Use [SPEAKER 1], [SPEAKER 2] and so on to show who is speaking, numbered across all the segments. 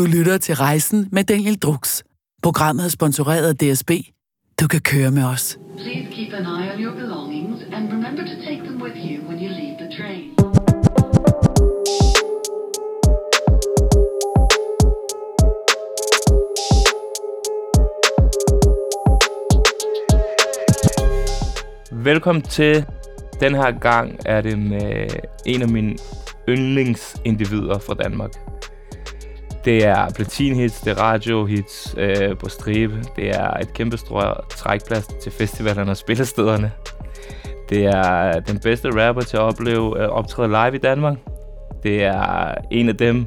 [SPEAKER 1] Du lytter til Rejsen med Daniel Drux. Programmet er sponsoreret af DSB. Du kan køre med os.
[SPEAKER 2] Please keep an eye on your belongings and remember to take them with you when you leave the train.
[SPEAKER 3] Velkommen til. Den her gang er det med en af mine yndlingsindivider fra Danmark. Det er platinhits, det er radiohits øh, på stribe. Det er et kæmpe stort trækplads til festivalerne og spillestederne. Det er den bedste rapper til at opleve øh, optræde live i Danmark. Det er en af dem,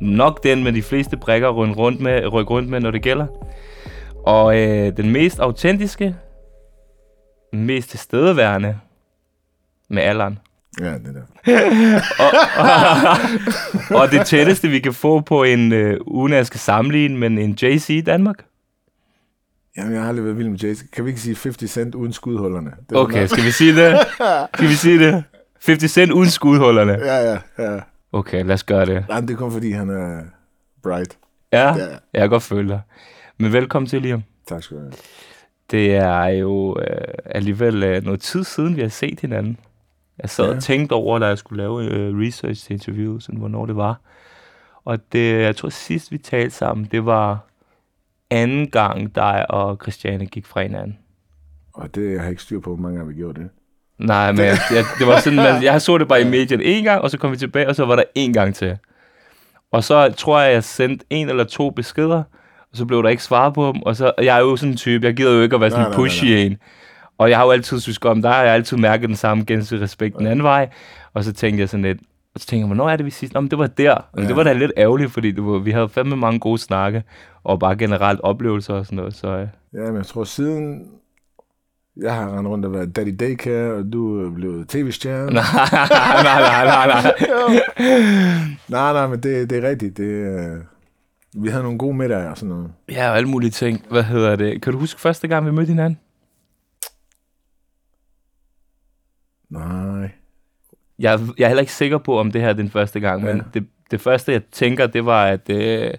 [SPEAKER 3] nok den med de fleste brækker rundt rundt med, rykke rundt med når det gælder. Og øh, den mest autentiske, mest tilstedeværende med alderen.
[SPEAKER 4] Ja, det der.
[SPEAKER 3] Og det tætteste, vi kan få på en, øh, uden at jeg skal sammenligne, men en JC i Danmark.
[SPEAKER 4] Jamen, jeg har aldrig været vild med Jason. Kan vi ikke sige 50 cent uden skudhullerne? Det
[SPEAKER 3] Okay, skal vi sige det? Skal vi sige det? 50 cent uden skudhullerne.
[SPEAKER 4] Ja, ja, ja.
[SPEAKER 3] Okay, lad os gøre det.
[SPEAKER 4] Nej, det er kun fordi, han er bright.
[SPEAKER 3] Ja,
[SPEAKER 4] Ja.
[SPEAKER 3] jeg kan godt føle dig. Men velkommen til, Liam.
[SPEAKER 4] Tak skal du have.
[SPEAKER 3] Det er jo øh, alligevel øh, noget tid siden, vi har set hinanden. Jeg sad
[SPEAKER 4] Ja.
[SPEAKER 3] og tænkte over, da jeg skulle lave øh, research til interviewet, sådan, hvornår det var. Og det, jeg tror sidst vi talte sammen, det var anden gang, dig og Christiane gik fra hinanden.
[SPEAKER 4] Og det jeg har jeg ikke styr på, hvor mange gange vi gjorde det.
[SPEAKER 3] Nej, men jeg, jeg, det var sådan, man, jeg så det bare i medierne en gang, og så kom vi tilbage, og så var der en gang til. Og så tror jeg, jeg sendte en eller to beskeder, og så blev der ikke svaret på dem, og så, jeg er jo sådan en type, jeg gider jo ikke at være sådan
[SPEAKER 4] Nej,
[SPEAKER 3] en
[SPEAKER 4] nej, nej,
[SPEAKER 3] pushy en. Og jeg har jo altid synes om dig, og jeg har altid mærket den samme gensidige respekt den anden vej. Og så tænkte jeg sådan lidt, og så tænkte jeg, hvornår er det, vi sidst? Nå, men det var der. Men
[SPEAKER 4] Ja.
[SPEAKER 3] det var da lidt ærgerligt, fordi var, vi havde fandme mange gode snakke, og bare generelt oplevelser og sådan noget. Så, øh,
[SPEAKER 4] Ja, men jeg tror siden... Jeg har rendt rundt og været daddy daycare, og du er blevet tv-stjerne.
[SPEAKER 3] nej, nej, nej, nej, nej.
[SPEAKER 4] nej, nej, men det, det er rigtigt. Det, øh, vi havde nogle gode middage og sådan noget.
[SPEAKER 3] Ja, og alle mulige ting. Hvad hedder det? Kan du huske første gang, vi mødte hinanden?
[SPEAKER 4] Nej.
[SPEAKER 3] Jeg, jeg er heller ikke sikker på, om det her er den første gang,
[SPEAKER 4] Ja.
[SPEAKER 3] men det, det første, jeg tænker, det var, at øh,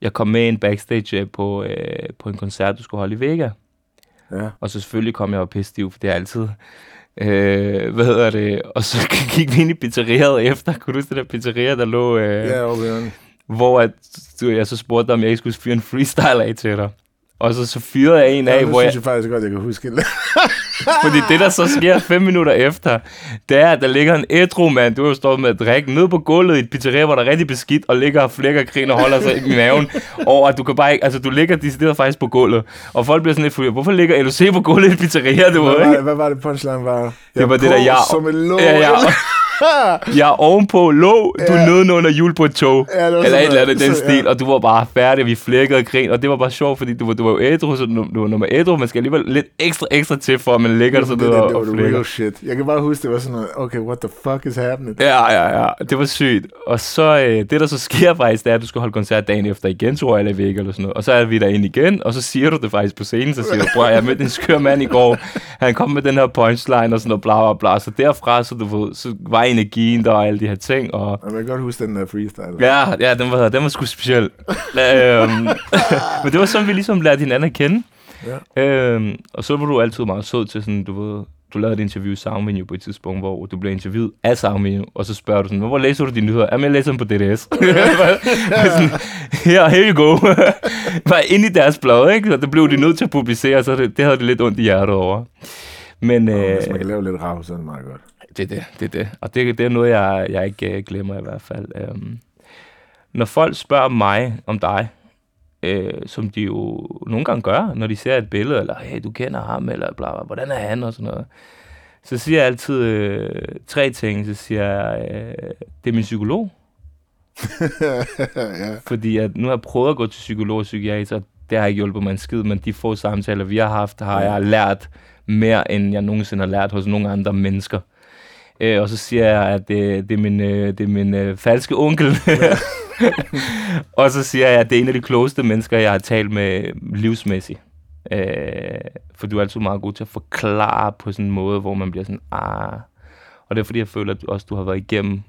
[SPEAKER 3] jeg kom med en backstage øh, på, øh, på en koncert, du skulle holde i Vega.
[SPEAKER 4] Ja.
[SPEAKER 3] Og så selvfølgelig kom jeg jo pissestiv, for det er altid. Øh, hvad hedder det? Og så gik vi ind i pizzeriet efter. Kunne du huske det der pizzeria, der lå... Øh,
[SPEAKER 4] Ja, i hjørnet.
[SPEAKER 3] Hvor at, du, jeg så spurgte dig, om jeg ikke skulle fyre en freestyle af til dig. Og så, så fyrede jeg en af,
[SPEAKER 4] Ja, det
[SPEAKER 3] hvor jeg,
[SPEAKER 4] synes jeg faktisk godt, jeg kan huske.
[SPEAKER 3] Fordi det, der så sker fem minutter efter, det er, at der ligger en ædru mand, du har jo stået med at drikke, nede på gulvet i et pizzeria, hvor der er rigtig beskidt, og ligger og flækker grin og holder sig i maven over, at du kan bare ikke, altså du ligger decideret faktisk på gulvet, og folk bliver sådan lidt fulde. Hvorfor ligger LOC på gulvet i et pizzeria, du
[SPEAKER 4] Hvad var,
[SPEAKER 3] ikke?
[SPEAKER 4] det, hvad var det punchline var? Jeg
[SPEAKER 3] Det var det der, jeg,
[SPEAKER 4] Som en lå.
[SPEAKER 3] ja, ja, jeg er ovenpå låg, du
[SPEAKER 4] Ja.
[SPEAKER 3] nedenunder hjul på et tog.
[SPEAKER 4] Ja,
[SPEAKER 3] eller et eller andet den
[SPEAKER 4] Så,
[SPEAKER 3] stil,
[SPEAKER 4] ja.
[SPEAKER 3] og du var bare færdig, og vi flækkede og grin, og det var bare sjovt, fordi du var, du var jo ædru, så du, du var nummer ædru, man skal alligevel lidt ekstra ekstra til, for at man ligger sådan noget og, og flækker.
[SPEAKER 4] real shit. Jeg kan bare huske, det var sådan noget, okay, what the fuck is happening?
[SPEAKER 3] Ja, ja, ja. Det var sygt. Og så, øh, det der så sker faktisk, det er, at du skal holde koncert dagen efter igen, tror jeg, eller væk eller sådan noget. Og så er vi derinde igen, og så siger du det faktisk på scenen, så siger du, bror, jeg mødte en skør mand i går. Han kom med den her punchline og sådan noget, bla, bla, bla. Så derfra, så, du så var energien der og alle de her ting, og
[SPEAKER 4] Jeg kan godt huske den der freestyle.
[SPEAKER 3] Ja, ja, den var, den var sgu speciel. øhm, men det var sådan, vi ligesom lærte hinanden at kende.
[SPEAKER 4] Ja.
[SPEAKER 3] Øhm, og så var du altid meget sød til sådan, du ved, du lavede et interview i Soundvenue på et tidspunkt, hvor du blev interviewet af Soundvenue, og så spørger du sådan, hvor læser du dine nyheder? Jamen, jeg læser dem på DDS. sådan, her, here you go. Var inde i deres blad, ikke? Og det blev de nødt til at publicere, så det, det havde det lidt ondt i hjertet over. Men
[SPEAKER 4] Og
[SPEAKER 3] øh,
[SPEAKER 4] Hvis man kan lave lidt rav, så er det meget godt.
[SPEAKER 3] Det er det, det er det. Og det, det er noget, jeg, jeg ikke øh, glemmer i hvert fald. Øhm, når folk spørger mig om dig, øh, som de jo nogle gange gør, når de ser et billede, eller hey, du kender ham, eller bla, bla, hvordan er han, og sådan noget. Så siger jeg altid øh, tre ting. Så siger jeg, øh, det er min psykolog.
[SPEAKER 4] ja.
[SPEAKER 3] Fordi at nu har jeg prøvet at gå til psykolog og psykiater. Det har ikke hjulpet mig en skid, men de få samtaler, vi har haft, har jeg lært mere, end jeg nogensinde har lært hos nogle andre mennesker. Øh, og så siger jeg, at det, det er min, øh, det er min øh, falske onkel. og så siger jeg, at det er en af de klogeste mennesker, jeg har talt med livsmæssigt. Øh, for du er altid meget god til at forklare på sådan en måde, hvor man bliver sådan, ah. Og det er fordi, jeg føler, at du også du har været igennem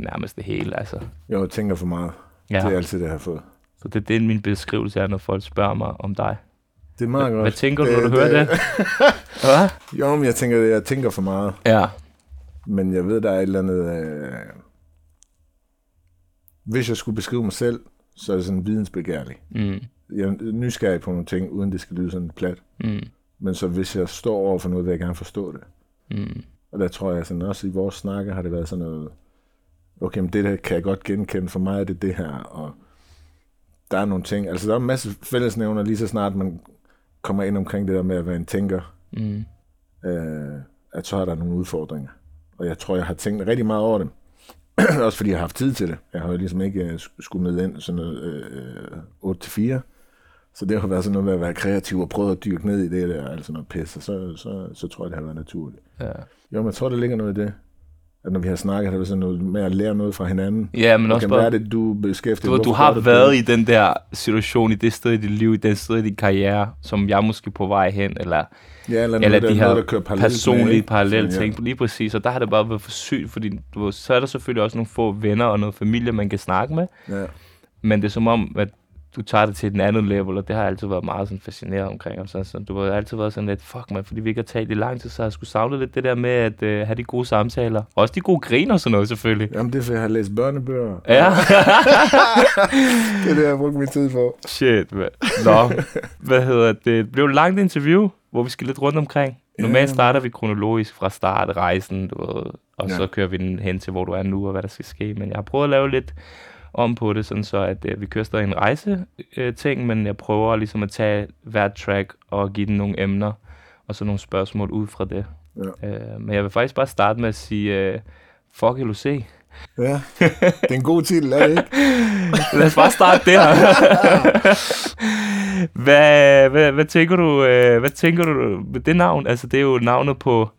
[SPEAKER 3] nærmest det hele. Altså.
[SPEAKER 4] Jo, jeg tænker for meget.
[SPEAKER 3] Ja,
[SPEAKER 4] Det er altid det, jeg har fået.
[SPEAKER 3] så det er det, min beskrivelse er, når folk spørger mig om dig.
[SPEAKER 4] Det er meget
[SPEAKER 3] Hvad,
[SPEAKER 4] godt.
[SPEAKER 3] hvad tænker du, når du hører det? Hvad?
[SPEAKER 4] Jo, men jeg tænker, jeg tænker for meget.
[SPEAKER 3] Ja.
[SPEAKER 4] Men jeg ved, der er et eller andet... Øh... Hvis jeg skulle beskrive mig selv, så er det sådan vidensbegærlig.
[SPEAKER 3] Mm.
[SPEAKER 4] Jeg er nysgerrig på nogle ting, uden det skal lyde sådan plat.
[SPEAKER 3] Mm.
[SPEAKER 4] Men så hvis jeg står over for noget, vil jeg gerne forstå det.
[SPEAKER 3] Mm.
[SPEAKER 4] Og der tror jeg sådan, også i vores snakke har det været sådan noget, okay, men det der kan jeg godt genkende, for mig er det det her, og der er nogle ting, altså der er en masse fællesnævner, lige så snart man kommer ind omkring det der med at være en tænker,
[SPEAKER 3] Mm.
[SPEAKER 4] øh, at så er der nogle udfordringer. Og jeg tror, jeg har tænkt rigtig meget over dem. Også fordi jeg har haft tid til det. Jeg har jo ligesom ikke øh, sk- skulle med ind sådan noget øh, 8-4. Så det har været sådan noget med at være kreativ og prøve at dyrke ned i det der, altså noget pis, og så, så, så tror jeg, det har været naturligt.
[SPEAKER 3] Ja.
[SPEAKER 4] Jo, men jeg tror, der ligger noget i det. At når vi har snakket, har det været sådan noget med at lære noget fra hinanden.
[SPEAKER 3] ja, men også bare...
[SPEAKER 4] hvad er det, du beskæftiger
[SPEAKER 3] Du, du har
[SPEAKER 4] gør
[SPEAKER 3] været
[SPEAKER 4] det?
[SPEAKER 3] i den der situation, i det sted i dit liv, i den sted i din karriere, som jeg er måske på vej hen, eller,
[SPEAKER 4] ja, eller,
[SPEAKER 3] eller
[SPEAKER 4] noget,
[SPEAKER 3] de her
[SPEAKER 4] noget, parallelt med,
[SPEAKER 3] personlige
[SPEAKER 4] ikke?
[SPEAKER 3] parallelle ting. Lige præcis, og der har det bare været for sygt, fordi du, så er der selvfølgelig også nogle få venner og noget familie, man kan snakke med,
[SPEAKER 4] Ja.
[SPEAKER 3] men det er som om, at du tager det til den anden level, og det har jeg altid været meget sådan fascineret omkring. Og så, så du har altid været sådan lidt, fuck man, fordi vi ikke har talt i lang tid, så har jeg skulle savne lidt det der med at uh, have de gode samtaler. Også de gode griner og sådan noget, selvfølgelig.
[SPEAKER 4] Jamen, det er, for jeg har læst børnebøger.
[SPEAKER 3] Ja.
[SPEAKER 4] Det er det, jeg har brugt min tid på.
[SPEAKER 3] Shit, hvad? Nå, hvad hedder det? Det blev et langt interview, hvor vi skal lidt rundt omkring. Normalt starter vi kronologisk fra start rejsen, du ved, og
[SPEAKER 4] Ja.
[SPEAKER 3] så kører vi den hen til, hvor du er nu, og hvad der skal ske. Men jeg har prøvet at lave lidt om på det, sådan så at øh, vi kører stadig en rejse øh, ting, men jeg prøver ligesom at tage hvert track og give den nogle emner, og så nogle spørgsmål ud fra det.
[SPEAKER 4] Ja.
[SPEAKER 3] Øh, men jeg vil faktisk bare starte med at sige, øh, fuck LOC.
[SPEAKER 4] Ja, det er en god titel, er det ikke?
[SPEAKER 3] Lad os bare starte der. hvad, hvad, hvad, tænker du, øh, hvad tænker du med det navn? Altså, det er jo navnet på,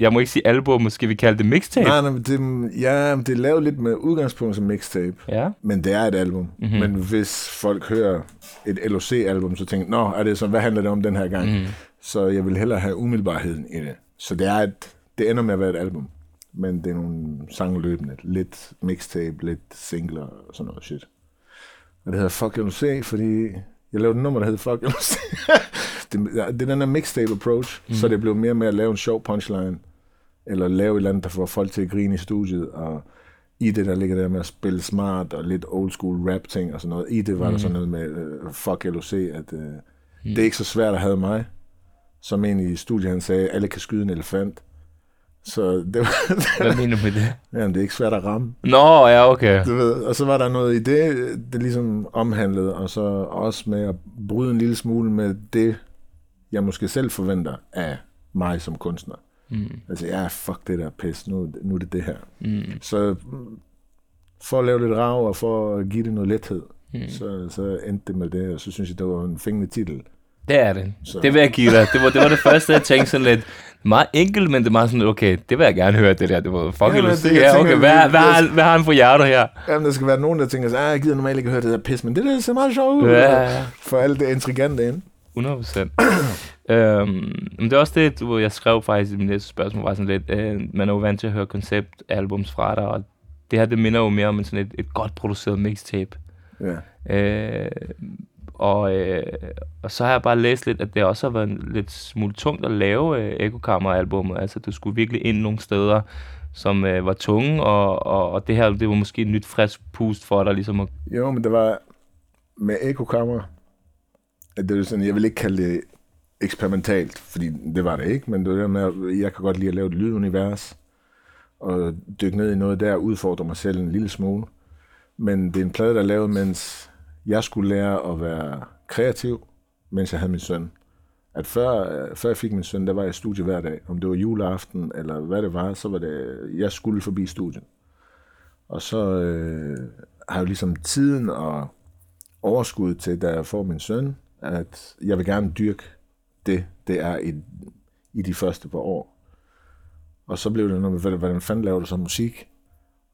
[SPEAKER 3] jeg må ikke sige album, måske vi kalde det mixtape.
[SPEAKER 4] Nej, nej, det, ja, det er lavet lidt med udgangspunkt som mixtape,
[SPEAKER 3] Ja.
[SPEAKER 4] men det er et album.
[SPEAKER 3] Mhm.
[SPEAKER 4] Mm-hmm. Men hvis folk hører et LOC-album, så tænker nå, er det så, hvad handler det om den her gang? Mm. Så jeg vil hellere have umiddelbarheden i det. Så det er et, det ender med at være et album. Men det er nogle sange løbende. Lidt mixtape, lidt singler og sådan noget shit. Og det hedder Fuck LOC, fordi jeg lavede et nummer, der hedder Fuck LOC. det, det er den her mixtape approach, mm. så det blev mere med at lave en sjov punchline, eller lave et eller andet, der får folk til at grine i studiet, og i det, der ligger der med at spille smart, og lidt old school rap ting og sådan noget. I det var mm. der sådan noget med uh, Fuck LOC, at uh, mm. det er ikke så svært at have mig. Som en i studiet, han sagde, alle kan skyde en elefant. Så det var,
[SPEAKER 3] Hvad mener du med det?
[SPEAKER 4] jamen, det er ikke svært at ramme.
[SPEAKER 3] Nå, ja, okay.
[SPEAKER 4] Du ved, og så var der noget i det, det ligesom omhandlede, og så også med at bryde en lille smule med det, jeg måske selv forventer af mig som kunstner.
[SPEAKER 3] Mm.
[SPEAKER 4] Altså, ja, fuck det der pis, nu, nu er det det her.
[SPEAKER 3] Mm.
[SPEAKER 4] Så for at lave lidt rav, og for at give det noget lethed,
[SPEAKER 3] Mm.
[SPEAKER 4] så, så endte det med det, og så synes jeg, det var en fængende titel.
[SPEAKER 3] Det er det.
[SPEAKER 4] Så-
[SPEAKER 3] Det vil jeg give dig. Det var det, var det første, jeg tænkte sådan lidt. Meget enkelt, men det er meget sådan, okay, det vil jeg gerne høre, det der. Det var fuck
[SPEAKER 4] Ja, det-
[SPEAKER 3] Ja,
[SPEAKER 4] tænker,
[SPEAKER 3] okay,
[SPEAKER 4] det-
[SPEAKER 3] hvad, hvad,
[SPEAKER 4] det-
[SPEAKER 3] han- hvad har han på hjertet her?
[SPEAKER 4] Jamen, der skal være nogen, der tænker, at jeg gider normalt ikke høre det der pis, men det der ser meget sjovt ud.
[SPEAKER 3] Ja.
[SPEAKER 4] For alt det intrigante ind.
[SPEAKER 3] 100 procent. øhm, men det er også det, du, jeg skrev faktisk i min næste spørgsmål, var sådan lidt, øh, man er jo vant til at høre konceptalbums fra dig, og det her, det minder jo mere om en sådan et, et godt produceret mixtape.
[SPEAKER 4] Ja.
[SPEAKER 3] Øh, og, øh, og så har jeg bare læst lidt, at det også har været en lidt smule tungt at lave øh, Ekokammer-albummet. Altså, du skulle virkelig ind nogle steder, som øh, var tunge, og, og, og det her, det var måske et nyt frisk pust for dig, ligesom at...
[SPEAKER 4] Jo, men det var med ekokammer. Det er sådan, jeg vil ikke kalde det eksperimentalt, fordi det var det ikke, men det var det med, at jeg kan godt lide at lave et lydunivers, og dykke ned i noget der, udfordre mig selv en lille smule. Men det er en plade, der er lavet, mens jeg skulle lære at være kreativ, mens jeg havde min søn. At før, før jeg fik min søn, der var jeg i studie hver dag. Om det var juleaften, eller hvad det var, så var det, jeg skulle forbi studiet. Og så øh, har jeg jo ligesom tiden og overskud til, da jeg får min søn, at jeg vil gerne dyrke det, det er i, i de første par år. Og så blev det noget med, hvordan- fanden laver du så musik?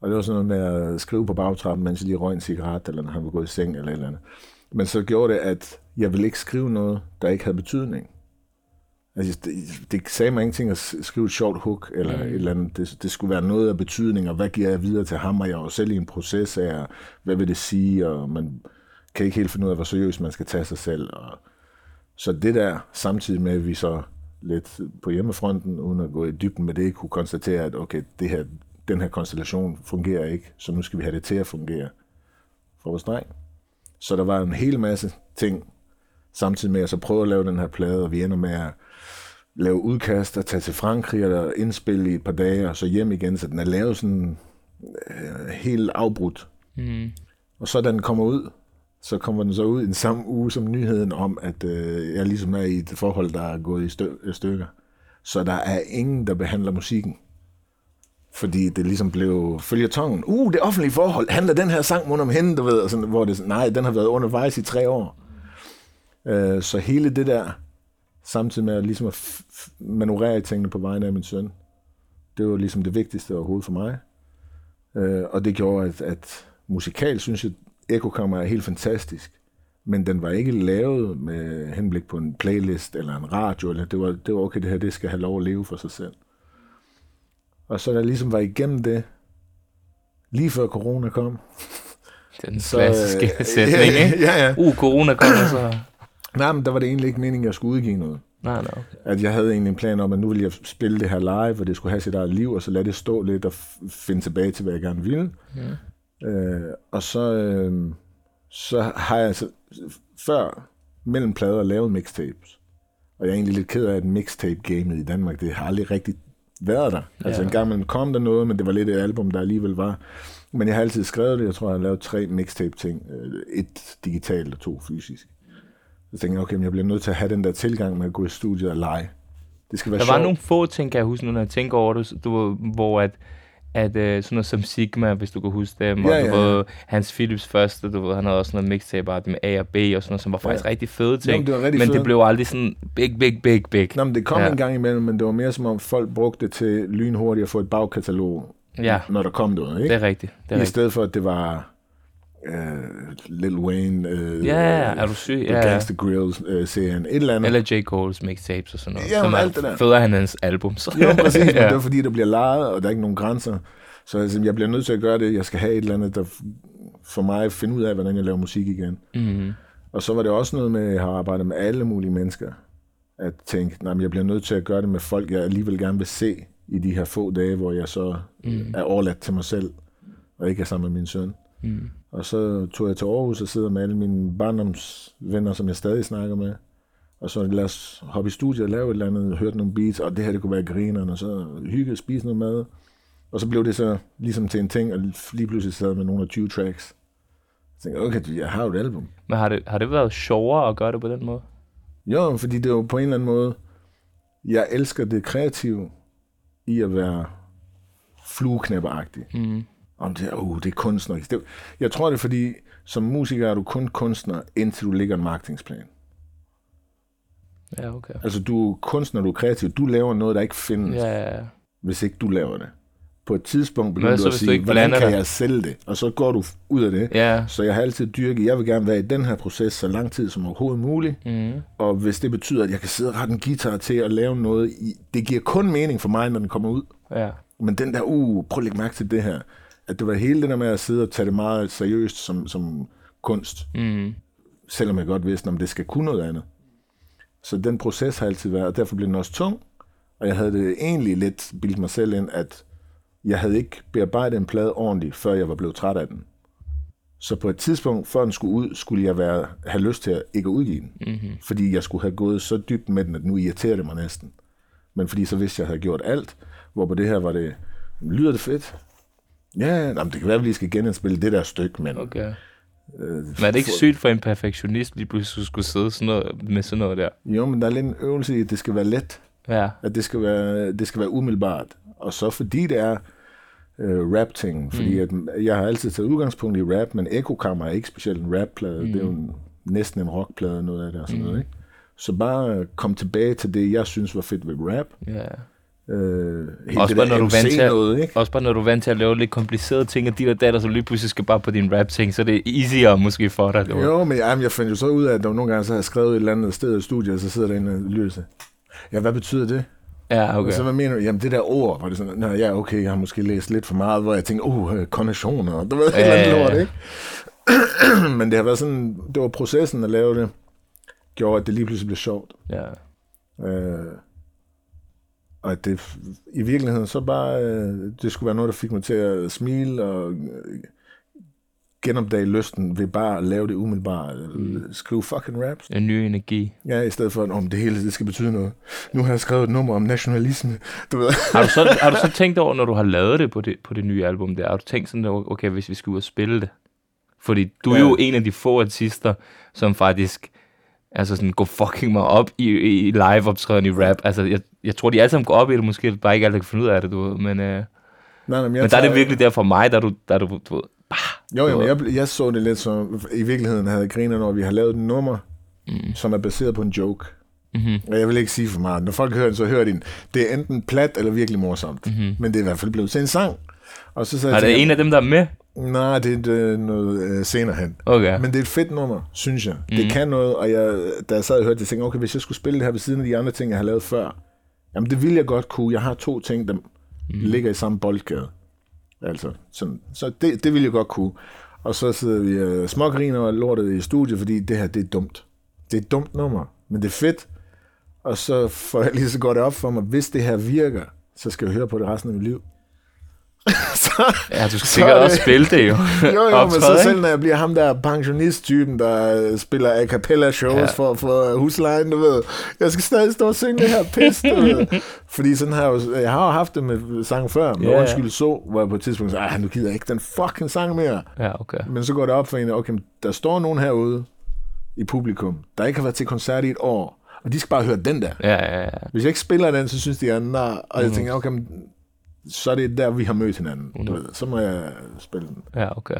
[SPEAKER 4] Og det var sådan noget med at skrive på bagtrappen, mens jeg lige røg en cigaret, eller når han var gået i seng, eller et eller andet. Men så gjorde det, at jeg ville ikke skrive noget, der ikke havde betydning. Altså, det, det sagde mig ingenting at skrive et sjovt hook, eller
[SPEAKER 3] Mm.
[SPEAKER 4] et eller andet. Det, det skulle være noget af betydning, og hvad giver jeg videre til ham, og jeg jo selv i en proces af, hvad vil det sige, og man kan ikke helt finde ud af, hvor seriøst man skal tage sig selv. Og, så det der, samtidig med, at vi så lidt på hjemmefronten, uden at gå i dybden med det, kunne konstatere, at okay, det her, den her konstellation fungerer ikke, så nu skal vi have det til at fungere for vores dreng. Så der var en hel masse ting, samtidig med at så prøve at lave den her plade, og vi ender med at lave udkast og tage til Frankrig og indspille i et par dage, og så hjem igen, så den er lavet sådan øh, helt afbrudt.
[SPEAKER 3] Mm.
[SPEAKER 4] Og så da den kommer ud, så kommer den så ud i den samme uge som nyheden om, at øh, jeg ligesom er i et forhold, der er gået i stø- øh, stykker. Så der er ingen, der behandler musikken. Fordi det ligesom blev følger tongen. Uh, det offentlige forhold. Handler den her sang mon om hende, du ved? Og sådan, hvor det, nej, den har været undervejs i tre år. Øh, så hele det der, samtidig med at, ligesom at f- manøvrere i tingene på vegne af min søn, det var ligesom det vigtigste overhovedet for mig. Øh, og det gjorde, at, at musikalt synes jeg, Echo Kammer er helt fantastisk. Men den var ikke lavet med henblik på en playlist eller en radio. Eller det, var, det var okay, det her det skal have lov at leve for sig selv. Og så jeg ligesom var igennem det, lige før corona kom.
[SPEAKER 3] Den
[SPEAKER 4] Så,
[SPEAKER 3] klassiske
[SPEAKER 4] øh,
[SPEAKER 3] sætning,
[SPEAKER 4] ja,
[SPEAKER 3] ikke?
[SPEAKER 4] ja, ja.
[SPEAKER 3] Uh, corona kommer så.
[SPEAKER 4] Nej, men der var det egentlig ikke meningen, at jeg skulle udgive noget.
[SPEAKER 3] Nej, nej. Okay.
[SPEAKER 4] At jeg havde egentlig en plan om, at nu ville jeg spille det her live, og det skulle have sit eget liv, og så lade det stå lidt og finde tilbage til, hvad jeg gerne ville.
[SPEAKER 3] Ja.
[SPEAKER 4] Øh, og så, øh, så har jeg så, før mellem plader lavet mixtapes. Og jeg er egentlig lidt ked af, at mixtape-gamet i Danmark, det har aldrig rigtig været der. Altså
[SPEAKER 3] Ja.
[SPEAKER 4] en gang man kom der noget, men det var lidt et album, der alligevel var. Men jeg har altid skrevet det. Jeg tror, jeg har lavet tre mixtape-ting. Øh, Et digitalt og to fysisk. Så tænkte jeg, okay, men jeg bliver nødt til at have den der tilgang med at gå i studiet og lege. Det skal være
[SPEAKER 3] Der
[SPEAKER 4] sjovt.
[SPEAKER 3] var nogle få ting, kan jeg huske, når jeg tænker over det, du, hvor at, at øh, sådan noget som Sigma, hvis du kan huske dem,
[SPEAKER 4] Ja,
[SPEAKER 3] og du
[SPEAKER 4] ja, ja.
[SPEAKER 3] ved, Hans Philips første, du ved, han havde også noget mixtape med A og B og sådan noget, som var faktisk
[SPEAKER 4] Ja.
[SPEAKER 3] rigtig fede ting.
[SPEAKER 4] Jamen, det var rigtig
[SPEAKER 3] men
[SPEAKER 4] fedt.
[SPEAKER 3] det blev aldrig sådan big, big, big, big.
[SPEAKER 4] Nå, men det kom
[SPEAKER 3] ja.
[SPEAKER 4] en gang imellem, men det var mere som om folk brugte det til lynhurtigt at få et bagkatalog,
[SPEAKER 3] Ja,
[SPEAKER 4] når der kom noget. Ikke?
[SPEAKER 3] det er rigtigt. Det er
[SPEAKER 4] I
[SPEAKER 3] rigtigt.
[SPEAKER 4] stedet for, at det var uh, Lil Wayne, uh,
[SPEAKER 3] ja, ja, er du syg?
[SPEAKER 4] The
[SPEAKER 3] ja.
[SPEAKER 4] Gangster Grills-serien, et eller andet.
[SPEAKER 3] Eller J. Cole's mixtapes og sådan noget.
[SPEAKER 4] Ja,
[SPEAKER 3] som
[SPEAKER 4] men
[SPEAKER 3] er
[SPEAKER 4] alt det der.
[SPEAKER 3] federe end hans albums.
[SPEAKER 4] Jo, præcis, men
[SPEAKER 3] ja.
[SPEAKER 4] det er fordi, der bliver lejet, og der er ikke nogen grænser. Så altså, jeg bliver nødt til at gøre det. Jeg skal have et eller andet, der for mig finde ud af, hvordan jeg laver musik igen.
[SPEAKER 3] Mm.
[SPEAKER 4] Og så var det også noget med, at jeg har arbejdet med alle mulige mennesker. At tænke, nej, men jeg bliver nødt til at gøre det med folk, jeg alligevel gerne vil se i de her få dage, hvor jeg så mm. er overladt til mig selv, og ikke er sammen med min søn.
[SPEAKER 3] Mm.
[SPEAKER 4] Og så tog jeg til Aarhus og sidder med alle mine barndomsvenner, som jeg stadig snakker med. Og så lad os hoppe i studiet og lave et eller andet, hørte nogle beats, og det her det kunne være grineren, og så hygge, spise noget mad. Og så blev det så ligesom til en ting, og lige pludselig sad med nogle af 20 tracks. Jeg tænkte, okay, jeg har jo et album.
[SPEAKER 3] Men har det, har det været sjovere at gøre det på den måde?
[SPEAKER 4] Jo, fordi det er jo på en eller anden måde, jeg elsker det kreative i at være flueknæpperagtig.
[SPEAKER 3] Mm.
[SPEAKER 4] Om det, er, uh, det er kunstnerisk. Det, jeg tror det er fordi, som musiker er du kun kunstner, indtil du ligger en marketingsplan.
[SPEAKER 3] Ja, okay.
[SPEAKER 4] Altså du er kunstner, du er kreativ. Du laver noget, der ikke findes,
[SPEAKER 3] Ja, ja, ja.
[SPEAKER 4] hvis ikke du laver det. På et tidspunkt begynder du at
[SPEAKER 3] du
[SPEAKER 4] sige,
[SPEAKER 3] ikke
[SPEAKER 4] hvordan kan
[SPEAKER 3] dig?
[SPEAKER 4] jeg sælge det? Og så går du ud af det.
[SPEAKER 3] Ja.
[SPEAKER 4] Så jeg har altid dyrket, jeg vil gerne være i den her proces så lang tid som overhovedet muligt.
[SPEAKER 3] Mm.
[SPEAKER 4] Og hvis det betyder, at jeg kan sidde og rette en guitar til at lave noget, i, det giver kun mening for mig, når den kommer ud.
[SPEAKER 3] Ja.
[SPEAKER 4] Men den der, uh, prøv at lægge mærke til det her. At det var hele det der med at sidde og tage det meget seriøst som, som kunst.
[SPEAKER 3] Mm.
[SPEAKER 4] Selvom jeg godt vidste, om det skal kunne noget andet. Så den proces har altid været, og derfor blev den også tung. Og jeg havde det egentlig lidt bildt mig selv ind, at jeg havde ikke bearbejdet en plade ordentligt, før jeg var blevet træt af den. Så på et tidspunkt, før den skulle ud, skulle jeg være, have lyst til at ikke at udgive den.
[SPEAKER 3] Mm-hmm.
[SPEAKER 4] Fordi jeg skulle have gået så dybt med den, at nu irriterer det mig næsten. Men fordi så vidste jeg, at jeg havde gjort alt, hvor på det her var det, lyder det fedt? Ja, jamen, det kan være, at vi lige skal genindspille det der stykke, men...
[SPEAKER 3] Okay.
[SPEAKER 4] Øh,
[SPEAKER 3] Men er det ikke sygt for en perfektionist lige pludselig skulle sidde sådan noget, med sådan noget der?
[SPEAKER 4] Jo, men der er lidt en øvelse i, at det skal være let.
[SPEAKER 3] Ja.
[SPEAKER 4] At det skal være, det skal være umiddelbart. Og så fordi det er øh, rap-ting, fordi
[SPEAKER 3] Mm.
[SPEAKER 4] at jeg har altid taget udgangspunkt i rap, men Echo Kammer er ikke specielt en rap-plade. Mm. Det er jo en, næsten en rock-plade, noget af det og sådan
[SPEAKER 3] Mm.
[SPEAKER 4] noget, ikke? Så bare kom tilbage til det, jeg synes var fedt ved rap.
[SPEAKER 3] ja.
[SPEAKER 4] Øh,
[SPEAKER 3] Også bare, når du vant til
[SPEAKER 4] noget, ikke?
[SPEAKER 3] Også bare når du er vant til at lave lidt komplicerede ting, og de der datter, så lige pludselig skal bare på din rap-ting, så det er easier måske for dig. Du.
[SPEAKER 4] Jo, men jamen, jeg fandt jo så ud af, at der nogle gange, så har jeg skrevet et eller andet sted i studiet, og så sidder der en og lytter. Ja, hvad betyder det?
[SPEAKER 3] Ja,
[SPEAKER 4] Okay.
[SPEAKER 3] okay.
[SPEAKER 4] Så hvad mener du? Jamen det der ord, var det sådan, Nå, ja, okay, jeg har måske læst lidt for meget, hvor jeg tænkte, oh, øh, konditioner, du ved, et
[SPEAKER 3] Ja,
[SPEAKER 4] eller andet
[SPEAKER 3] ja, ja.
[SPEAKER 4] lort, ikke? Men det har været sådan, det var processen at lave det, gjorde, at det lige pludselig blev sjovt.
[SPEAKER 3] Ja.
[SPEAKER 4] Øh, og at det i virkeligheden så bare, øh, det skulle være noget, der fik mig til at smile og øh, genopdage lysten ved bare at lave det umiddelbart. Mm. Skrive fucking raps.
[SPEAKER 3] En ny energi.
[SPEAKER 4] Ja, i stedet for, at om det hele det skal betyde noget. Nu har jeg skrevet et nummer om nationalisme. Du ved.
[SPEAKER 3] Har du, så, har du så tænkt over, når du har lavet det på det, på det nye album der, har du tænkt sådan, okay, hvis vi skal ud og spille det? Fordi du er
[SPEAKER 4] Ja.
[SPEAKER 3] jo en af de få artister, som faktisk altså sådan, går fucking mig op i, i live-optræden i rap. Altså, jeg, jeg tror, de alle sammen går op i det, måske bare ikke alle kan finde ud af det, du ved. Men, øh,
[SPEAKER 4] Nej, nej, men, jeg
[SPEAKER 3] men der er det virkelig der for mig, der er du, der er du, du ved,
[SPEAKER 4] Jo, jo, men jeg, jeg så det lidt som, i virkeligheden havde jeg griner, når vi har lavet et nummer, mm. som er baseret på en joke.
[SPEAKER 3] mm-hmm,
[SPEAKER 4] jeg vil ikke sige for meget. Når folk hører den, så hører de den. Det er enten plat eller virkelig morsomt. Mm-hmm. Men det er i hvert fald blevet til en sang. Og så sagde
[SPEAKER 3] er
[SPEAKER 4] jeg,
[SPEAKER 3] det
[SPEAKER 4] til
[SPEAKER 3] en af dem, der er med?
[SPEAKER 4] Nej, det er noget øh, senere hen.
[SPEAKER 3] Okay.
[SPEAKER 4] Men det er et fedt nummer, synes jeg. Mm. Det kan noget, og jeg, da jeg sad og hørte det, tænkte, okay, hvis jeg skulle spille det her ved siden af de andre ting, jeg har lavet før, jamen det ville jeg godt kunne. Jeg har to ting, der mm. ligger i samme boldgade. Altså, sådan, så det, det ville jeg godt kunne. Og så sidder vi øh, smågriner og lortet i studiet, fordi det her, det er dumt. Det er et dumt nummer, men det er fedt. Og så får jeg lige så godt op for mig, hvis det her virker, så skal jeg høre på det resten af mit liv. så,
[SPEAKER 3] Ja, du skal sikkert
[SPEAKER 4] er det-
[SPEAKER 3] også spille det jo.
[SPEAKER 4] jo, jo, men så selv når jeg bliver ham der pensionist-typen, der øh, spiller a cappella shows
[SPEAKER 3] Ja.
[SPEAKER 4] for, for huslejen, du ved. Jeg skal stadig stå og synge det her pis, du ved. Fordi sådan har jeg, jo, jeg har jo haft det med sangen før.
[SPEAKER 3] Ja, ja.
[SPEAKER 4] Undskyld så, hvor jeg på et tidspunkt sagde, "Ej, nu gider jeg ikke den fucking sang mere.
[SPEAKER 3] Ja, okay.
[SPEAKER 4] Men så går det op for en, okay, men der står nogen herude i publikum, der ikke har været til koncert i et år, og de skal bare høre den der.
[SPEAKER 3] Ja, ja, ja.
[SPEAKER 4] Hvis jeg ikke spiller den, så synes de, jeg er nar. Og jeg tænker, okay, men så er det der, vi har mødt hinanden. Du ved. Så må jeg spille den.
[SPEAKER 3] Ja, okay.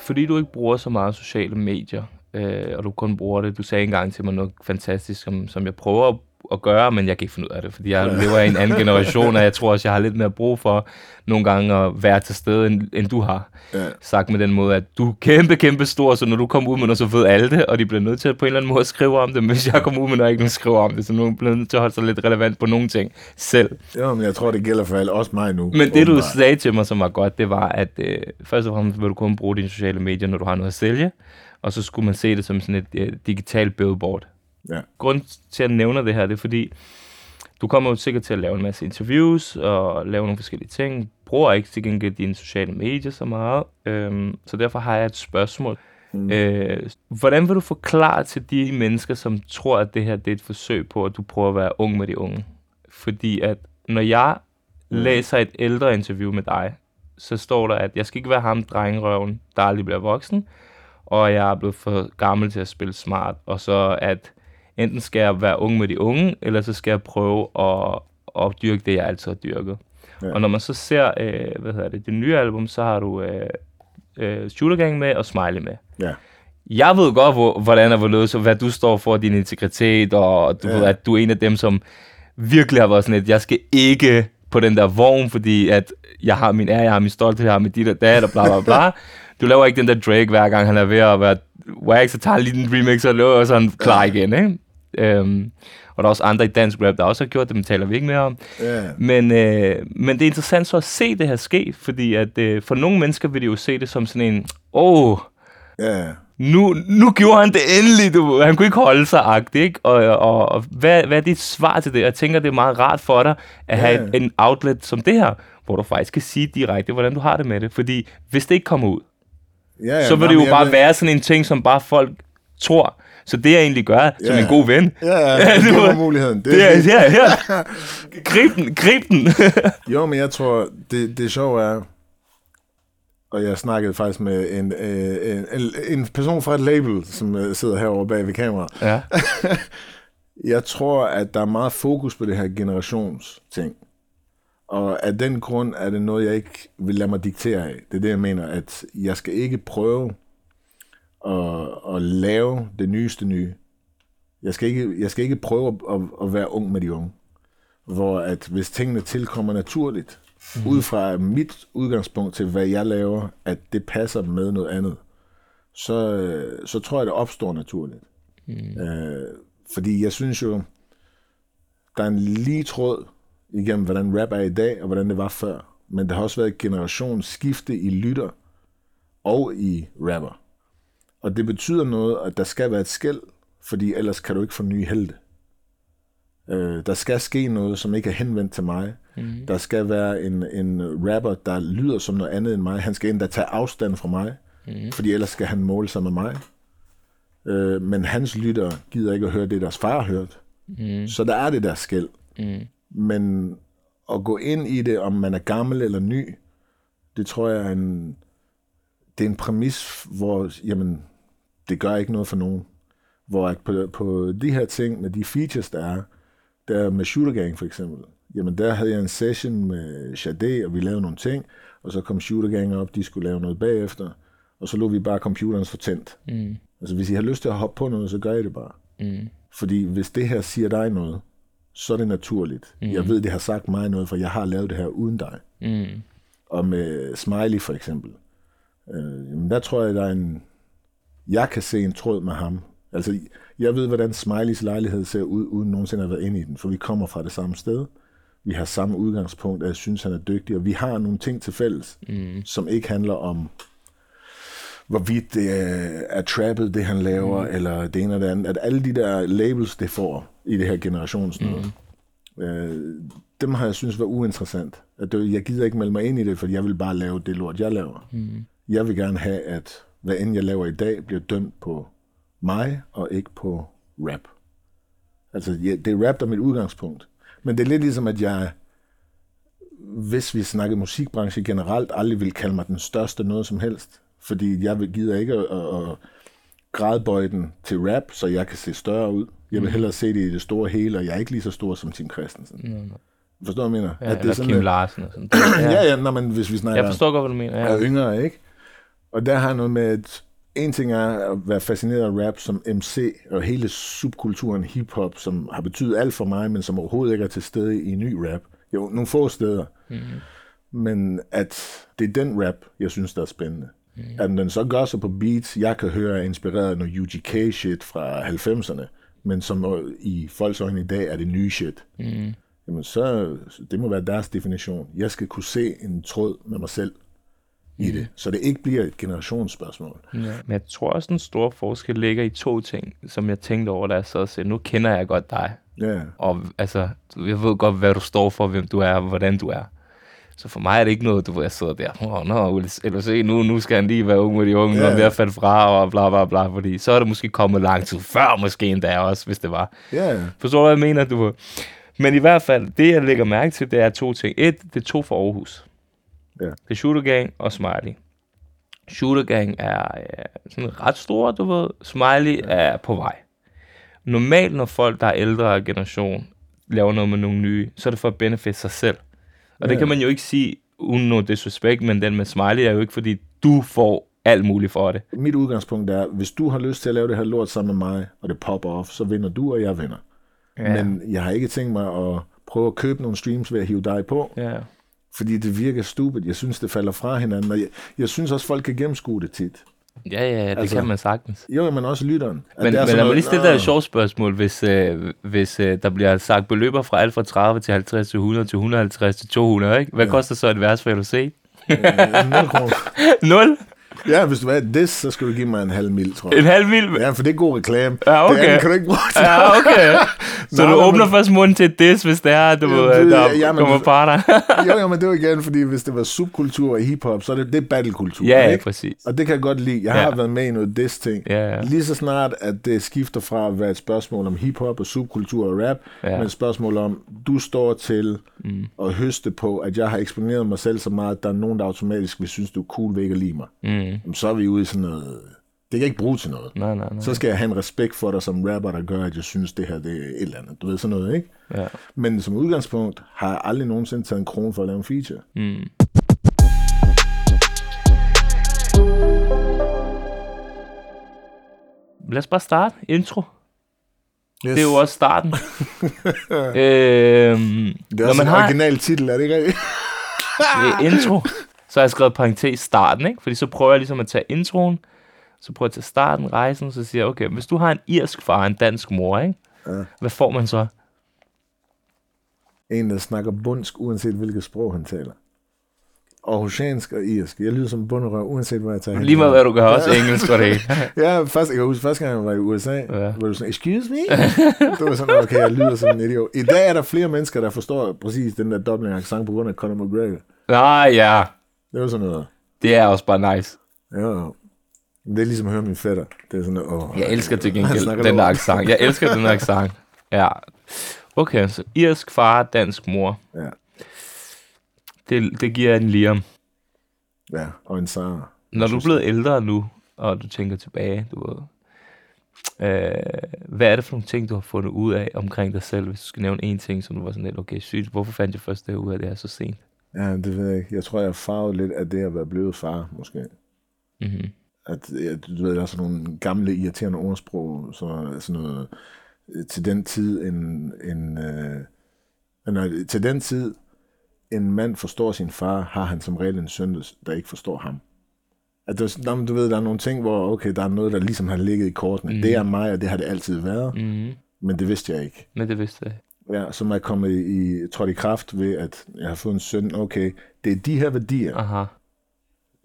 [SPEAKER 3] Fordi du ikke bruger så meget sociale medier, øh, og du kun bruger det, du sagde engang til mig noget fantastisk, som, som jeg prøver at, at gøre, men jeg kan ikke finde ud af det, fordi jeg lever i en anden generation, og jeg tror også, jeg har lidt mere brug for nogle gange at være til stede, end, end du har.
[SPEAKER 4] Ja.
[SPEAKER 3] Sagt med den måde, at du er kæmpe, kæmpe stor, så når du kommer ud med noget, så ved alle det, og de bliver nødt til at på en eller anden måde at skrive om det, men hvis jeg kommer ud med noget, og ikke nogen skriver om det, så nu bliver nødt til at holde sig lidt relevant på nogle ting selv.
[SPEAKER 4] Jo, men jeg tror, det gælder for alle, også mig nu.
[SPEAKER 3] Men det, du sagde til mig, som var godt, det var, at øh, først og fremmest vil du kun bruge dine sociale medier, når du har noget at sælge, og så skulle man se det som sådan et øh, digitalt billboard.
[SPEAKER 4] Ja.
[SPEAKER 3] Grunden til, at jeg nævner det her, det er fordi, du kommer jo sikkert til at lave en masse interviews og lave nogle forskellige ting. Bruger ikke til gengæld dine sociale medier så meget, øhm, så derfor har jeg et spørgsmål. Mm. Øh, hvordan vil du forklare til de mennesker, som tror, at det her det er et forsøg på, at du prøver at være ung med de unge? Fordi at når jeg læser et ældre interview med dig, så står der, at jeg skal ikke være ham drengerøven, der aldrig bliver voksen, og jeg er blevet for gammel til at spille smart, og så at enten skal jeg være ung med de unge, eller så skal jeg prøve at, at dyrke det, jeg altid har dyrket. Ja. Og når man så ser, øh, hvad hedder det, det nye album, så har du øh, øh, Shootergang med og Smiley med.
[SPEAKER 4] Ja.
[SPEAKER 3] Jeg ved godt, hvor, hvordan og hvorledes, og hvad du står for, din integritet, og du ja. Ved, at du er en af dem, som virkelig har været sådan et, jeg skal ikke på den der vogn, fordi at jeg har min ære, jeg har min stolthed, jeg har mit dit og dat, og bla bla bla. Du laver ikke den der Drake, hver gang han er ved at være wax, så tager lige en remix og laver og sådan klar igen, ikke? Øhm, og der er også andre i dansk rap, der også har gjort det, men taler vi ikke mere om.
[SPEAKER 4] Ja.
[SPEAKER 3] Men, øh, men det er interessant så at se det her ske, fordi at øh, for nogle mennesker vil de jo se det som sådan en, åh, oh,
[SPEAKER 4] Ja.
[SPEAKER 3] nu, nu gjorde han det endelig, du. Han kunne ikke holde sig agtigt, ikke? Og, og, og hvad, hvad er dit svar til det? Jeg tænker, det er meget rart for dig at have et, en outlet som det her, hvor du faktisk kan sige direkte, hvordan du har det med det. Fordi hvis det ikke kommer ud,
[SPEAKER 4] Ja, ja,
[SPEAKER 3] så vil det jo bare
[SPEAKER 4] ved-
[SPEAKER 3] være sådan en ting, som bare folk tror. Så det jeg egentlig gør, som
[SPEAKER 4] Ja.
[SPEAKER 3] en god ven,
[SPEAKER 4] Ja, ja,
[SPEAKER 3] Ja,
[SPEAKER 4] det var muligheden. Det,
[SPEAKER 3] det er her, her. Grib den, grib den.
[SPEAKER 4] Jo, men jeg tror, det, det sjove er, og jeg snakkede faktisk med en, øh, en, en, en person fra et label, som øh, sidder herovre bag ved kameraet.
[SPEAKER 3] ja.
[SPEAKER 4] Jeg tror, at der er meget fokus på det her generationsting. Og af den grund er det noget, jeg ikke vil lade mig diktere af. Det er det, jeg mener, at jeg skal ikke prøve at, at lave det nyeste nye. Jeg skal ikke, jeg skal ikke prøve at, at, være ung med de unge. Hvor at hvis tingene tilkommer naturligt, mm. ud fra mit udgangspunkt til, hvad jeg laver, at det passer med noget andet, så, så tror jeg, det opstår naturligt. Mm. Øh, fordi jeg synes jo, der er en lige tråd igennem, hvordan rap er i dag, og hvordan det var før. Men der har også været et generationsskifte i lytter og i rapper. Og det betyder noget, at der skal være et skæld, fordi ellers kan du ikke få nye helte. Øh, der skal ske noget, som ikke er henvendt til mig. Mm. Der skal være en, en rapper, der lyder som noget andet end mig. Han skal endda tage afstand fra mig, mm. fordi ellers skal han måle sig med mig. Øh, men hans lytter gider ikke at høre det, deres far har hørt. Mm. Så der er det der skæld. Mm. Men at gå ind i det, om man er gammel eller ny, det tror jeg er en, det er en præmis, hvor jamen, det gør ikke noget for nogen. Hvor at på, på de her ting, med de features, der er, der med Shooter Gang for eksempel, jamen der havde jeg en session med Sade, og vi lavede nogle ting, og så kom Shooter Gang op, de skulle lave noget bagefter, og så lå vi bare computeren for tændt. Mm. Altså hvis I har lyst til at hoppe på noget, så gør I det bare. Mm. Fordi hvis det her siger dig noget, så er det naturligt. Mm. Jeg ved, det har sagt mig noget, for jeg har lavet det her uden dig. Mm. Og med Smiley for eksempel, øh, jamen der tror jeg, der er en... Jeg kan se en tråd med ham. Altså, jeg ved, hvordan Smileys lejlighed ser ud, uden nogensinde at have været inde i den, for vi kommer fra det samme sted. Vi har samme udgangspunkt, at jeg synes, han er dygtig, og vi har nogle ting til fælles, mm. som ikke handler om, hvorvidt det er, er trappet, det han laver, mm. eller det ene eller det andet. At alle de der labels, det får i det her generationsnød, mm. øh, dem har jeg synes var uinteressant. At det, jeg gider ikke melde mig ind i det, for jeg vil bare lave det lort, jeg laver. Mm. Jeg vil gerne have, at hvad end jeg laver i dag, bliver dømt på mig, og ikke på rap. Altså, det er rap, der er mit udgangspunkt. Men det er lidt ligesom, at jeg, hvis vi snakker musikbranche generelt, aldrig vil kalde mig den største noget som helst. Fordi jeg vil gider ikke at, at, at gradbøje den til rap, så jeg kan se større ud. Jeg vil mm. hellere se det i det store hele, og jeg er ikke lige så stor som Tim Christensen. Mm. Forstår du, hvad jeg mener?
[SPEAKER 3] Ja, at det er sådan,
[SPEAKER 4] Kim
[SPEAKER 3] Larsen og sådan.
[SPEAKER 4] ja, ja, når man, hvis vi snakker...
[SPEAKER 3] Jeg forstår godt, hvad du mener. Ja.
[SPEAKER 4] Er yngre, ikke? Og der har noget med, at en ting er at være fascineret af rap som MC, og hele subkulturen hiphop, som har betydet alt for mig, men som overhovedet ikke er til stede i ny rap. Jo, nogle få steder. Mm. Men at det er den rap, jeg synes, der er spændende. Mm. At den så gør sig på beats, jeg kan høre er inspireret af noget UGK-shit fra 90'erne, men som i folks øjne i dag er det nye shit. Mm. Jamen så, det må være deres definition. Jeg skal kunne se en tråd med mig selv i det, så det ikke bliver et generationsspørgsmål.
[SPEAKER 3] Ja. Men jeg tror også, en stor forskel ligger i to ting, som jeg tænkte over, da jeg sad og sagde, nu kender jeg godt dig.
[SPEAKER 4] Ja.
[SPEAKER 3] Og altså, jeg ved godt, hvad du står for, hvem du er, og hvordan du er. Så for mig er det ikke noget, du ved, jeg sidder der, åh, oh, nå, no, se, nu, nu skal han lige være ung med de unge, yeah. og ved at falde fra, og bla, bla, bla, fordi så er det måske kommet lang tid før, måske endda også, hvis det var.
[SPEAKER 4] Ja. Yeah.
[SPEAKER 3] Forstår du, hvad jeg mener, du Men i hvert fald, det jeg lægger mærke til, det er to ting. Et, det er to for Aarhus.
[SPEAKER 4] Ja.
[SPEAKER 3] Det er Shooter Gang og Smiley. Shooter Gang er øh, sådan ret stor, du ved. Smiley ja. er på vej. Normalt, når folk, der er ældre generation, laver noget med nogle nye, så er det for at benefit sig selv. Og ja. det kan man jo ikke sige uden noget disrespect, men den med Smiley er jo ikke, fordi du får alt muligt for det.
[SPEAKER 4] Mit udgangspunkt er, hvis du har lyst til at lave det her lort sammen med mig, og det popper off, så vinder du, og jeg vinder. Ja. Men jeg har ikke tænkt mig at prøve at købe nogle streams ved at hive dig på.
[SPEAKER 3] Ja
[SPEAKER 4] fordi det virker stupid. Jeg synes, det falder fra hinanden, og jeg, jeg synes også, folk kan gennemskue det tit.
[SPEAKER 3] Ja, ja, det altså, kan man sagtens.
[SPEAKER 4] Jo, men også lytteren.
[SPEAKER 3] Men, men lad mig lige stille dig et sjovt spørgsmål, hvis, øh, hvis øh, der bliver sagt beløber fra alt fra 30 til 50 til 100 til 150 til 200, ikke? Hvad ja. koster så et vers for LOC? Øh,
[SPEAKER 4] 0 kroner.
[SPEAKER 3] 0?
[SPEAKER 4] Ja, hvis du er det, så skal du give mig en halv mil, tror jeg.
[SPEAKER 3] En halv mil?
[SPEAKER 4] Ja, for det er god reklame.
[SPEAKER 3] Ja, okay.
[SPEAKER 4] Det kan du ikke bruge til
[SPEAKER 3] Ja, okay. Så Nå, du åbner men... først munden til det, hvis det er, du ja, det, der ja, men, kommer parter.
[SPEAKER 4] jo, jo, men det var igen, fordi hvis det var subkultur i hiphop, så er det, det er battlekultur.
[SPEAKER 3] Ja, ja,
[SPEAKER 4] ikke?
[SPEAKER 3] præcis.
[SPEAKER 4] Og det kan jeg godt lide. Jeg har været med i noget des ting.
[SPEAKER 3] Ja, ja.
[SPEAKER 4] Lige så snart, at det skifter fra at være et spørgsmål om hiphop og subkultur og rap, ja. men et spørgsmål om, du står til mm. at høste på, at jeg har eksponeret mig selv så meget, at der er nogen, der automatisk vil synes, du er cool ved ikke at lide mig.
[SPEAKER 3] Mm.
[SPEAKER 4] Så er vi ude i sådan noget... Det kan ikke bruge til noget.
[SPEAKER 3] Nej, nej, nej.
[SPEAKER 4] Så skal jeg have en respekt for dig som rapper, der gør, at jeg synes, det her det er et eller andet. Du ved sådan noget, ikke?
[SPEAKER 3] Ja.
[SPEAKER 4] Men som udgangspunkt har jeg aldrig nogensinde taget en krone for at lave en feature.
[SPEAKER 3] Mm. Lad os bare starte. Intro. Yes. Det er jo også starten. øhm,
[SPEAKER 4] det er også en original har... titel, er det ikke rigtigt?
[SPEAKER 3] intro. Så har jeg skrevet parentes starten, ikke? Fordi så prøver jeg ligesom at tage introen, Så prøver jeg at starte en rejsen, så siger jeg, okay, hvis du har en irsk far og en dansk mor, ikke?
[SPEAKER 4] Ja.
[SPEAKER 3] hvad får man så?
[SPEAKER 4] En, der snakker bundsk, uanset hvilket sprog han taler. Aarhusiansk og irsk. Jeg lyder som bunderøv, uanset hvor jeg tager.
[SPEAKER 3] Lige meget hvad du gør, også engelsk og det.
[SPEAKER 4] Ja, først, jeg kan huske, første gang jeg var i USA,
[SPEAKER 3] Ja.
[SPEAKER 4] ja. var du sådan, excuse me? det var sådan, okay, jeg lyder som en idiot. I dag er der flere mennesker, der forstår præcis den der dobbelt accent på grund af Conor McGregor.
[SPEAKER 3] Nej, ja.
[SPEAKER 4] Det var sådan noget.
[SPEAKER 3] Det er også bare nice.
[SPEAKER 4] Ja, det er ligesom at høre min fætter. Det er sådan, åh.
[SPEAKER 3] Jeg elsker til gengæld den der accent. Jeg elsker den der accent. Ja. Okay, så irsk far, dansk mor.
[SPEAKER 4] Ja,
[SPEAKER 3] Det, det giver en Liam.
[SPEAKER 4] ja, og en Sara.
[SPEAKER 3] Når du er blevet ældre nu, og du tænker tilbage, du ved, øh, hvad er det for nogle ting, du har fundet ud af omkring dig selv, hvis du skal nævne en ting, som du var sådan lidt, okay, sygt, hvorfor fandt jeg først det ud af det her så sent?
[SPEAKER 4] Ja, det ved jeg ikke. Jeg tror, jeg har farvet lidt af det at være blevet far, måske.
[SPEAKER 3] Mm-hmm.
[SPEAKER 4] At, ja, du ved, der er sådan nogle gamle, irriterende ordsprog, så sådan noget, øh, til den tid en, en øh, nej, til den tid, en mand forstår sin far, har han som regel en søn, der ikke forstår ham. At der, men du ved, der er nogle ting, hvor okay, der er noget, der ligesom har ligget i kortene. Mm. Det er mig, og det har det altid været, mm. Men det vidste jeg ikke.
[SPEAKER 3] Men det vidste jeg.
[SPEAKER 4] Ja, som er kommet i, trådt i kraft ved, at jeg har fået en søn. Okay, det er de her værdier,
[SPEAKER 3] Aha,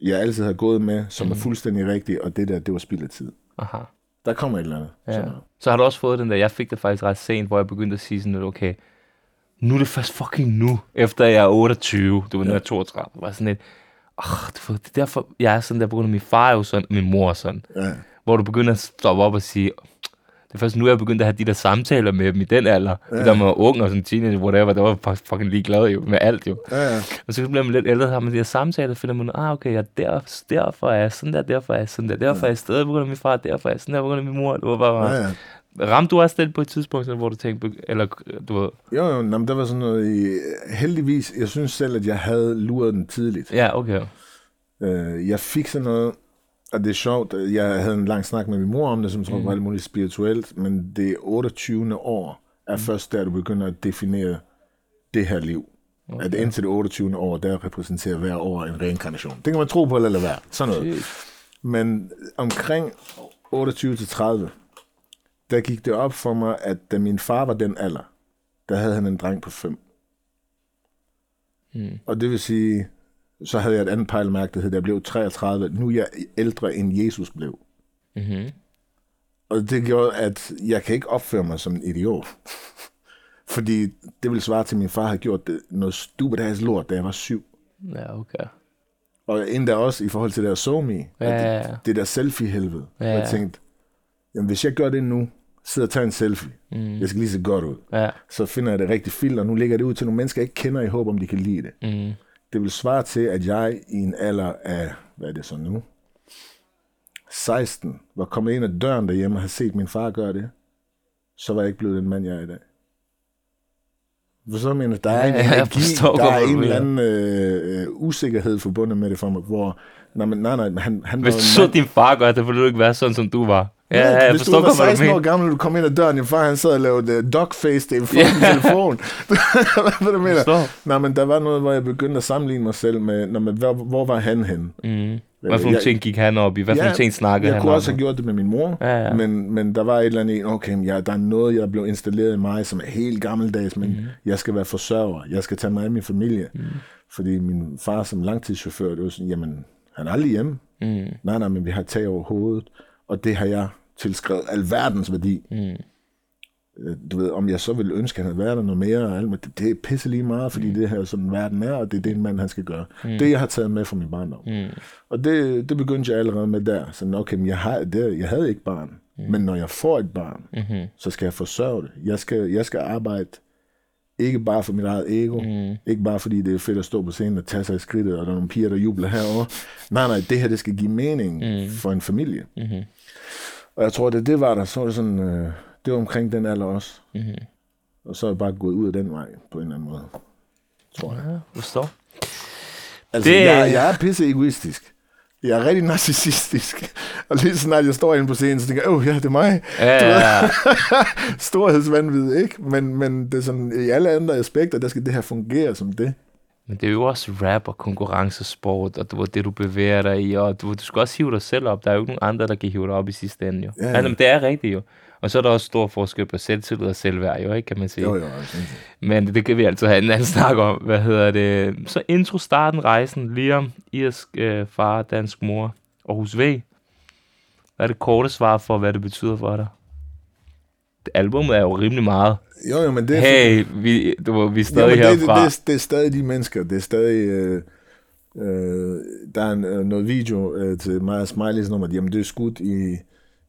[SPEAKER 4] jeg altid har gået med, som mm. er fuldstændig rigtige, og det der, det var spild af tid.
[SPEAKER 3] aha.
[SPEAKER 4] Der kommer et eller andet.
[SPEAKER 3] Ja.
[SPEAKER 4] Så,
[SPEAKER 3] Så har du også fået den der, jeg fik det faktisk ret sent, hvor jeg begyndte at sige sådan okay, nu er det først fucking nu, efter jeg er 28, du var ja. 32, var sådan lidt, oh, det er derfor, jeg er sådan der, på grund af min far er jo sådan, min mor er sådan,
[SPEAKER 4] ja.
[SPEAKER 3] hvor du begynder at stoppe op og sige, det er først nu, jeg er begyndt at have de der samtaler med dem i den alder. Ja. Der med ung og sådan teenager, whatever, der var fucking ligeglad jo, med alt jo.
[SPEAKER 4] Ja, ja.
[SPEAKER 3] Og så bliver man lidt ældre, så har man de her samtaler, finder man, ah, okay, ja, der, derfor er jeg sådan der, derfor er jeg sådan der, derfor er jeg stadig på grund af min far, derfor er jeg sådan der på grund af min mor. Det var bare,
[SPEAKER 4] ja, ja.
[SPEAKER 3] Ramte du også den på et tidspunkt, hvor du tænkte, eller du ved,
[SPEAKER 4] Jo, jo, nå, men der var sådan noget i... Heldigvis, jeg synes selv, at jeg havde luret den tidligt.
[SPEAKER 3] ja, okay.
[SPEAKER 4] Øh, jeg fik sådan noget, og det er sjovt, jeg havde en lang snak med min mor om det, som tror jeg var alt muligt spirituelt, men det 28. år er først der, du begynder at definere det her liv. Okay. At indtil det 28. år, der repræsenterer hver år en reinkarnation. Det kan man tro på eller lade være. Sådan noget.
[SPEAKER 3] Sygt.
[SPEAKER 4] Men omkring 28 til 30, der gik det op for mig, at da min far var den alder, der havde han en dreng på 5.
[SPEAKER 3] Mm.
[SPEAKER 4] Og det vil sige, så havde jeg et andet pejlemærke, der hed, jeg blev 33. Nu er jeg ældre, end Jesus blev.
[SPEAKER 3] Mm-hmm.
[SPEAKER 4] Og det gjorde, at jeg kan ikke opføre mig som en idiot. Fordi det ville svare til, at min far havde gjort det, noget stupid ass lort, da jeg var syv.
[SPEAKER 3] Ja, okay.
[SPEAKER 4] Og endda også i forhold til det der SoMe,
[SPEAKER 3] Ja,
[SPEAKER 4] ja,
[SPEAKER 3] ja,
[SPEAKER 4] det, det der selfie-helvede.
[SPEAKER 3] Ja,
[SPEAKER 4] Ja, jeg tænkte, jamen hvis jeg gør det nu, sidder og tager en selfie,
[SPEAKER 3] Mm.
[SPEAKER 4] jeg skal lige se godt ud,
[SPEAKER 3] Ja.
[SPEAKER 4] så finder jeg det rigtige filter, og nu lægger jeg det ud til nogle mennesker, jeg ikke kender, i håb om, de kan lide det.
[SPEAKER 3] Mm.
[SPEAKER 4] Det vil svare til, at jeg i en alder af, hvad er det så nu, 16, var kommet ind ad døren derhjemme og havde set min far gøre det, så var jeg ikke blevet den mand, jeg er i dag. For så mener der er en
[SPEAKER 3] Ja,
[SPEAKER 4] energi,
[SPEAKER 3] forstår
[SPEAKER 4] der
[SPEAKER 3] godt,
[SPEAKER 4] er en eller anden øh, øh, usikkerhed forbundet med det for mig, hvor, nej, men, nej, nej, han, han
[SPEAKER 3] Hvis du så din far gøre det, ville du ikke være sådan, som du var. Ja,
[SPEAKER 4] Ja,
[SPEAKER 3] ja jeg
[SPEAKER 4] hvis
[SPEAKER 3] forstår
[SPEAKER 4] du var
[SPEAKER 3] godt, hvad du
[SPEAKER 4] 16 år gammel, du kom ind ad døren, din far han sad og lavede uh, dogface det i
[SPEAKER 3] Ja.
[SPEAKER 4] yeah. telefon. hvad du mener?
[SPEAKER 3] Forstår.
[SPEAKER 4] Nej, men der var noget, hvor jeg begyndte at sammenligne mig selv med, når man, hvor, hvor var han henne?
[SPEAKER 3] Mm. Hvad for nogle
[SPEAKER 4] Jeg-
[SPEAKER 3] ting gik han op i? Hvad for nogle ting snakkede
[SPEAKER 4] jeg
[SPEAKER 3] han
[SPEAKER 4] kunne
[SPEAKER 3] om?
[SPEAKER 4] også have gjort det med min mor,
[SPEAKER 3] Ja, ja.
[SPEAKER 4] Men, men der var et eller andet okay, jeg, der er noget, jeg blev installeret i mig, som er helt gammeldags, men mm. jeg skal være forsørger, jeg skal tage mig af min familie. Mm. Fordi min far som langtidschauffør, det var sådan, jamen, han er aldrig hjemme.
[SPEAKER 3] Mm.
[SPEAKER 4] Nej, nej, men vi har tag over hovedet, og det har jeg tilskrevet alverdens værdi.
[SPEAKER 3] Mm.
[SPEAKER 4] Øh, Du ved, om jeg så ville ønske, at han havde været der noget mere, og alt, men det, det er pisse lige meget, fordi mm. det her er sådan, verden er, og det er det, en mand, han skal gøre. Mm. Det, jeg har taget med fra min barndom.
[SPEAKER 3] Mm.
[SPEAKER 4] Og det, det begyndte jeg allerede med der. Så okay, men jeg, har, det, jeg havde ikke barn. Mm. Men når jeg får et barn,
[SPEAKER 3] Mm-hmm.
[SPEAKER 4] så skal jeg forsørge det. Jeg skal, jeg skal arbejde ikke bare for mit eget ego. Mm. Ikke bare fordi det er fedt at stå på scenen og tage sig i skridtet, og der er nogle piger, der jubler herovre. Nej, nej, det her, det skal give mening mm. for en familie.
[SPEAKER 3] Mm-hmm.
[SPEAKER 4] Og jeg tror, det det var der. Så var det sådan, øh, det var omkring den alder også.
[SPEAKER 3] Mm-hmm.
[SPEAKER 4] Og så er jeg bare gået ud af den vej på en eller anden måde. Tror jeg.
[SPEAKER 3] Ja, forstår.
[SPEAKER 4] Altså,
[SPEAKER 3] Det-
[SPEAKER 4] jeg, jeg er pisse egoistisk. Jeg er rigtig narcissistisk. Og lige så snart jeg står inde på scenen, så tænker jeg, åh ja, det er mig.
[SPEAKER 3] Ja, ja, ja.
[SPEAKER 4] Storhedsvandvid, ikke? Men, men det er sådan, i alle andre aspekter, der skal det her fungere som det.
[SPEAKER 3] Men det er jo også rap og konkurrencesport, og du ved, det, du bevæger dig i, og du, du skal også hive dig selv op. Der er jo ikke nogen andre, der kan hive dig op i sidste ende, jo.
[SPEAKER 4] Ja,
[SPEAKER 3] Ja. Altså, men det er rigtigt, jo. Og så er der også stor forskel på selvtillid og selvværd, jo, ikke, kan man sige.
[SPEAKER 4] Jo, jo, altså.
[SPEAKER 3] Men det, det kan vi altid have en anden snak om. Hvad hedder det? Så intro starten rejsen. Liam, irsk øh, far, dansk mor. Aarhus V. Hvad er det korte svar for, hvad det betyder for dig? Det Albummet er jo rimelig meget.
[SPEAKER 4] Jo, jo, men det er...
[SPEAKER 3] Hey, vi, du, vi er stadig
[SPEAKER 4] Jamen, det, det,
[SPEAKER 3] herfra.
[SPEAKER 4] det, det er stadig de mennesker. Det er stadig... Øh, øh, der er en, øh, noget video øh, til og Smileys nummer. Jamen, det er skudt i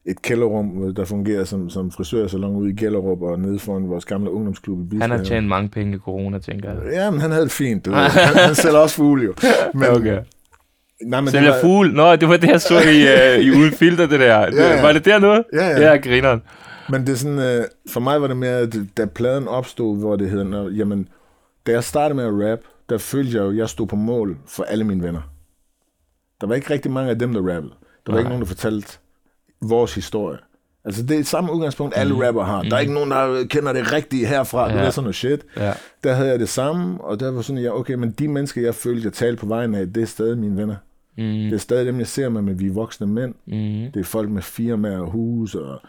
[SPEAKER 4] et kælderrum, hvor der fungerer som, som frisørsalon ude i Gellerup og nede foran vores gamle ungdomsklub i Bisbjerg.
[SPEAKER 3] Han har tjent mange penge i corona, tænker jeg.
[SPEAKER 4] Ja, men han havde det fint. Du ved. Han, han sælger også fugle, jo. Men,
[SPEAKER 3] Okay.
[SPEAKER 4] Nej, men
[SPEAKER 3] Sælger
[SPEAKER 4] det var,
[SPEAKER 3] fugl. Nå, det var det, jeg så i, øh, i uden filter, det der.
[SPEAKER 4] Ja, ja.
[SPEAKER 3] Var det der noget?
[SPEAKER 4] Ja, ja.
[SPEAKER 3] Ja, grineren.
[SPEAKER 4] Men det er sådan, øh, for mig var det mere, at da pladen opstod, hvor det hedder, når, jamen, da jeg startede med at rap, der følte jeg jo, at jeg stod på mål for alle mine venner. Der var ikke rigtig mange af dem, der rappede. Der var
[SPEAKER 3] Nej.
[SPEAKER 4] ikke nogen, der fortalte vores historie. Altså, det er samme udgangspunkt, alle
[SPEAKER 3] Mm.
[SPEAKER 4] rapper har. Der er ikke nogen, der kender det rigtige herfra. Ja.
[SPEAKER 3] Ja.
[SPEAKER 4] Det er sådan noget shit.
[SPEAKER 3] Ja.
[SPEAKER 4] Der havde jeg det samme, og der var sådan, ja, okay, men de mennesker, jeg følte, jeg talte på vejen af, det er stadig mine venner.
[SPEAKER 3] Mm.
[SPEAKER 4] Det er stadig dem, jeg ser med, men vi er voksne mænd.
[SPEAKER 3] Mm.
[SPEAKER 4] Det er folk med firmaer og hus og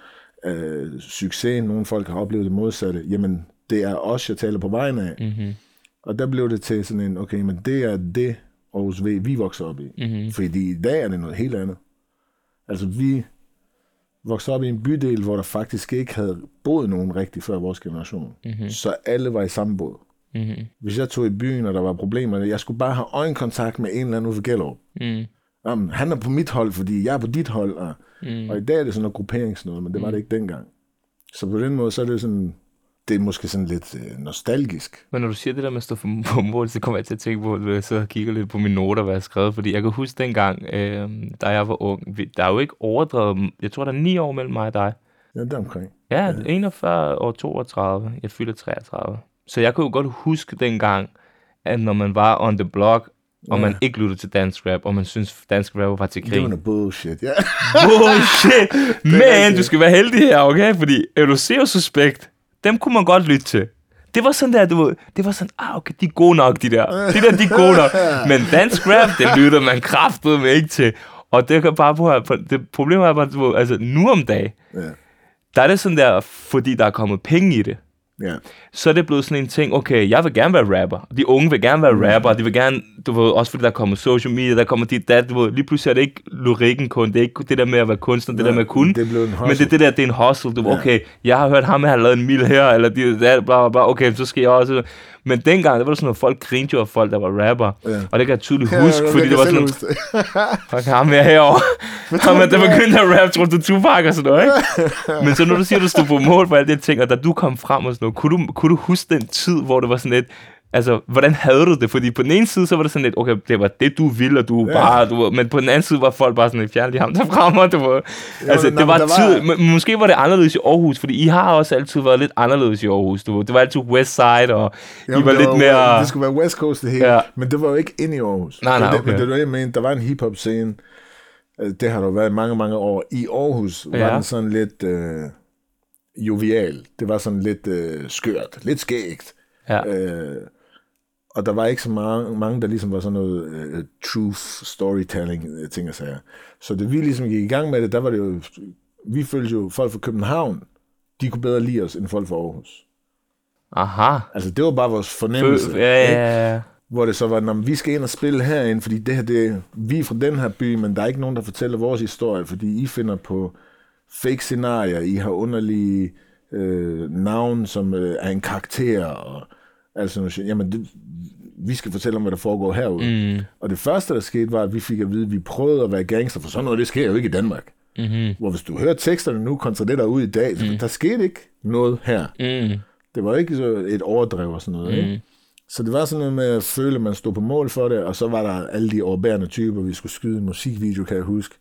[SPEAKER 4] øh, succes. Nogle folk har oplevet det modsatte. Jamen, det er os, jeg taler på vejen af.
[SPEAKER 3] Mm-hmm.
[SPEAKER 4] Og der blev det til sådan en, okay, men det er det Aarhus V, vi vokser op i.
[SPEAKER 3] Mm-hmm.
[SPEAKER 4] Fordi i dag er det noget helt andet. Altså, vi voksede op i en bydel, hvor der faktisk ikke havde boet nogen rigtig før vores generation.
[SPEAKER 3] Mm-hmm.
[SPEAKER 4] Så alle var i samme båd.
[SPEAKER 3] Mm-hmm.
[SPEAKER 4] Hvis jeg tog i byen, og der var problemer, jeg skulle bare have øjenkontakt med en eller anden ude for Gellerup.
[SPEAKER 3] Mm.
[SPEAKER 4] Jamen, han er på mit hold, fordi jeg er på dit hold. Og,
[SPEAKER 3] Mm.
[SPEAKER 4] og i dag er det sådan noget grupperingsnoget, men det var det ikke dengang. Så på den måde, så er det sådan, det er måske sådan lidt øh, nostalgisk.
[SPEAKER 3] Men når du siger det der med at stå på mål, så kommer jeg til at tænke på, at jeg og kigger lidt på mine noter, hvad jeg har skrevet. Fordi jeg kan huske dengang, øh, da jeg var ung, der er jo ikke overdrevet, jeg tror, der er ni år mellem mig og dig.
[SPEAKER 4] Ja, det er omkring.
[SPEAKER 3] Ja, 41 og 32. Jeg fylder 33. Så jeg kunne jo godt huske dengang, at når man var on the block, og man ikke lyttede til dansk rap, og man synes dansk rap var til
[SPEAKER 4] Det var noget bullshit, ja.
[SPEAKER 3] Bullshit! Men du skal være heldig her, okay? Fordi LOC og Suspekt, dem kunne man godt lytte til. Det var sådan der, du ved, det var sådan, ah, okay, de er gode nok, de der. De der, de er gode nok. Men dansk rap, det lytter man kraftedeme ikke til. Og det kan bare på, det problemet er bare, du ved, altså nu om dagen,
[SPEAKER 4] ja.
[SPEAKER 3] der er det sådan der, fordi der er kommet penge i det,
[SPEAKER 4] ja.
[SPEAKER 3] så er det blevet sådan en ting, okay, jeg vil gerne være rapper. De unge vil gerne være rapper, de vil gerne, du ved, også fordi der kommer social media, der kommer dit, dat, du ved, lige pludselig er det ikke lyrikken kun, det er ikke det der med at være kunstner, det der med at kunne,
[SPEAKER 4] Det en
[SPEAKER 3] men det er det der, det er en hustle, du ved,
[SPEAKER 4] Ja.
[SPEAKER 3] okay, jeg har hørt ham, han har lavet en mil her, eller de, der, bla, bla, bla, okay, så skal jeg også, men dengang, der var det sådan noget, folk grinte jo af folk, der var rapper,
[SPEAKER 4] Ja.
[SPEAKER 3] og det kan jeg tydeligt
[SPEAKER 4] Ja,
[SPEAKER 3] huske,
[SPEAKER 4] jeg
[SPEAKER 3] fordi det var sådan, fuck ham her herovre, ham er, der begyndte at rap, tror du, Tupac og sådan noget, ikke? Men så når du siger, at du stod på mål for alle de ting, og da du kom frem og sådan noget, kunne du, kunne du huske den tid, hvor det var sådan lidt, altså, hvordan havde du det? Fordi på den ene side, så var det sådan lidt, okay, det var det, du ville, og du
[SPEAKER 4] Ja.
[SPEAKER 3] bare, du, men på den anden side var folk bare sådan lidt, fjern lige ham der frem, og du ved, altså, det var
[SPEAKER 4] men der
[SPEAKER 3] tid,
[SPEAKER 4] var-
[SPEAKER 3] måske var det anderledes i Aarhus, fordi I har også altid været lidt anderledes i Aarhus, du. Det var altid Westside, og I
[SPEAKER 4] Jamen,
[SPEAKER 3] var
[SPEAKER 4] det
[SPEAKER 3] lidt
[SPEAKER 4] jo-
[SPEAKER 3] mere...
[SPEAKER 4] Det skulle være West Coast det hele,
[SPEAKER 3] Ja.
[SPEAKER 4] men det var jo ikke inde i Aarhus.
[SPEAKER 3] Nej, nej,
[SPEAKER 4] det,
[SPEAKER 3] okay.
[SPEAKER 4] Men det var det, jeg mente. Der var en hiphop scene, øh, det har der været i mange, mange år. I Aarhus var
[SPEAKER 3] Ja.
[SPEAKER 4] den sådan lidt øh, jovial. Det var sådan lidt øh, skørt, lidt skægt.
[SPEAKER 3] Ja.
[SPEAKER 4] Øh, og der var ikke så mange, mange der ligesom var sådan noget øh, truth storytelling øh, ting og sager. Så det vi ligesom gik i gang med det, der var det jo, vi følte jo folk fra København, de kunne bedre lide os end folk fra Aarhus.
[SPEAKER 3] Aha.
[SPEAKER 4] Altså det var bare vores fornemmelse.
[SPEAKER 3] Fø- ja,
[SPEAKER 4] ikke?
[SPEAKER 3] ja, ja.
[SPEAKER 4] Hvor det så var, når vi skal ind og spille herinde, fordi det her, det, vi er fra den her by, men der er ikke nogen, der fortæller vores historie, fordi I finder på fake scenarier, I har underlige øh, navn, som øh, er en karakter, og altså. Jamen, det, vi skal fortælle om, hvad der foregår herude.
[SPEAKER 3] Mm.
[SPEAKER 4] Og det første, der skete, var, at vi fik at vide, at vi prøvede at være gangster, for sådan noget, det sker jo ikke i Danmark.
[SPEAKER 3] Mm-hmm.
[SPEAKER 4] Hvor hvis du hører teksterne nu kontra det, der er ude i dag, så der skete ikke noget her.
[SPEAKER 3] Mm.
[SPEAKER 4] Det var ikke så et overdrev og sådan noget,
[SPEAKER 3] Mm.
[SPEAKER 4] ikke? Så det var sådan noget med at føle, at man stod på mål for det, og så var der alle de overbærende typer, vi skulle skyde en musikvideo, kan jeg huske.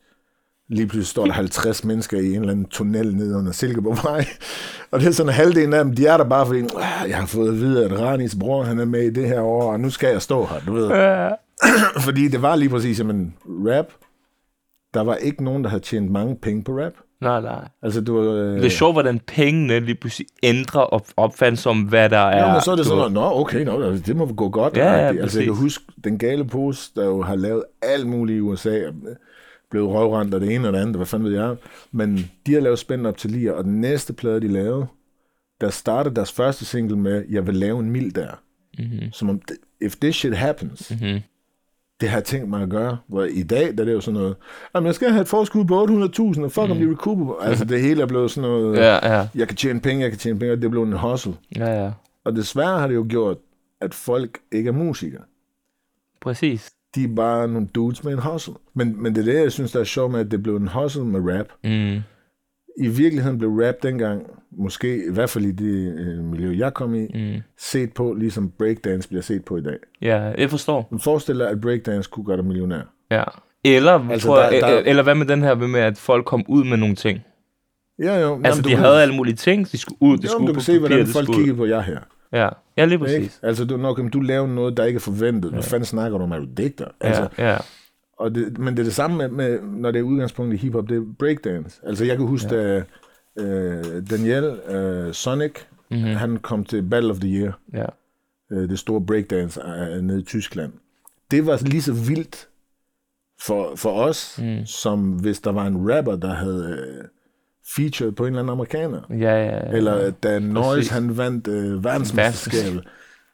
[SPEAKER 4] Lige pludselig står der 50 mennesker i en eller anden tunnel nede under Silkeborgvej. Og det er sådan, at halvdelen af dem, de er der bare fordi, "Ah, jeg har fået at vide, at Ranis bror, han er med i det her år, og nu skal jeg stå her, du ved.
[SPEAKER 3] Ja.
[SPEAKER 4] Fordi det var lige præcis, jamen, rap, der var ikke nogen, der havde tjent mange penge på rap.
[SPEAKER 3] Nej, nej.
[SPEAKER 4] Altså, du... Øh,
[SPEAKER 3] Det er sjovt, hvordan pengene lige pludselig ændrer op, opfattelse om, hvad der er.
[SPEAKER 4] Ja, men så er det sådan, at, nå, okay, nå, altså, det må gå godt.
[SPEAKER 3] Ja, ja,
[SPEAKER 4] altså, jeg kan huske, den gale pose, der jo har lavet alt muligt i USA, blev røvrendt af det ene og det andet, hvad fanden ved jeg. Men de har lavet spændende op til lige, og den næste plade, de lavede, der startede deres første single med, jeg vil lave en mild der. Mm-hmm. Som om, if this shit happens, mm-hmm. det har jeg tænkt mig at gøre. Hvor i dag, der er det jo sådan noget, jamen jeg skal have et forskud på 800.000, og fuck om de recuper. Altså det hele er blevet sådan noget,
[SPEAKER 3] Ja, ja.
[SPEAKER 4] jeg kan tjene penge, jeg kan tjene penge, og det er blevet en hustle.
[SPEAKER 3] Ja, ja.
[SPEAKER 4] Og desværre har det jo gjort, at folk ikke er musikere.
[SPEAKER 3] Præcis.
[SPEAKER 4] De er bare nogle dudes med en hustle. Men, men det er det, jeg synes, der er sjovt med, at det blev en hustle med rap.
[SPEAKER 3] Mm.
[SPEAKER 4] I virkeligheden blev rap dengang, måske i hvert fald i det øh, miljø, jeg kom i, mm. set på, ligesom breakdance bliver set på i dag.
[SPEAKER 3] Ja, jeg forstår.
[SPEAKER 4] Men forestil dig, at breakdance kunne gøre dig millionær.
[SPEAKER 3] Ja. Eller,
[SPEAKER 4] Altså,
[SPEAKER 3] tror
[SPEAKER 4] der-
[SPEAKER 3] jeg,
[SPEAKER 4] der-
[SPEAKER 3] eller hvad med den her med, at folk kom ud med nogle ting?
[SPEAKER 4] Ja, jo.
[SPEAKER 3] Altså,
[SPEAKER 4] du
[SPEAKER 3] de
[SPEAKER 4] kan-
[SPEAKER 3] havde alle mulige ting, de skulle ud, de
[SPEAKER 4] Jo,
[SPEAKER 3] skulle
[SPEAKER 4] du
[SPEAKER 3] på
[SPEAKER 4] kan se,
[SPEAKER 3] papir,
[SPEAKER 4] hvordan folk kigger på jer her.
[SPEAKER 3] Ja, ja lige
[SPEAKER 4] Ikke?
[SPEAKER 3] præcis.
[SPEAKER 4] Altså, du, når du laver noget, der ikke er forventet. Hvad fanden snakker du om? Er du digter? Altså,
[SPEAKER 3] Ja, ja.
[SPEAKER 4] Og det, men det er det samme med, med, når det er udgangspunkt i hiphop, det er breakdance. Altså jeg kan huske, ja. da øh, Daniel øh, Sonic, mm-hmm. han kom til Battle of the Year,
[SPEAKER 3] ja.
[SPEAKER 4] øh, det store breakdance øh, nede i Tyskland. Det var lige så vildt for, for os, mm. som hvis der var en rapper, der havde øh, featured på en eller anden amerikaner.
[SPEAKER 3] Ja, ja, ja.
[SPEAKER 4] Eller da Noise, han vandt øh, verdensmesterskabet.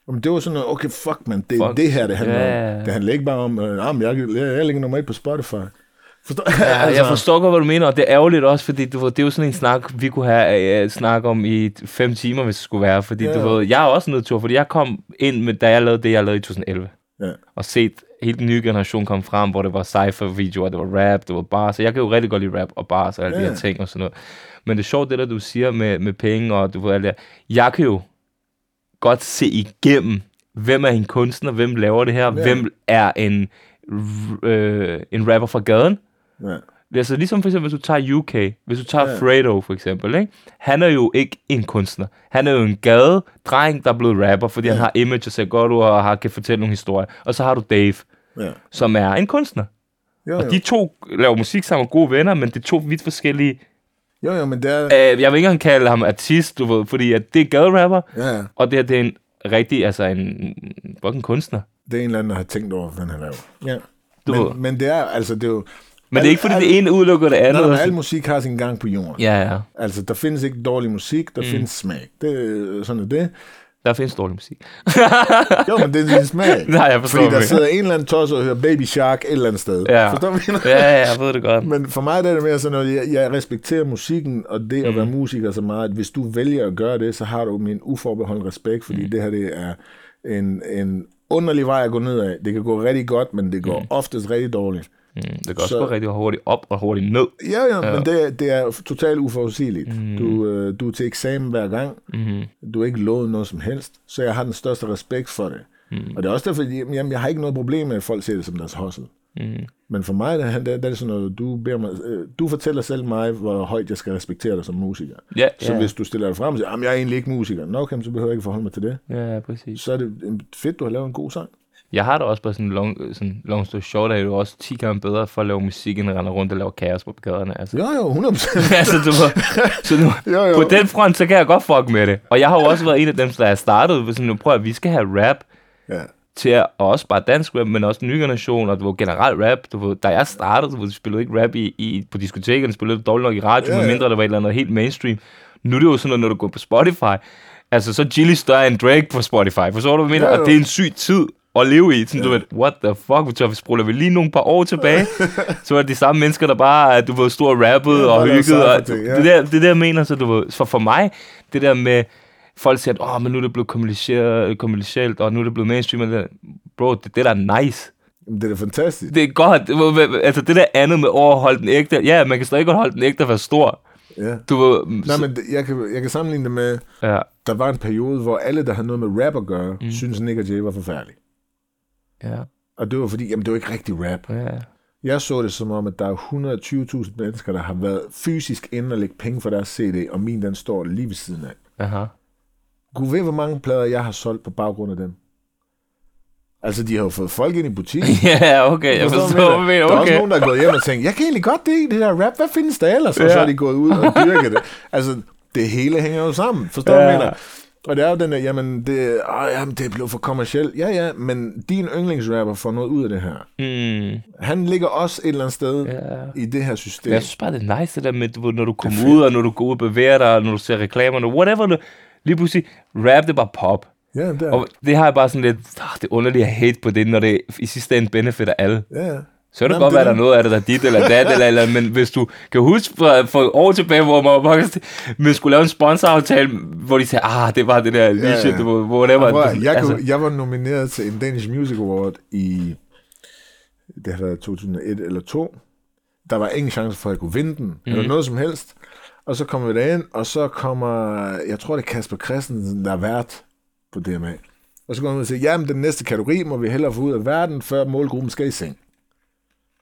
[SPEAKER 4] Jamen, det var sådan noget, okay, fuck man, det er det her, det handler
[SPEAKER 3] Ja.
[SPEAKER 4] om. Det handler ikke bare om, øh, ah, jeg, jeg, jeg ligger nummer et på Spotify. Forstår?
[SPEAKER 3] Ja, altså, jeg forstår godt, hvad du mener, og det er ærgerligt også, fordi du ved, det er jo sådan en snak, vi kunne have uh, snak om i fem timer, hvis det skulle være, fordi
[SPEAKER 4] Ja.
[SPEAKER 3] du ved, jeg er også nødt til, fordi jeg kom ind med, da jeg lavede det, jeg lavede i 2011,
[SPEAKER 4] Ja.
[SPEAKER 3] og set hele den nye generation komme frem, hvor det var cypher-videoer, det var rap, det var bars, så jeg kan jo rigtig godt lide rap og bars og alle ja. de her ting og sådan noget. Men det er sjovt, det der du siger med, med penge og du ved alt det. Jeg kan jo godt se igennem, hvem er en kunstner, hvem laver det her,
[SPEAKER 4] Ja.
[SPEAKER 3] hvem er en, øh, en rapper fra gaden,
[SPEAKER 4] Ja.
[SPEAKER 3] Altså ligesom for eksempel, hvis du tager UK, hvis du tager
[SPEAKER 4] Ja.
[SPEAKER 3] Fredo for eksempel, ikke? han er jo ikke en kunstner. Han er jo en gade dreng, der er blevet rapper, fordi ja. han har image og ser godt ud og har, kan fortælle nogle historier. Og så har du Dave,
[SPEAKER 4] Ja.
[SPEAKER 3] som er en kunstner.
[SPEAKER 4] Jo,
[SPEAKER 3] Og
[SPEAKER 4] jo.
[SPEAKER 3] de to laver musik sammen og gode venner, men det er to vidt forskellige...
[SPEAKER 4] jo, jo, men det er...
[SPEAKER 3] Øh, jeg vil ikke engang kalde ham artist, du ved, fordi at det er gaderapper,
[SPEAKER 4] Ja, ja.
[SPEAKER 3] og det her det er en rigtig, altså en fucking kunstner.
[SPEAKER 4] det er en eller anden, der har tænkt over, hvad han laver. Ja.
[SPEAKER 3] Du ved.
[SPEAKER 4] Men, men det er, altså, det er jo...
[SPEAKER 3] Men det er ikke, fordi
[SPEAKER 4] al,
[SPEAKER 3] det ene udelukker det andet.
[SPEAKER 4] Nej, al musik har sin gang på jorden.
[SPEAKER 3] Ja, ja.
[SPEAKER 4] Altså, der findes ikke dårlig musik, der mm. findes smag. Det, sådan er det.
[SPEAKER 3] Der findes dårlig musik.
[SPEAKER 4] Jo, men det er din smag.
[SPEAKER 3] Nej, jeg forstår,
[SPEAKER 4] Fordi der sidder en eller anden tosser og hører Baby Shark et eller andet sted.
[SPEAKER 3] Ja.
[SPEAKER 4] Forstår du,
[SPEAKER 3] ja, ja, jeg ved det godt.
[SPEAKER 4] Men for mig der er det mere sådan noget, jeg, jeg respekterer musikken og det at
[SPEAKER 3] Mm.
[SPEAKER 4] være musiker så meget, at hvis du vælger at gøre det, så har du min uforbeholden respekt, fordi
[SPEAKER 3] Mm.
[SPEAKER 4] det her det er en, en underlig vej at gå ned af. Det kan gå rigtig godt, men det går oftest rigtig dårligt.
[SPEAKER 3] Mm, det kan også
[SPEAKER 4] Så-
[SPEAKER 3] gå rigtig hurtigt op og hurtigt ned.
[SPEAKER 4] Ja, ja, ja. men det, er- det er totalt uforudsigeligt. Mm. Du, øh, du er til eksamen hver gang.
[SPEAKER 3] Mm.
[SPEAKER 4] Du er ikke lovet noget som helst, så jeg har den største respekt for det. Mm. Og det er også derfor, at jamen, jeg har ikke noget problem med, at folk ser det som deres hustle.
[SPEAKER 3] Mm.
[SPEAKER 4] Men for mig, der, der, der er det sådan noget, du, beder mig, øh, du fortæller selv mig, hvor højt jeg skal respektere dig som musiker.
[SPEAKER 3] Ja,
[SPEAKER 4] Så
[SPEAKER 3] ja.
[SPEAKER 4] hvis du stiller dig frem og siger, at jeg er egentlig ikke musiker, nå okay, så behøver jeg ikke forholde mig til det.
[SPEAKER 3] Ja, ja, præcis.
[SPEAKER 4] Så er det fedt, du har lavet en god sang.
[SPEAKER 3] Jeg har da også bare sådan en long, sådan long story short, er det jo også 10 gange bedre for at lave musik, end at rende rundt og lave kaos på gaderne. Altså.
[SPEAKER 4] Jo, jo, 100%.
[SPEAKER 3] altså, du ved, så nu,
[SPEAKER 4] Jo, jo.
[SPEAKER 3] på den front, så kan jeg godt fuck med det. Og jeg har jo også været en af dem, der er startet sådan, nu prøver at vi skal have rap
[SPEAKER 4] ja.
[SPEAKER 3] til at, og også bare dansk rap, men også nye generation, og du ved, generelt rap. Du ved, da jeg startede, du spillede ikke rap i, i, på diskotekerne, spillede det dårligt nok i radio,
[SPEAKER 4] Ja,
[SPEAKER 3] ja, medmindre der var et eller andet helt mainstream. Nu er det jo sådan noget, når du går på Spotify, altså så Gilly større end Drake på Spotify, forstår du, hvad jeg mener?
[SPEAKER 4] Ja.
[SPEAKER 3] Og det er en syg tid at leve i. Sådan, du ved, what the fuck, vi spruller vi lige nogle par år tilbage, så var det de samme mennesker, der bare, du ved, stod og rappede
[SPEAKER 4] Ja,
[SPEAKER 3] og hyggede. Og,
[SPEAKER 4] cypher-ting, ja.
[SPEAKER 3] det, der, det der, jeg mener, så du ved, for, for mig, det der med, folk siger, at oh, men nu er det blevet kommercielt, kommercielt, og nu er det blevet mainstream. det. Bro, det, det der er nice.
[SPEAKER 4] Det er da fantastisk.
[SPEAKER 3] Det er godt. Det var- Altså, det der andet med at holde den ægte. Ja, man kan stadig godt holde den ægte være stor.
[SPEAKER 4] Ja.
[SPEAKER 3] Du
[SPEAKER 4] Nej, men det- jeg kan, jeg kan sammenligne det med,
[SPEAKER 3] Ja,
[SPEAKER 4] der var en periode, hvor alle, der havde noget med rap at gøre, mm. synes Nick og Jay var forfærdelig.
[SPEAKER 3] Ja,
[SPEAKER 4] Og det var fordi, jamen det var ikke rigtig rap.
[SPEAKER 3] ja.
[SPEAKER 4] Jeg så det som om, at der er 120.000 mennesker, der har været fysisk inde og lægge penge for deres CD, og min den står lige ved siden af.
[SPEAKER 3] Aha.
[SPEAKER 4] Gud ved, hvor mange plader jeg har solgt på baggrund af dem. Altså, de har jo fået folk ind i butikken.
[SPEAKER 3] ja, okay, jeg
[SPEAKER 4] Forstår hvad mener? Der er også nogen, der er gået hjem og tænkt, jeg kan egentlig godt det det der rap, hvad findes der ellers? Og så
[SPEAKER 3] Ja.
[SPEAKER 4] er de gået ud og dyrket det. Altså, det hele hænger jo sammen, forstår du, jeg mener? Og det er jo den der, jamen, det, åh, jamen, det er blevet for kommercielt. Ja, ja, men din yndlingsrapper får noget ud af det her.
[SPEAKER 3] Mm,
[SPEAKER 4] Han ligger også et eller andet sted
[SPEAKER 3] ja.
[SPEAKER 4] i det her system.
[SPEAKER 3] Jeg synes bare, det er nice det der med, når du kommer ud, og når du går ud og bevæger dig, og når du ser reklamerne, whatever. Du, lige pludselig, rap det er bare pop.
[SPEAKER 4] Ja, det er.
[SPEAKER 3] Og det har jeg bare sådan lidt, oh, det er underligt at hate på det, når det i sidste ende benefitter alle.
[SPEAKER 4] Ja, ja.
[SPEAKER 3] Så kan det godt være,
[SPEAKER 4] er
[SPEAKER 3] der er noget af det, der er dit eller dat, eller, eller, men hvis du kan huske for, for år tilbage, hvor man, var- man skulle lave en sponsoraftale, hvor de sagde, ah, det var det der lige
[SPEAKER 4] Ja,
[SPEAKER 3] shit,
[SPEAKER 4] ja.
[SPEAKER 3] det var.
[SPEAKER 4] Prøv, at-
[SPEAKER 3] Det-
[SPEAKER 4] jeg,
[SPEAKER 3] altså,
[SPEAKER 4] jeg var nomineret til en Danish Music Award i, det har været 2001 eller 2. Der var ingen chance for, at jeg kunne vinde den, mm. eller noget som helst. Og så kommer vi derind, og så kommer, jeg tror det er Kasper Christensen, der er vært på DMA. Og så går han ud og siger, jamen den næste kategori må vi hellere få ud af verden, før målgruppen skal i seng.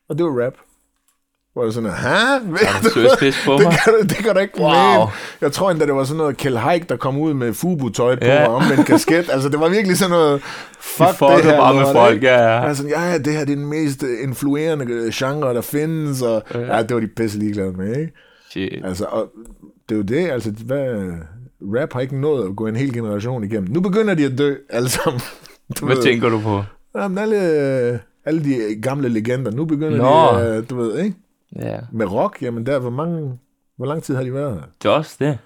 [SPEAKER 4] Og det var rap. Hvor jeg sådan, hæ?
[SPEAKER 3] Har du pis på
[SPEAKER 4] det,
[SPEAKER 3] mig?
[SPEAKER 4] kan, det kan da ikke
[SPEAKER 3] Wow.
[SPEAKER 4] wow. Jeg tror endda, det var sådan noget Kjell Haik, der kom ud med Fubu-tøj på
[SPEAKER 3] Ja.
[SPEAKER 4] og omvendt kasket. Altså, det var virkelig sådan noget, fuck
[SPEAKER 3] De
[SPEAKER 4] det her.
[SPEAKER 3] bare med folk,
[SPEAKER 4] ikke?
[SPEAKER 3] ja, ja.
[SPEAKER 4] Altså, ja, ja, det her det er den mest influerende genre, der findes. Og, ja. ja, det var de pisse ligeglade med, ikke?
[SPEAKER 3] Shit.
[SPEAKER 4] Altså, og det er jo det, altså, hvad, rap har ikke nået at gå en hel generation igennem. Nu begynder de at dø, alle sammen. Du
[SPEAKER 3] Hvad
[SPEAKER 4] ved.
[SPEAKER 3] tænker du på?
[SPEAKER 4] Jamen, alle, øh, alle de gamle legender, nu begynder
[SPEAKER 3] Nå.
[SPEAKER 4] de, øh, du ved, ikke?
[SPEAKER 3] Ja,
[SPEAKER 4] Med rock, jamen der, hvor mange, hvor lang tid har de været her?
[SPEAKER 3] det er også det.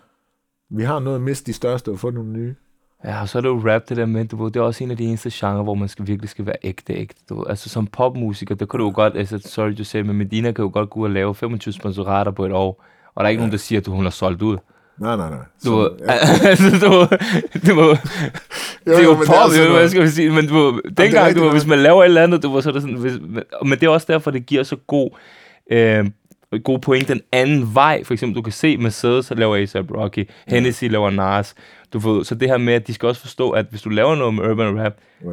[SPEAKER 4] Vi har noget at miste de største og få nogle nye.
[SPEAKER 3] Ja, og så er det jo rap, det der med, du ved, det er også en af de eneste genrer, hvor man skal, virkelig skal være ægte, ægte. Du ved. Altså som popmusiker, der kan du jo godt, altså sorry du sagde, men Medina kan jo godt gå ud og lave 25 sponsorater på et år, og der er ikke ja. nogen, der siger, at hun har solgt ud.
[SPEAKER 4] Nej, nej, nej.
[SPEAKER 3] Du
[SPEAKER 4] ja.
[SPEAKER 3] altså, du du ved, det er jo pop,
[SPEAKER 4] det er sådan
[SPEAKER 3] jo, hvad skal vi sige, men du dengang, du hvis man laver et eller andet, du så er det sådan, hvis, men- men det er også derfor, det giver så god, øh, god point den anden vej. For eksempel, du kan se Mercedes laver A$AP Rocky, Hennessy laver Nas, du ved, så det her med, at de skal også forstå, at hvis du laver noget med urban rap,
[SPEAKER 4] Ja.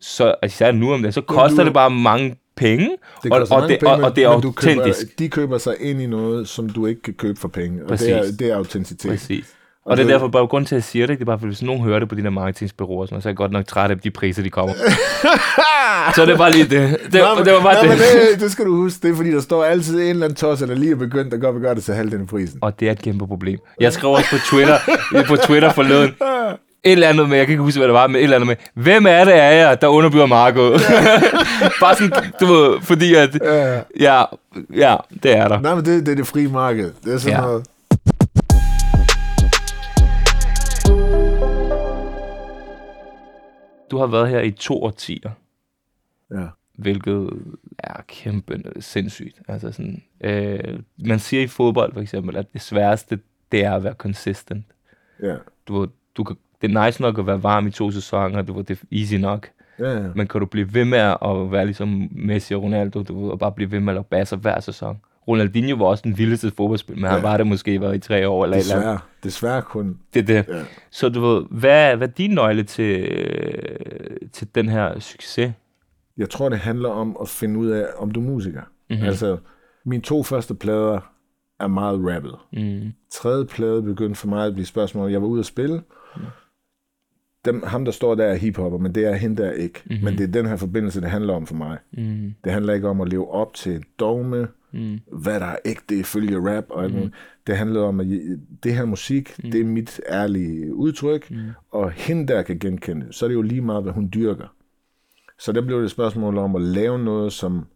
[SPEAKER 3] så især nu om det, så koster
[SPEAKER 4] du-
[SPEAKER 3] det bare mange penge,
[SPEAKER 4] Det
[SPEAKER 3] og, og, det,
[SPEAKER 4] penge,
[SPEAKER 3] og, og det er
[SPEAKER 4] køber,
[SPEAKER 3] autentisk.
[SPEAKER 4] de køber sig ind i noget, som du ikke kan købe for penge. Og
[SPEAKER 3] Præcis.
[SPEAKER 4] det er, det er autenticitet.
[SPEAKER 3] Præcis.
[SPEAKER 4] Og
[SPEAKER 3] Og det er
[SPEAKER 4] det-
[SPEAKER 3] derfor bare grund til at sige det, ikke? det er bare, fordi hvis nogen hører det på de der marketingsbyråer, så er jeg godt nok træt af de priser, de kommer. så det er bare lige det. Det,
[SPEAKER 4] Nå, men-
[SPEAKER 3] det var bare
[SPEAKER 4] nå,
[SPEAKER 3] det.
[SPEAKER 4] Men det, det skal du huske. Det er fordi, der står altid en eller anden tosser, der lige er begyndt, der godt vil gøre det til halvdelen af prisen.
[SPEAKER 3] Og det er et kæmpe problem. Jeg skrev også på Twitter, på Twitter forleden, et eller andet med, jeg kan ikke huske, hvad det var, men et eller andet med, hvem er det af jer, der underbygger Marco? Bare sådan, du ved, fordi at,
[SPEAKER 4] Ja.
[SPEAKER 3] ja, ja, det er der.
[SPEAKER 4] Nej, men det, det er det frie marked. Det er sådan
[SPEAKER 3] Ja.
[SPEAKER 4] ja. noget...
[SPEAKER 3] Du har været her i to årtier,
[SPEAKER 4] Ja.
[SPEAKER 3] hvilket er kæmpe sindssygt. Altså sådan, øh, man siger i fodbold for eksempel, at det sværeste, det er at være consistent.
[SPEAKER 4] Ja.
[SPEAKER 3] Du, du kan, det er nice nok at være varm i to sæsoner, du ved, det er easy nok.
[SPEAKER 4] Ja, ja.
[SPEAKER 3] Men kan du blive ved med at være ligesom Messi og Ronaldo, du ved, og bare blive ved med at lave basser hver sæson? Ronaldinho var også den vildeste fodboldspil, men ja. han var det måske været i tre år eller et eller andet.
[SPEAKER 4] Desværre. Desværre kun.
[SPEAKER 3] Det er det.
[SPEAKER 4] Ja.
[SPEAKER 3] Så du ved, hvad, hvad er din nøgle til, til den her succes?
[SPEAKER 4] Jeg tror, det handler om at finde ud af, om du er musiker.
[SPEAKER 3] Mhm.
[SPEAKER 4] Mm-hmm. Altså, mine to første plader er meget rappet.
[SPEAKER 3] Mm.
[SPEAKER 4] Tredje plade begyndte for mig at blive spørgsmål. Jeg var ude at spille. Dem, ham, der står der, er hiphopper, men det er hende der ikke. Mm-hmm. Men det er den her forbindelse, det handler om for mig.
[SPEAKER 3] Mm.
[SPEAKER 4] Det handler ikke om at leve op til et dogme,
[SPEAKER 3] Mm.
[SPEAKER 4] hvad der er ægte ifølge rap. Og mm. Det handler om, at det her musik, mm. det er mit ærlige udtryk, mm. og hende der kan genkende det. Så er det jo lige meget, hvad hun dyrker. Så der blev det et spørgsmål om at lave noget, som,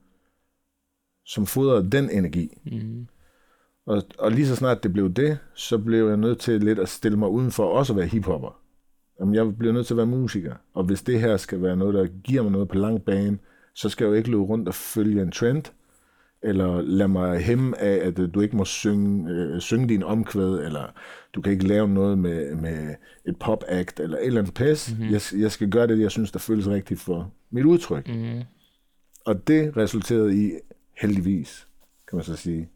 [SPEAKER 4] som fodrede den energi.
[SPEAKER 3] Mm.
[SPEAKER 4] Og, og lige så snart det blev det, så blev jeg nødt til lidt at stille mig udenfor også at være hiphopper. Jamen, jeg bliver nødt til at være musiker. Og hvis det her skal være noget, der giver mig noget på lang bane, så skal jeg jo ikke løbe rundt og følge en trend, eller lade mig hæmme af, at øh, du ikke må synge, øh, synge din omkvæd, eller du kan ikke lave noget med, med et pop-act, eller et eller andet pæs. Mm-hmm. Jeg, jeg skal gøre det, jeg synes, der føles rigtigt for mit udtryk.
[SPEAKER 3] Mm.
[SPEAKER 4] Og det resulterede i, heldigvis, kan man så sige,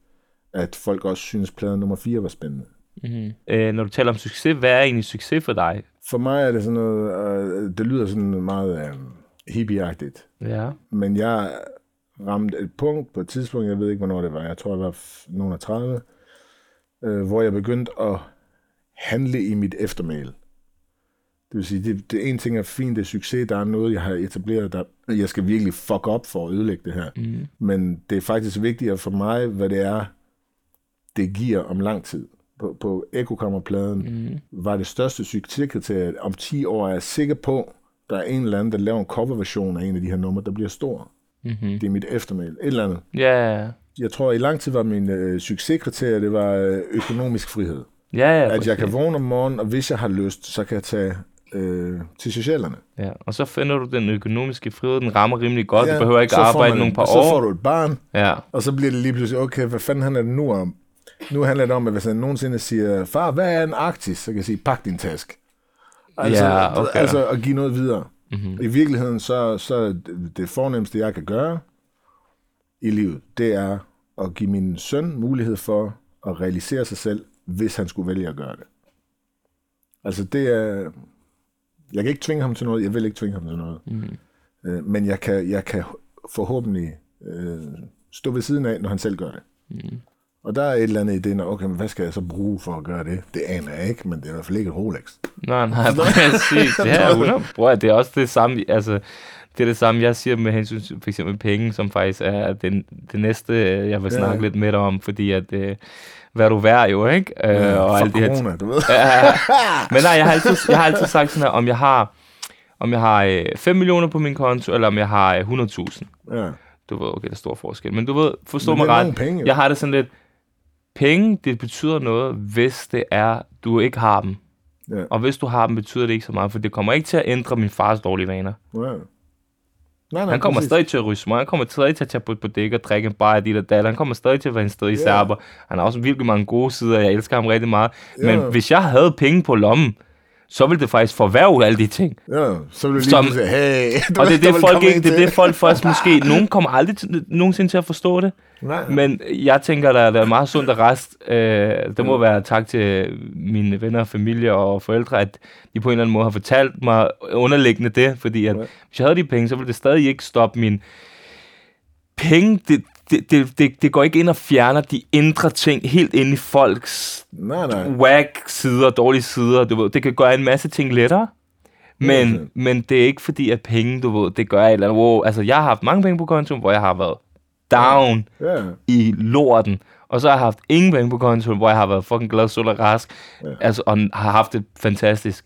[SPEAKER 4] at folk også synes, plade nummer 4 var spændende.
[SPEAKER 3] Mm. Øh, når du taler om succes, hvad er egentlig succes for dig?
[SPEAKER 4] For mig er det sådan noget, øh, det lyder sådan meget øh, hippieagtigt,
[SPEAKER 3] Ja.
[SPEAKER 4] men jeg ramte et punkt på et tidspunkt, jeg ved ikke, hvornår det var, jeg tror, jeg var nogen af 30, øh, hvor jeg begyndte at handle i mit eftermæl. Det vil sige, det, det en ting er fint, det er succes, der er noget, jeg har etableret, der jeg skal virkelig fuck op for at ødelægge det her.
[SPEAKER 3] Mm.
[SPEAKER 4] Men det er faktisk vigtigere for mig, hvad det er, det giver om lang tid. På, på Ekokammerpladen
[SPEAKER 3] Mm.
[SPEAKER 4] var det største succeskriterie, om 10 år er jeg sikker på, der er en eller anden, der laver en coverversion af en af de her numre, der bliver stor.
[SPEAKER 3] Mm-hmm.
[SPEAKER 4] Det er mit eftermæl. Et eller andet.
[SPEAKER 3] Ja, ja,
[SPEAKER 4] Jeg tror, i lang tid var min øh, succeskriterie, det var øh, økonomisk frihed.
[SPEAKER 3] ja. ja
[SPEAKER 4] At jeg kan vågne om morgenen, og hvis jeg har lyst, så kan jeg tage øh, til socialerne.
[SPEAKER 3] Ja, og så finder du den økonomiske frihed, den rammer rimelig godt.
[SPEAKER 4] Ja,
[SPEAKER 3] du behøver ikke
[SPEAKER 4] så
[SPEAKER 3] arbejde
[SPEAKER 4] man-
[SPEAKER 3] nogle par
[SPEAKER 4] og Så får
[SPEAKER 3] år.
[SPEAKER 4] du et barn,
[SPEAKER 3] Ja,
[SPEAKER 4] og så bliver det lige pludselig, okay, hvad fanden handler det nu om? Nu handler det om, at hvis han nogensinde siger, far, hvad er en Arktis? Så kan jeg sige, pak din task. Altså,
[SPEAKER 3] Ja, okay.
[SPEAKER 4] altså at give noget videre.
[SPEAKER 3] mm-hmm.
[SPEAKER 4] I virkeligheden, så, så det- fornemmeste, jeg kan gøre i livet, det er at give min søn mulighed for at realisere sig selv, hvis han skulle vælge at gøre det. Altså det er... Jeg kan ikke tvinge ham til noget, jeg vil ikke tvinge ham til noget.
[SPEAKER 3] Mm.
[SPEAKER 4] Øh, men jeg kan, jeg kan forhåbentlig øh, stå ved siden af, når han selv gør det.
[SPEAKER 3] Mm.
[SPEAKER 4] Og der er et eller andet i det, når, okay, men hvad skal jeg så bruge for at gøre det? Det aner jeg ikke, men det er i hvert fald ikke et Rolex.
[SPEAKER 3] Nej, nej, præcis. Det er 100. Bror, det er også det samme, altså, det er det samme, jeg siger med hensyn til for eksempel penge, som faktisk er den, det næste, øh, jeg vil
[SPEAKER 4] Ja.
[SPEAKER 3] snakke lidt med dig om, fordi at, øh, hvad du værd jo, ikke? Øh, og
[SPEAKER 4] for
[SPEAKER 3] alt det her
[SPEAKER 4] corona, du ved.
[SPEAKER 3] Ja, men nej, jeg har altid, jeg har altid sagt sådan her, om jeg har, om jeg har øh, 5 millioner på min konto, eller om jeg har øh, 100.000.
[SPEAKER 4] Ja.
[SPEAKER 3] Du ved, okay, der er stor forskel. Men du ved, forstå
[SPEAKER 4] Men
[SPEAKER 3] mig ret.
[SPEAKER 4] penge, jo.
[SPEAKER 3] Jeg har det sådan lidt, penge, det betyder noget, hvis det er, du ikke har dem.
[SPEAKER 4] Ja.
[SPEAKER 3] Og hvis du har dem, betyder det ikke så meget, for det kommer ikke til at ændre min fars dårlige vaner.
[SPEAKER 4] Ja. Nej, nej,
[SPEAKER 3] Han kommer
[SPEAKER 4] præcis.
[SPEAKER 3] stadig til at ryge smøg, han kommer stadig til at tage på, på dæk og drikke en bajer dit og dat, han kommer stadig til at være en sted i serber. Han har også virkelig mange gode sider, jeg elsker ham rigtig meget.
[SPEAKER 4] Ja.
[SPEAKER 3] Men hvis jeg havde penge på lommen, så ville det faktisk forværve alle de ting.
[SPEAKER 4] Ja, så vil du lige
[SPEAKER 3] Som-
[SPEAKER 4] pludselig, hey. Du
[SPEAKER 3] Og det er det,
[SPEAKER 4] vil
[SPEAKER 3] folk ikke, det er det, folk først måske, nogen kommer aldrig til, nogensinde til at forstå det.
[SPEAKER 4] Nej,
[SPEAKER 3] Men jeg tænker, der, der er meget sundt og rest. Øh, det må være tak til mine venner, familie og forældre, at de på en eller anden måde har fortalt mig underliggende det, fordi at,
[SPEAKER 4] Ja.
[SPEAKER 3] hvis jeg havde de penge, så ville det stadig ikke stoppe min penge. Det, det, det, det, det går ikke ind og fjerner de indre ting helt ind i folks
[SPEAKER 4] nej, nej.
[SPEAKER 3] whack sider, dårlige sider. Du ved, det kan gøre en masse ting lettere. Men,
[SPEAKER 4] 100%.
[SPEAKER 3] men det er ikke fordi, at penge, du ved, det gør et eller andet. Wow, altså, jeg har haft mange penge på kontoen, hvor jeg har været down
[SPEAKER 4] Ja,
[SPEAKER 3] i lorten. Og så har jeg haft ingen penge på kontoen, hvor jeg har været fucking glad, sund og rask.
[SPEAKER 4] Ja.
[SPEAKER 3] Altså, og har haft det fantastisk.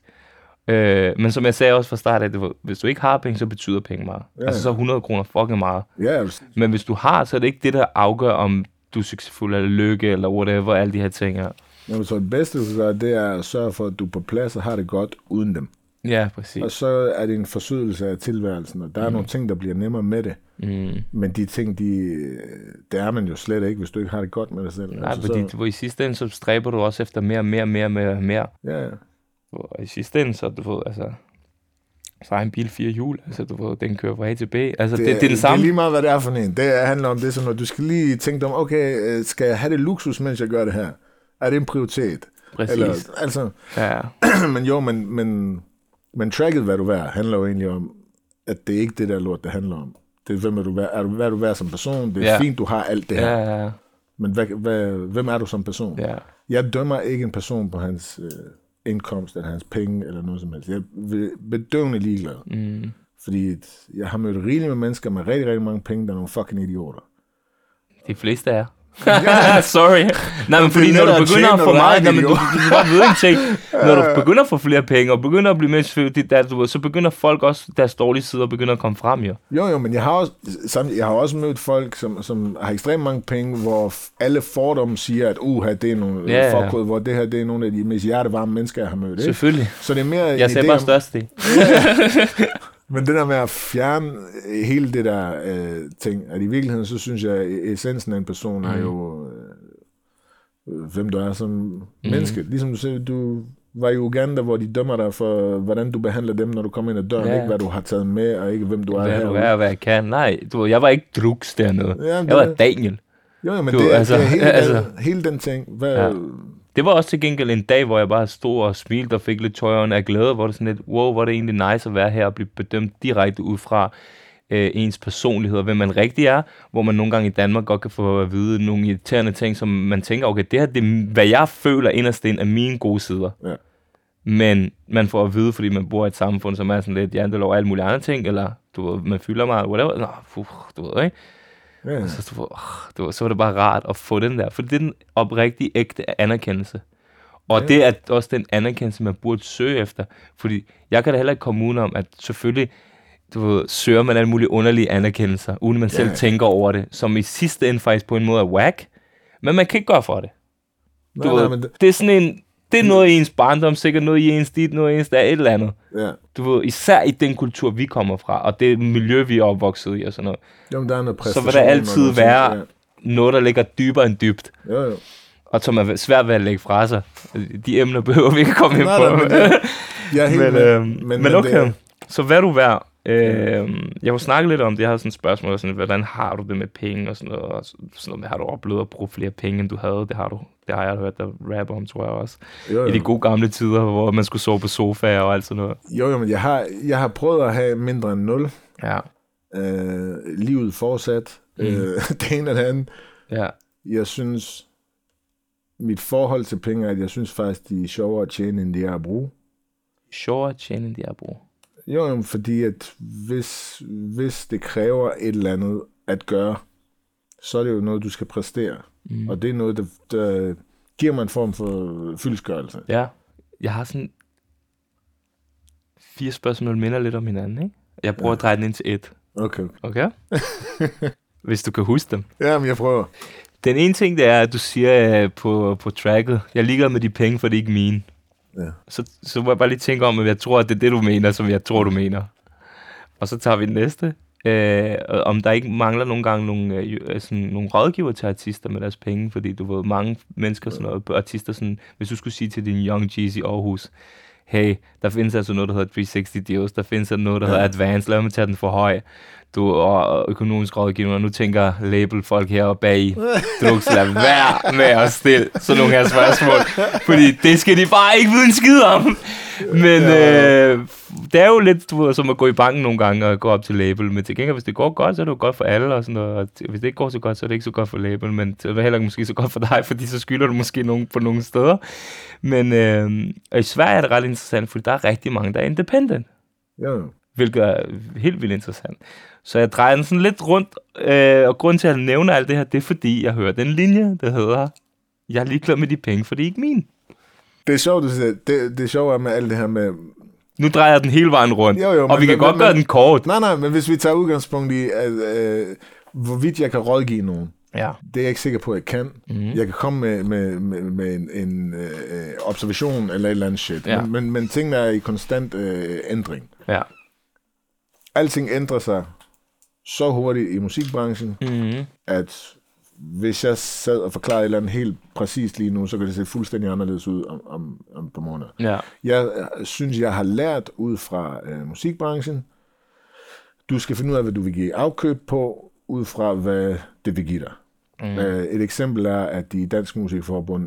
[SPEAKER 3] Øh, men som jeg sagde også fra start af, det hvis du ikke har penge, så betyder penge meget.
[SPEAKER 4] Ja.
[SPEAKER 3] Altså, så er 100 kroner fucking meget.
[SPEAKER 4] ja,
[SPEAKER 3] Men hvis du har, så er det ikke det, der afgør, om du er succesfuld eller lykke, eller whatever, alle de her ting er.
[SPEAKER 4] Jamen, så det bedste, kan gøre, det er at sørge for, at du er på plads og har det godt uden dem.
[SPEAKER 3] Ja, præcis.
[SPEAKER 4] Og så er det en forsøgelse af tilværelsen, og der er mm. nogle ting, der bliver nemmere med det.
[SPEAKER 3] Mm.
[SPEAKER 4] Men de ting, de, det er man jo slet ikke, hvis du ikke har det godt med dig selv.
[SPEAKER 3] Nej,
[SPEAKER 4] altså,
[SPEAKER 3] fordi
[SPEAKER 4] så,
[SPEAKER 3] du, i sidste ende, så stræber du også efter mere, mere, mere, mere, mere.
[SPEAKER 4] ja, ja.
[SPEAKER 3] Og i sidste ende, så du ved, altså, så har en bil fire hjul, altså du ved, den kører fra A til B. Altså, det, det, det er den
[SPEAKER 4] Det
[SPEAKER 3] samme.
[SPEAKER 4] er lige meget, hvad det er for en. Det handler om det, som når du skal lige tænke dig om, okay, øh, skal jeg have det luksus, mens jeg gør det her? Er det en prioritet?
[SPEAKER 3] Præcis.
[SPEAKER 4] Eller, altså,
[SPEAKER 3] Ja,
[SPEAKER 4] men jo, men, men, men tracket, hvad du er, handler jo egentlig om, at det er ikke det der lort, det handler om. Det er, hvem er du værd, er du, hvad er du værd som person? Det er
[SPEAKER 3] Ja.
[SPEAKER 4] fint, du har alt det her.
[SPEAKER 3] ja, ja,
[SPEAKER 4] Men hvad, hvad, hvem er du som person?
[SPEAKER 3] ja.
[SPEAKER 4] Jeg dømmer ikke en person på hans øh, indkomst, eller hans penge, eller noget som helst. Jeg er bedøvende ligeglad.
[SPEAKER 3] Mm.
[SPEAKER 4] Fordi jeg har mødt rigeligt med mennesker med rigtig, rigtig mange penge, der er nogle fucking idioter.
[SPEAKER 3] De fleste er. Sorry. Nej, men fordi når du begynder at få meget, nej, men du, du bare en ting. Når du begynder at få flere penge, og begynder at blive mere selvfølgelig, der, du så begynder folk også, deres dårlige sider begynder at komme frem, jo.
[SPEAKER 4] Jo, jo, men jeg har også, samtidig, jeg har også mødt folk, som, som har ekstremt mange penge, hvor alle fordomme siger, at uha, det er nogle
[SPEAKER 3] Ja,
[SPEAKER 4] ja, fuckhud, hvor det her det er nogle af de mest hjertevarme mennesker, jeg har mødt. Ikke?
[SPEAKER 3] Selvfølgelig.
[SPEAKER 4] Så det er mere
[SPEAKER 3] Jeg ser bare størst det.
[SPEAKER 4] Men det der med at fjerne øh, hele det der øh, ting, at i virkeligheden, så synes jeg, at essensen af en person er
[SPEAKER 3] Mm.
[SPEAKER 4] jo, øh, hvem du er som mm. menneske. Ligesom du siger, du var i Uganda, hvor de dømmer dig for, hvordan du behandler dem, når du kommer ind ad døren.
[SPEAKER 3] Ja.
[SPEAKER 4] Ikke hvad du har taget med, og ikke hvem du er
[SPEAKER 3] Hvad
[SPEAKER 4] her.
[SPEAKER 3] du er, hvad jeg kan. Nej, du, jeg var ikke drugs dernede.
[SPEAKER 4] Ja,
[SPEAKER 3] Jeg var Daniel.
[SPEAKER 4] Jo, men
[SPEAKER 3] Du,
[SPEAKER 4] det, er,
[SPEAKER 3] altså,
[SPEAKER 4] det er hele,
[SPEAKER 3] altså-
[SPEAKER 4] den, hele den ting. Hvad,
[SPEAKER 3] Ja. Det var også til gengæld en dag, hvor jeg bare stod og smilte og fik lidt tøjerne af glæde, hvor det sådan lidt, wow, hvor er det egentlig nice at være her og blive bedømt direkte ud fra øh, ens personlighed og hvem man rigtig er, hvor man nogle gange i Danmark godt kan få at vide nogle irriterende ting, som man tænker, okay, det her det er, hvad jeg føler inderst inde af mine gode sider.
[SPEAKER 4] Ja.
[SPEAKER 3] Men man får at vide, fordi man bor i et samfund, som er sådan lidt jantelov og alle mulige andre ting, eller du ved, man fylder meget, whatever. Nå, fuh, du ved, ikke?
[SPEAKER 4] Ja.
[SPEAKER 3] Så, du, åh, du ved, så var det bare rart at få den der, for det er den oprigtige, ægte anerkendelse. Og
[SPEAKER 4] Ja.
[SPEAKER 3] det er også den anerkendelse, man burde søge efter. Fordi jeg kan da heller ikke komme uden om, at selvfølgelig du ved, søger man alle mulige underlige anerkendelser, uden man selv
[SPEAKER 4] Ja.
[SPEAKER 3] tænker over det, som i sidste ende faktisk på en måde er whack. Men man kan ikke gøre for det. Du
[SPEAKER 4] Nej,
[SPEAKER 3] ved,
[SPEAKER 4] nej, men det,
[SPEAKER 3] det er sådan en, det er noget i ens barndom, sikkert noget i ens dit, noget i ens der, et eller andet.
[SPEAKER 4] ja.
[SPEAKER 3] Du ved, især i den kultur, vi kommer fra, og det miljø, vi er opvokset i og sådan noget.
[SPEAKER 4] Jo, men der er noget
[SPEAKER 3] Så vil der altid
[SPEAKER 4] noget
[SPEAKER 3] være
[SPEAKER 4] ting,
[SPEAKER 3] noget, der ligger dybere end dybt,
[SPEAKER 4] Ja. Jo, jo.
[SPEAKER 3] og som er svært ved at lægge fra sig. De emner behøver vi ikke komme ind på.
[SPEAKER 4] nej, men det- Jeg er helt
[SPEAKER 3] men,
[SPEAKER 4] med.
[SPEAKER 3] øh, men, men okay, så hvad du værd? Øh, jeg har snakket lidt om det, jeg havde sådan et spørgsmål, sådan, hvordan har du det med penge og sådan noget, og sådan noget med, har du oplevet at bruge flere penge, end du havde? Det har du, det har jeg hørt dig rappe om, tror jeg også.
[SPEAKER 4] Jo,
[SPEAKER 3] I de
[SPEAKER 4] jo.
[SPEAKER 3] gode gamle tider, hvor man skulle sove på sofaer og alt sådan noget.
[SPEAKER 4] jo, jo, men jeg har, jeg har prøvet at have mindre end 0.
[SPEAKER 3] Ja,
[SPEAKER 4] Øh, livet fortsat. Mm. Øh, det ene og det andet.
[SPEAKER 3] ja,
[SPEAKER 4] Jeg synes, mit forhold til penge er, at jeg synes faktisk, de er sjovere at tjene, end de er at bruge.
[SPEAKER 3] sjovere at tjene, end de er at bruge.
[SPEAKER 4] Jo, jo, fordi at hvis, hvis det kræver et eller andet at gøre, så er det jo noget, du skal præstere. Mm. Og det er noget, der, der giver mig en form for fyldsgørelse.
[SPEAKER 3] Ja, jeg har sådan fire spørgsmål, der minder lidt om hinanden, ikke? Jeg prøver ja. at dreje den ind til et,
[SPEAKER 4] Okay. okay.
[SPEAKER 3] okay? Hvis du kan huske dem.
[SPEAKER 4] Jamen, jeg prøver.
[SPEAKER 3] Den ene ting, det er, at du siger øh, på, på tracket, jeg ligger med de penge, for det er ikke mine.
[SPEAKER 4] Ja.
[SPEAKER 3] Så, så må jeg bare lige tænke om, at jeg tror, at det er det, du mener, som jeg tror, du mener. Og så tager vi den næste. Øh, om der ikke mangler nogle gange nogle, øh, øh, sådan, nogle rådgiver til artister med deres penge, fordi du ved, mange mennesker, sådan noget, artister, sådan, hvis du skulle sige til din Young Jeezy Aarhus, hey, der findes altså noget, der hedder 360 deals, der findes altså noget, der ja. hedder advance, lad mig tage den for høj, du og økonomisk rådgiver, og nu tænker label-folk heroppe bag i, du skal lade være med at stille sådan nogle her spørgsmål, fordi det skal de bare ikke vide en skid om. Men
[SPEAKER 4] Ja.
[SPEAKER 3] øh, det er jo lidt du ved, som at gå i banken nogle gange og gå op til label, men til gengæld, hvis det går godt, så er det jo godt for alle, og sådan noget. Og hvis det ikke går så godt, så er det ikke så godt for label, men det er heller ikke måske så godt for dig, fordi så skylder du måske nogen på nogle steder. Men øh, og i Sverige er det ret interessant, fordi der er rigtig mange, der er independent
[SPEAKER 4] jo.
[SPEAKER 3] Hvilket er helt vildt interessant. Så jeg drejer den sådan lidt rundt, øh, og grund til, at jeg nævner alt det her, det er fordi, jeg hører den linje, der hedder, jeg er ligeglad med de penge, for det er ikke min.
[SPEAKER 4] Det er sjovt, du siger. Det, det sjove er med alt det her med...
[SPEAKER 3] Nu drejer jeg den hele vejen rundt,
[SPEAKER 4] Jo, jo,
[SPEAKER 3] og vi kan
[SPEAKER 4] men-
[SPEAKER 3] godt
[SPEAKER 4] men-
[SPEAKER 3] gøre den kort.
[SPEAKER 4] Nej, nej, men hvis vi tager udgangspunkt i, at, øh, hvorvidt jeg kan rådgive nogen,
[SPEAKER 3] Ja.
[SPEAKER 4] det er jeg ikke sikker på, at jeg kan. Mm. Jeg kan komme med, med, med, med en, en øh, observation eller et eller andet shit.
[SPEAKER 3] Ja.
[SPEAKER 4] Men, men, men tingene er i konstant øh, ændring.
[SPEAKER 3] Ja.
[SPEAKER 4] Alting ændrer sig så hurtigt i musikbranchen,
[SPEAKER 3] Mm-hmm.
[SPEAKER 4] at hvis jeg sad og forklarede et eller andet helt præcist lige nu, så kan det se fuldstændig anderledes ud om, om, om et par måneder.
[SPEAKER 3] Ja.
[SPEAKER 4] Jeg øh, synes, jeg har lært ud fra øh, musikbranchen, du skal finde ud af, hvad du vil give afkøb på, ud fra, hvad det vil give dig. Mm. Øh, et eksempel er, at de Dansk Musikforbund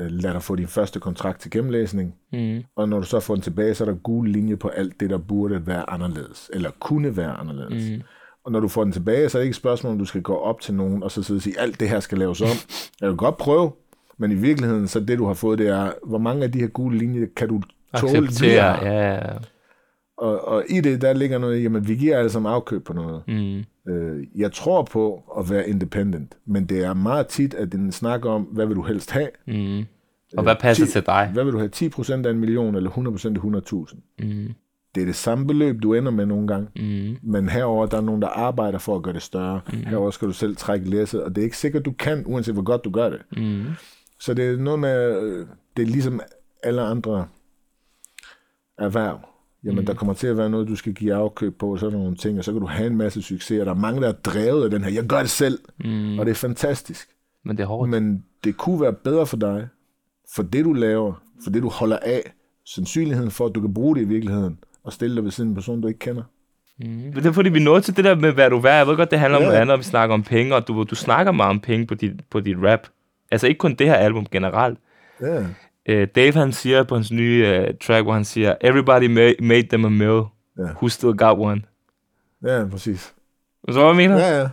[SPEAKER 4] øh, lader dig få din første kontrakt til gennemlæsning,
[SPEAKER 3] Mm.
[SPEAKER 4] og når du så får den tilbage, så er der gul linje på alt det, der burde være anderledes, eller kunne være anderledes. Mm. Og når du får den tilbage, så er det ikke et spørgsmål, om du skal gå op til nogen, og så sidde og sige, alt det her skal laves om. Jeg vil godt prøve, men i virkeligheden, så det du har fået, det er, hvor mange af de her gule linjer kan du tåle?
[SPEAKER 3] Acceptere, ja, ja.
[SPEAKER 4] Og, og i det, der ligger noget, i, jamen vi giver alle sammen afkøb på noget.
[SPEAKER 3] Mm.
[SPEAKER 4] Øh, jeg tror på at være independent, men det er meget tit, at den snakker om, hvad vil du helst have?
[SPEAKER 3] Mm. Og hvad passer
[SPEAKER 4] ti-
[SPEAKER 3] til dig?
[SPEAKER 4] Hvad vil du have? 10% af en million, eller 100% af 100.000?
[SPEAKER 3] Mm.
[SPEAKER 4] Det er det samme beløb, du ender med nogle gange.
[SPEAKER 3] Mm.
[SPEAKER 4] Men herover der er nogen, der arbejder for at gøre det større. Mm. Herover skal du selv trække læsset, og det er ikke sikkert, du kan, uanset hvor godt du gør det.
[SPEAKER 3] Mm.
[SPEAKER 4] Så det er noget med, øh, det er ligesom alle andre erhverv. Jamen, mm. der kommer til at være noget, du skal give afkøb på, og sådan nogle ting, og så kan du have en masse succes, og der er mange, der er drevet af den her, jeg gør det selv, mm. og det er fantastisk.
[SPEAKER 3] Men det er hårdt.
[SPEAKER 4] Men det kunne være bedre for dig, for det du laver, for det du holder af, sandsynligheden for, at du kan bruge det i virkeligheden, og stille dig ved siden af en person, du ikke kender.
[SPEAKER 3] Mm. Men det er fordi, vi nåede til det der med, hvad du er. Jeg ved godt, det handler om
[SPEAKER 4] Ja.
[SPEAKER 3] noget andet, vi snakker om penge, og du, du snakker meget om penge på dit, på dit rap. Altså ikke kun det her album generelt.
[SPEAKER 4] Ja,
[SPEAKER 3] Uh, Dave han siger på hans nye uh, track, hvor han siger, Everybody ma- made them a mill.
[SPEAKER 4] Ja.
[SPEAKER 3] Who still got one?
[SPEAKER 4] ja præcis.
[SPEAKER 3] Så hvad jeg mener?
[SPEAKER 4] Ja, ja.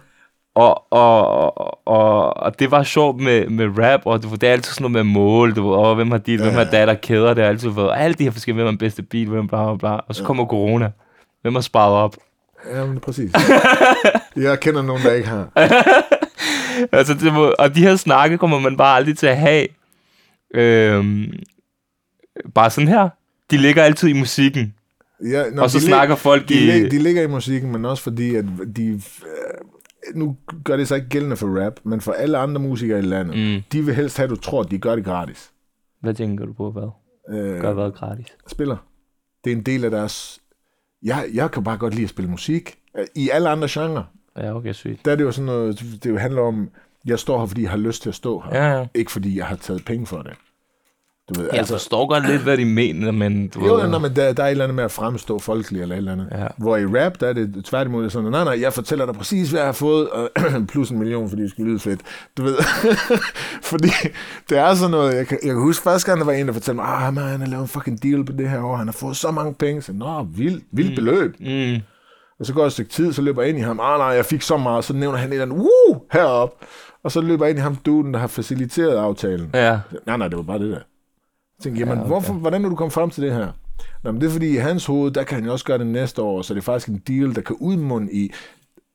[SPEAKER 3] Og, og, og, og, og det var sjovt med, med rap, og ved, det er altid sådan noget med mål, du og hvem har dit, hvem har datter, kæder, det er altid været, alle de her forskellige, hvem har den bedste bil, hvem bla bla bla, og så kommer corona. Hvem har sparet op?
[SPEAKER 4] Ja, men præcis. jeg kender nogen, der ikke har.
[SPEAKER 3] altså, det må, og de her snakke kommer man bare aldrig til at have. Øhm, bare sådan her. De ligger altid i musikken.
[SPEAKER 4] Ja, nå,
[SPEAKER 3] Og så
[SPEAKER 4] de lig-
[SPEAKER 3] snakker folk
[SPEAKER 4] de,
[SPEAKER 3] i-
[SPEAKER 4] lig- de ligger i musikken, men også fordi, at de... Øh, nu gør det så ikke gældende for rap, men for alle andre musikere i landet,
[SPEAKER 3] Mm.
[SPEAKER 4] de vil helst have, at du tror, at de gør det gratis.
[SPEAKER 3] Hvad tænker du på, hvad?
[SPEAKER 4] Øh,
[SPEAKER 3] Gør hvad gratis?
[SPEAKER 4] spiller. Det er en del af deres... Jeg, jeg kan bare godt lide at spille musik. Øh, I alle andre genrer,
[SPEAKER 3] Ja, okay, sygt.
[SPEAKER 4] der er det jo sådan noget... Det jo handler om, jeg står her, fordi jeg har lyst til at stå her.
[SPEAKER 3] Ja, ja.
[SPEAKER 4] Ikke fordi jeg har taget penge for det. Du ved,
[SPEAKER 3] Jeg forstår godt lidt, hvad de mener, men du
[SPEAKER 4] Jo,
[SPEAKER 3] ved...
[SPEAKER 4] nej, men der, der er et eller andet med at fremstå folkelig eller et eller andet.
[SPEAKER 3] Ja.
[SPEAKER 4] Hvor i rap, der er det tværtimod sådan, nej, nej, jeg fortæller dig præcis, hvad jeg har fået, og plus en million, fordi det skulle lyde fedt. Du ved, fordi det er sådan noget, jeg kan, jeg kan huske første gang, der var en, der fortalte mig, ah, man, han har lavet en fucking deal på det her år, han har fået så mange penge. Så, nå, vildt, vildt beløb.
[SPEAKER 3] Mm,
[SPEAKER 4] Og så går der et stykke tid, så løber jeg ind i ham, ah, nej, jeg fik så meget, så nævner han et eller andet, woo, herop. Og så løber jeg ind i ham, duden, der har faciliteret aftalen.
[SPEAKER 3] ja.
[SPEAKER 4] Nej, nej, det var bare det der. Jeg tænkte, jamen,
[SPEAKER 3] Ja,
[SPEAKER 4] okay. hvorfor, hvordan er du kommet frem til det her? Nå, men det er fordi, i hans hoved, der kan han jo også gøre det næste år, så det er faktisk en deal, der kan udmunde i,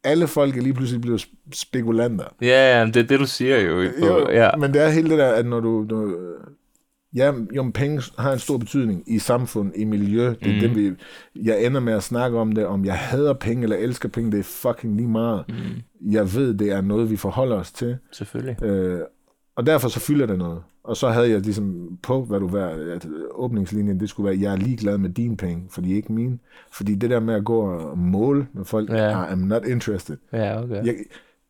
[SPEAKER 4] alle folk er lige pludselig blevet sp- spekulanter.
[SPEAKER 3] Ja, ja, det er det, du siger jo. På,
[SPEAKER 4] Jo,
[SPEAKER 3] ja.
[SPEAKER 4] Men det er hele det der, at når du... Når, ja, jo, men penge har en stor betydning i samfund, i miljø. Det er mm. det, vi, jeg ender med at snakke om det, om jeg hader penge eller elsker penge, det er fucking lige meget. Mm. Jeg ved, det er noget, vi forholder os til.
[SPEAKER 3] Selvfølgelig.
[SPEAKER 4] Øh, og derfor så fylder det noget. Og så havde jeg ligesom på, hvad du var, at åbningslinjen, det skulle være, jeg er ligeglad med dine penge, fordi ikke mine. Fordi det der med at gå og måle med folk,
[SPEAKER 3] Ja.
[SPEAKER 4] ja. I'm not interested.
[SPEAKER 3] Ja, okay.
[SPEAKER 4] Jeg,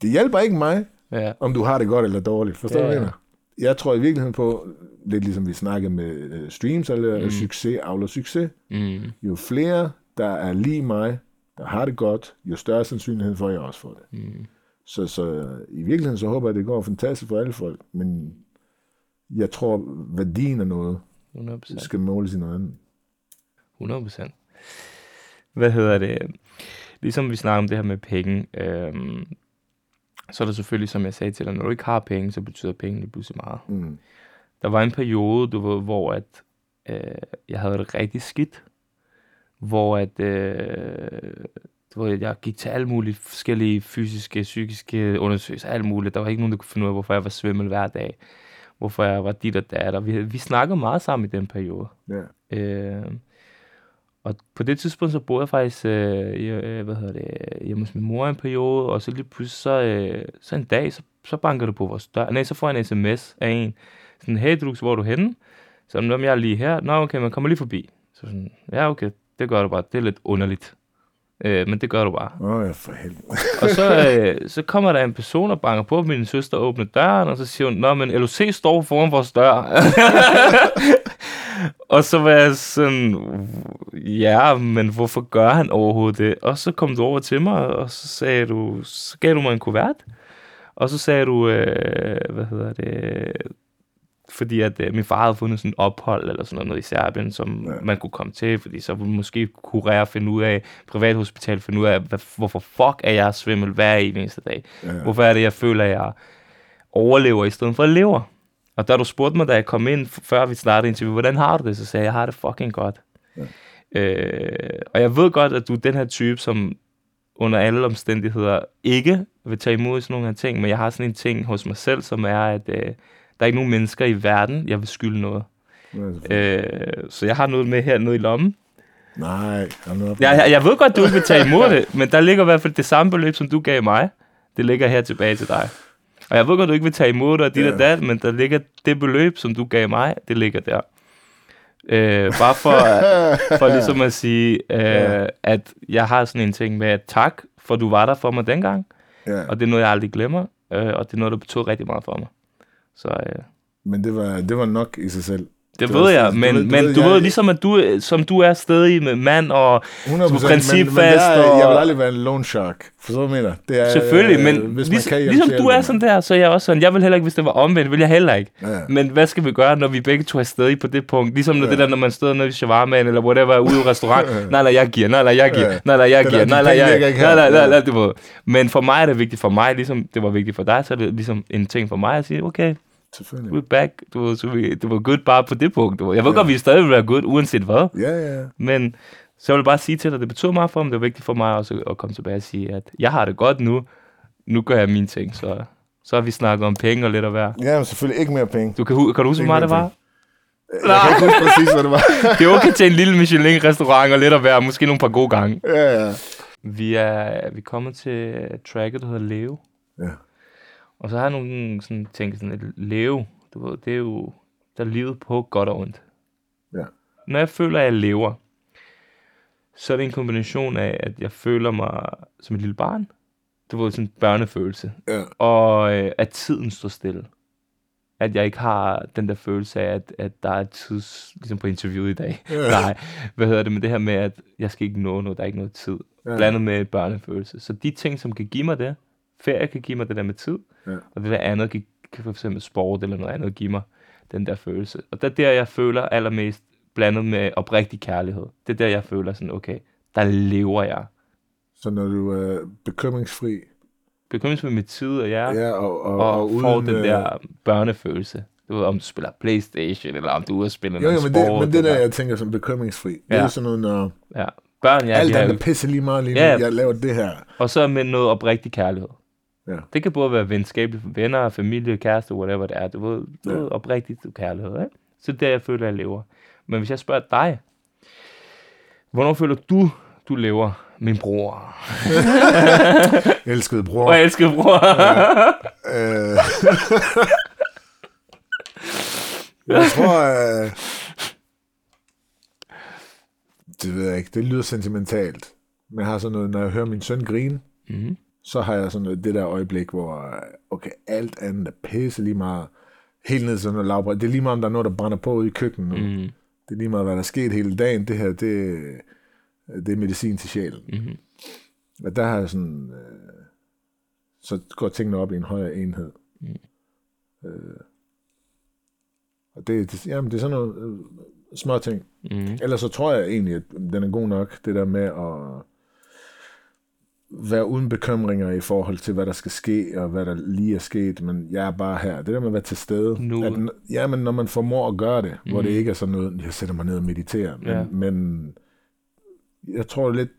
[SPEAKER 4] det hjælper ikke mig,
[SPEAKER 3] Ja.
[SPEAKER 4] om du har det godt eller dårligt. Forstår du,
[SPEAKER 3] Ja,
[SPEAKER 4] hvad
[SPEAKER 3] ja.
[SPEAKER 4] jeg mener? Jeg tror i virkeligheden på, lidt ligesom vi snakkede med uh, streams, eller mm. succes avler succes.
[SPEAKER 3] Mm.
[SPEAKER 4] Jo flere, der er lige mig, der har det godt, jo større sandsynlighed for, at jeg også får det.
[SPEAKER 3] Mm.
[SPEAKER 4] Så, så i virkeligheden så håber jeg, at det går fantastisk for alle folk, men jeg tror, værdien af noget
[SPEAKER 3] 100%.
[SPEAKER 4] skal måles i noget andet.
[SPEAKER 3] 100%. Hvad hedder det? Ligesom vi snakker om det her med penge, øhm, så er der selvfølgelig, som jeg sagde til dig, når du ikke har penge, så betyder penge lige pludselig meget.
[SPEAKER 4] Mm.
[SPEAKER 3] Der var en periode, du ved, hvor at, øh, jeg havde det rigtig skidt. Hvor at, øh, du ved, jeg gik til alle mulige forskellige fysiske, psykiske undersøgelser, alt muligt. Der var ikke nogen, der kunne finde ud af, hvorfor jeg var svimmel hver dag. Hvorfor jeg var dit og dat. Og vi, vi snakkede meget sammen i den periode.
[SPEAKER 4] Ja.
[SPEAKER 3] Øh, og på det tidspunkt, så boede jeg faktisk øh, i, øh, hvad hedder det, hjemme hos min mor en periode, og så lige pludselig, så, øh, så en dag, så, så banker det på vores dør. Nej, så får jeg en sms af en. Sådan, hey Drux, hvor er du henne? Så om jeg er lige her. Nå, okay, man kommer lige forbi. Så sådan, ja, okay, det gør du bare. Det er lidt underligt. Øh, men det gør du bare.
[SPEAKER 4] Åh, oh, ja, for helvede.
[SPEAKER 3] Og så, øh, så kommer der en person og banker på, min søster åbner døren, og så siger hun, Nå, men LOC står foran vores dør. og så var jeg sådan, ja, men hvorfor gør han overhovedet det? Og så kom du over til mig, og så sagde du, så gav du mig en kuvert. Og så sagde du, øh, hvad hedder det, fordi at øh, min far havde fundet sådan et ophold eller sådan noget i Serbien, som
[SPEAKER 4] Ja.
[SPEAKER 3] man kunne komme til, fordi så ville måske kurere finde ud af, privathospital finde ud af, hvad, hvorfor fuck er jeg svimmel hver eneste dag?
[SPEAKER 4] Ja.
[SPEAKER 3] Hvorfor er det, jeg føler, at jeg overlever i stedet for at leve? Og da du spurgte mig, da jeg kom ind, før vi startede interview, hvordan har du det? Så sagde jeg, jeg har det fucking godt.
[SPEAKER 4] Ja.
[SPEAKER 3] Øh, og jeg ved godt, at du er den her type, som under alle omstændigheder ikke vil tage imod sådan nogle her ting, men jeg har sådan en ting hos mig selv, som er, at øh, der er ikke nogen mennesker i verden, jeg vil skylde noget.
[SPEAKER 4] Ja.
[SPEAKER 3] Øh, så jeg har noget med her nede i lommen.
[SPEAKER 4] Nej.
[SPEAKER 3] Jeg, jeg, jeg ved godt, du ikke vil tage imod det, men der ligger i hvert fald det samme beløb, som du gav mig. Det ligger her tilbage til dig. Og jeg ved godt, du ikke vil tage imod det og dit
[SPEAKER 4] Ja.
[SPEAKER 3] og dat, men der ligger det beløb, som du gav mig, det ligger der. Øh, bare for, for ligesom at sige, øh,
[SPEAKER 4] Ja.
[SPEAKER 3] at jeg har sådan en ting med, at tak, for du var der for mig dengang,
[SPEAKER 4] Ja.
[SPEAKER 3] og det er noget, jeg aldrig glemmer, øh, og det er noget, der betød rigtig meget for mig. Så øh,
[SPEAKER 4] Men det var, det var nok i sig selv.
[SPEAKER 3] Det
[SPEAKER 4] Du
[SPEAKER 3] ved
[SPEAKER 4] ved,
[SPEAKER 3] jeg,
[SPEAKER 4] du
[SPEAKER 3] men,
[SPEAKER 4] ved- du
[SPEAKER 3] men
[SPEAKER 4] ved,
[SPEAKER 3] du
[SPEAKER 4] jeg-
[SPEAKER 3] ved, ligesom at du, som du er stadig med mand og
[SPEAKER 4] 100
[SPEAKER 3] Du er
[SPEAKER 4] men, men
[SPEAKER 3] principfast,
[SPEAKER 4] er- jeg vil aldrig være en loan shark. Du, hvad jeg mener? Det er,
[SPEAKER 3] Selvfølgelig,
[SPEAKER 4] øh,
[SPEAKER 3] men
[SPEAKER 4] hvis
[SPEAKER 3] ligesom,
[SPEAKER 4] kan
[SPEAKER 3] ligesom du er sådan der, så er jeg også sådan. Jeg vil heller ikke, hvis det var omvendt, vil jeg heller ikke.
[SPEAKER 4] Ja.
[SPEAKER 3] Men hvad skal vi gøre, når vi begge to er stadig på det punkt? Ligesom når
[SPEAKER 4] Ja.
[SPEAKER 3] det der, når man stod nede i shawarmaen eller whatever, ude i restaurant.
[SPEAKER 4] Ja.
[SPEAKER 3] nej, nej, jeg giver, nej, nej, jeg giver,
[SPEAKER 4] Ja.
[SPEAKER 3] nej, nej, jeg giver, nej, nej, jeg
[SPEAKER 4] ikke
[SPEAKER 3] nej, nej, nej, det var. Men for mig er det vigtigt for mig, ligesom det var vigtigt for dig, så er det ligesom en ting for mig at sige, okay,
[SPEAKER 4] Selvfølgelig.
[SPEAKER 3] we're back. Du ved, så vi, det var good bare på det punkt. Du. Jeg ved
[SPEAKER 4] Ja.
[SPEAKER 3] godt, vi stadig vil være good, uanset hvad.
[SPEAKER 4] Ja, ja, ja.
[SPEAKER 3] Men så jeg vil bare sige til dig, det betyder meget for mig. Det er vigtigt for mig også at komme tilbage og sige, at jeg har det godt nu. Nu gør jeg mine ting, så, så har vi snakket om penge og lidt af hver.
[SPEAKER 4] Ja, men selvfølgelig ikke mere penge.
[SPEAKER 3] Du kan, kan du huske, hvor meget det var?
[SPEAKER 4] Jeg kan ikke huske præcis, hvad det var.
[SPEAKER 3] Det er okay til en lille Michelin-restaurant og lidt af hver. Måske nogle par gode gange.
[SPEAKER 4] ja, ja.
[SPEAKER 3] Vi er, vi er kommet til tracket, der hedder Leo.
[SPEAKER 4] Ja.
[SPEAKER 3] Og så har jeg nogle sådan, tænkt sådan et Leo. Du ved, det er jo, der er livet på godt og ondt.
[SPEAKER 4] Ja.
[SPEAKER 3] Når jeg føler, at jeg lever, så er det en kombination af, at jeg føler mig som et lille barn. Det var sådan en børnefølelse.
[SPEAKER 4] Ja.
[SPEAKER 3] Og øh, at tiden står stille. At jeg ikke har den der følelse af, at, at der er tids, ligesom på interviewet i dag.
[SPEAKER 4] Ja.
[SPEAKER 3] Nej, hvad hedder det med det her med, at jeg skal ikke nå noget, der er ikke noget tid.
[SPEAKER 4] Ja.
[SPEAKER 3] Blandet med børnefølelse. Så de ting, som kan give mig det, ferie kan give mig det der med tid,
[SPEAKER 4] Ja.
[SPEAKER 3] og det der andet kan, kan for eksempel sport eller noget andet give mig den der følelse. Og det er der, jeg føler allermest blandet med oprigtig kærlighed. Det er der, jeg føler sådan, okay, der lever jeg.
[SPEAKER 4] Så når du er bekymringsfri,
[SPEAKER 3] Bekymringsfuld med tid og jeg,
[SPEAKER 4] ja, og, og,
[SPEAKER 3] og,
[SPEAKER 4] og
[SPEAKER 3] og
[SPEAKER 4] uden...
[SPEAKER 3] får den
[SPEAKER 4] øh,
[SPEAKER 3] der børnefølelse. Du ved, om du spiller Playstation, eller om du er ude og spiller
[SPEAKER 4] Jo, jo, men
[SPEAKER 3] sport.
[SPEAKER 4] det, men det der,
[SPEAKER 3] eller,
[SPEAKER 4] jeg tænker som bekymringsfri, det
[SPEAKER 3] Ja.
[SPEAKER 4] er jo sådan noget, når
[SPEAKER 3] ja. Børn, ja,
[SPEAKER 4] alt
[SPEAKER 3] de har,
[SPEAKER 4] andet pisse lige meget lige nu,
[SPEAKER 3] Ja.
[SPEAKER 4] jeg laver det her.
[SPEAKER 3] og så med noget oprigtig kærlighed.
[SPEAKER 4] Ja.
[SPEAKER 3] Det kan både være venskabeligt for venner, familie, kæreste, whatever det er. Du ved, du
[SPEAKER 4] Ja.
[SPEAKER 3] ved oprigtigt kærlighed. Ikke? Så det er der, jeg føler, jeg lever. Men hvis jeg spørger dig, hvornår føler du, du lever, min bror?
[SPEAKER 4] Elskede bror.
[SPEAKER 3] Og elsker bror.
[SPEAKER 4] Øh, jeg tror, øh, det ved jeg ikke, det lyder sentimentalt. Men jeg har sådan noget, når jeg hører min søn grine,
[SPEAKER 3] mm-hmm.
[SPEAKER 4] Så har jeg sådan det der øjeblik, hvor okay, alt andet er pisse lige meget. Helt ned til sådan noget. Det er lige meget, om der er noget, der brænder på ude i køkkenet nu.
[SPEAKER 3] Mm.
[SPEAKER 4] Det er lige meget, hvad der er sket hele dagen. Det her, det, det er medicin til sjælen.
[SPEAKER 3] Mm-hmm.
[SPEAKER 4] Og der har jeg sådan, øh, så går tingene op i en højere enhed.
[SPEAKER 3] Mm.
[SPEAKER 4] Øh, og det, det, jamen, det er sådan noget øh, små ting.
[SPEAKER 3] Mm.
[SPEAKER 4] Ellers så tror jeg egentlig, at den er god nok, det der med at være uden bekymringer i forhold til, hvad der skal ske, og hvad der lige er sket, men jeg er bare her. Det der med at være til stede.
[SPEAKER 3] Nu.
[SPEAKER 4] At, ja, men når man formår at gøre det, mm. hvor det ikke er sådan noget, jeg sætter mig ned og mediterer, men,
[SPEAKER 3] Ja.
[SPEAKER 4] men jeg tror lidt,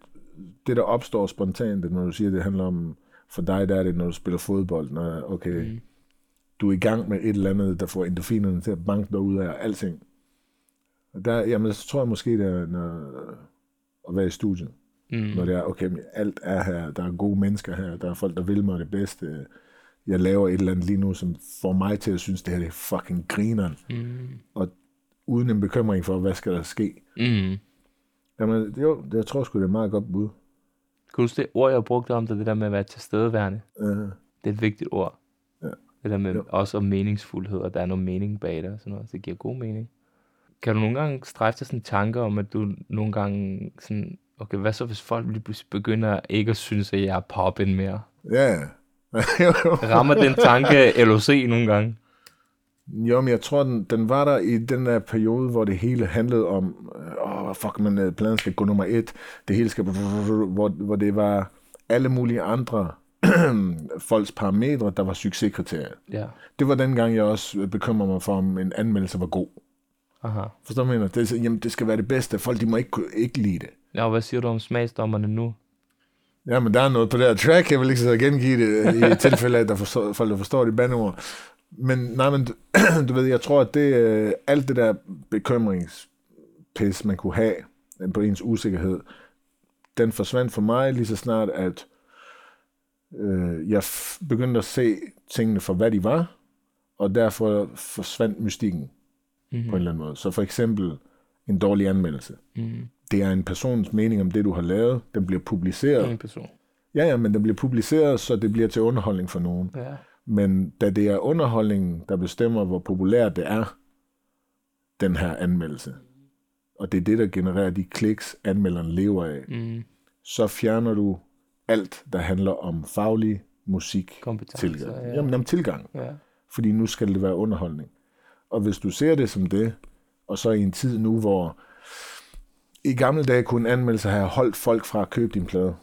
[SPEAKER 4] det der opstår spontant, det, når du siger, det handler om, for dig der er det, når du spiller fodbold, når, okay,
[SPEAKER 3] Mm.
[SPEAKER 4] mm. du er i gang med et eller andet, der får endorfinerne til at banke dig ud af alting. Og der, jamen, så tror jeg måske, det er når, at være i studiet.
[SPEAKER 3] Mm.
[SPEAKER 4] Når det er, okay, men alt er her, der er gode mennesker her, der er folk, der vil mig det bedste. Jeg laver et eller andet lige nu, som får mig til at synes, det her det er fucking grineren.
[SPEAKER 3] Mm.
[SPEAKER 4] Og uden en bekymring for, hvad skal der ske.
[SPEAKER 3] Mm.
[SPEAKER 4] Jamen, jo, det, jeg tror sgu, det er et meget godt bud.
[SPEAKER 3] Kan du huske det ord, jeg brugte om det, det der med at være tilstedeværende?
[SPEAKER 4] Uh,
[SPEAKER 3] Det er et vigtigt ord.
[SPEAKER 4] Ja.
[SPEAKER 3] Det der med
[SPEAKER 4] Jo.
[SPEAKER 3] også om meningsfuldhed, og der er noget mening bag det og sådan noget. Så det giver god mening. Kan du nogle gange strejfe dig sådan tanker om, at du nogle gange sådan, okay, hvad så hvis folk lige pludselig begynder ikke at synes, at jeg er poppen mere?
[SPEAKER 4] ja, jo.
[SPEAKER 3] Rammer den tanke LOC nogle gange?
[SPEAKER 4] Jo, men jeg tror, den, den var der i den der periode, hvor det hele handlede om, åh, fuck, man, øh, pladen skal gå nummer et, det hele skal, hvor, hvor det var alle mulige andre folks parametre, der var succeskriterier.
[SPEAKER 3] Ja.
[SPEAKER 4] Det var den gang, jeg også bekymrede mig for, om en anmeldelse var god.
[SPEAKER 3] Aha.
[SPEAKER 4] Forstår du, mener? Det, jamen, det skal være det bedste. Folk, de må ikke, ikke lide det.
[SPEAKER 3] Ja, hvad siger du om smagsdommerne nu?
[SPEAKER 4] Ja, men der er noget på det her track, jeg vil ikke så gengive det øh, i tilfælde af, at der forstår, folk, der forstår det bandeord. Men nej, men du, ved, jeg tror, at det, øh, alt det der bekymringspis, man kunne have øh, på ens usikkerhed, den forsvandt for mig lige så snart, at øh, jeg begyndte at se tingene for, hvad de var, og derfor forsvandt mystikken
[SPEAKER 3] Mm-hmm.
[SPEAKER 4] på en eller anden måde. Så for eksempel en dårlig anmeldelse.
[SPEAKER 3] Mm.
[SPEAKER 4] Det er en persons mening om det, du har lavet. Den bliver publiceret.
[SPEAKER 3] En person.
[SPEAKER 4] Ja, ja, men den bliver publiceret, så det bliver til underholdning for nogen.
[SPEAKER 3] Ja.
[SPEAKER 4] Men da det er underholdningen, der bestemmer, hvor populært det er, den her anmeldelse, og det er det, der genererer de kliks, anmelderen lever af,
[SPEAKER 3] Mm.
[SPEAKER 4] så fjerner du alt, der handler om faglig musik tilgang.
[SPEAKER 3] ja.
[SPEAKER 4] Jamen, om tilgang.
[SPEAKER 3] Ja.
[SPEAKER 4] Fordi nu skal det være underholdning. Og hvis du ser det som det, og så i en tid nu, hvor i gamle dage kunne en anmeldelse have holdt folk fra at købe din plade.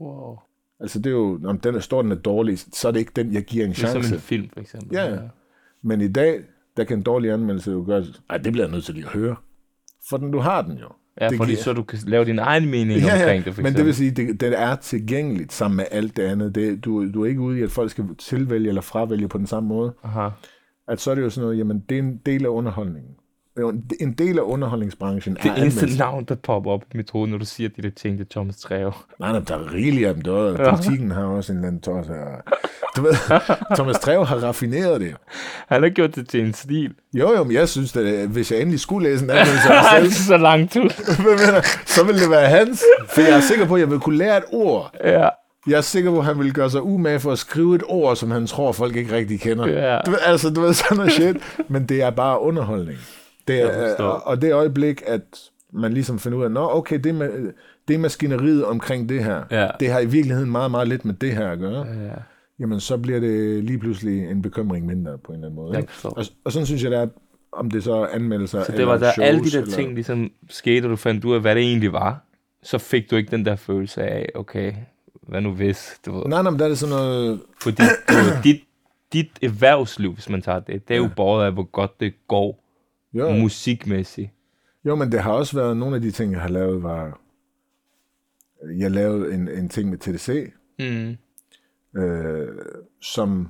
[SPEAKER 3] Wow.
[SPEAKER 4] Altså det er jo, om den er stor, den er dårlig, så er det ikke den, jeg giver en chance.
[SPEAKER 3] en film, for eksempel.
[SPEAKER 4] Ja, ja. Men i dag, der kan en dårlig anmeldelse jo gøre, ej, det bliver jeg nødt til lige at høre. For den, du har den jo.
[SPEAKER 3] Ja,
[SPEAKER 4] Det
[SPEAKER 3] fordi
[SPEAKER 4] giver-
[SPEAKER 3] så du kan lave din egen mening
[SPEAKER 4] Ja, ja,
[SPEAKER 3] omkring det, for
[SPEAKER 4] men det vil sige, det, det er tilgængeligt sammen med alt det andet. Det, du, du er ikke ude i, at folk skal tilvælge eller fravælge på den samme måde.
[SPEAKER 3] Aha.
[SPEAKER 4] At så er det jo sådan noget, jamen det er en del af underholdningen. En- del af underholdningsbranchen
[SPEAKER 3] Det
[SPEAKER 4] er
[SPEAKER 3] eneste
[SPEAKER 4] anmeldelse.
[SPEAKER 3] navn, der popper op i mit hoved, når du siger de der ting, det er Thomas Treve.
[SPEAKER 4] Nej, nej, der er rigeligt af dem. Der er, politikken har også en eller anden tos her. Du ved, Thomas Treve har raffineret det.
[SPEAKER 3] Han har gjort det til en stil.
[SPEAKER 4] Jo, jo, men jeg synes, at hvis jeg endelig skulle læse en anmeldelse af
[SPEAKER 3] er
[SPEAKER 4] selv,
[SPEAKER 3] så langt ud.
[SPEAKER 4] så ville det være hans. For jeg er sikker på, at jeg vil kunne lære et ord.
[SPEAKER 3] ja.
[SPEAKER 4] Jeg er sikker på, at han vil gøre sig umage for at skrive et ord, som han tror, folk ikke rigtig kender.
[SPEAKER 3] Ja.
[SPEAKER 4] Du altså, du ved, sådan noget shit. Men det er bare underholdning. Det er,
[SPEAKER 3] forstår.
[SPEAKER 4] og, det øjeblik, at man ligesom finder ud af, nå, okay, det, med, det maskineriet omkring det her,
[SPEAKER 3] Ja.
[SPEAKER 4] det har i virkeligheden meget, meget lidt med det her at gøre.
[SPEAKER 3] Ja.
[SPEAKER 4] Jamen, så bliver det lige pludselig en bekymring mindre på en eller anden måde. Ikke? Og, og sådan synes jeg, det er, om det så er anmeldelser
[SPEAKER 3] Så det var
[SPEAKER 4] eller
[SPEAKER 3] der
[SPEAKER 4] shows,
[SPEAKER 3] alle de der
[SPEAKER 4] eller...
[SPEAKER 3] ting ligesom skete, og du fandt ud af, hvad det egentlig var. Så fik du ikke den der følelse af, okay, hvad nu hvis, du ved.
[SPEAKER 4] Nej, nej, men der er det sådan noget...
[SPEAKER 3] Fordi du dit, dit erhvervsliv, hvis man tager det, det er jo båret af, hvor godt det går
[SPEAKER 4] Jo,
[SPEAKER 3] musikmæssigt.
[SPEAKER 4] jo, men det har også været nogle af de ting, jeg har lavet, var... Jeg lavede en, en ting med TDC,
[SPEAKER 3] Mm.
[SPEAKER 4] øh, som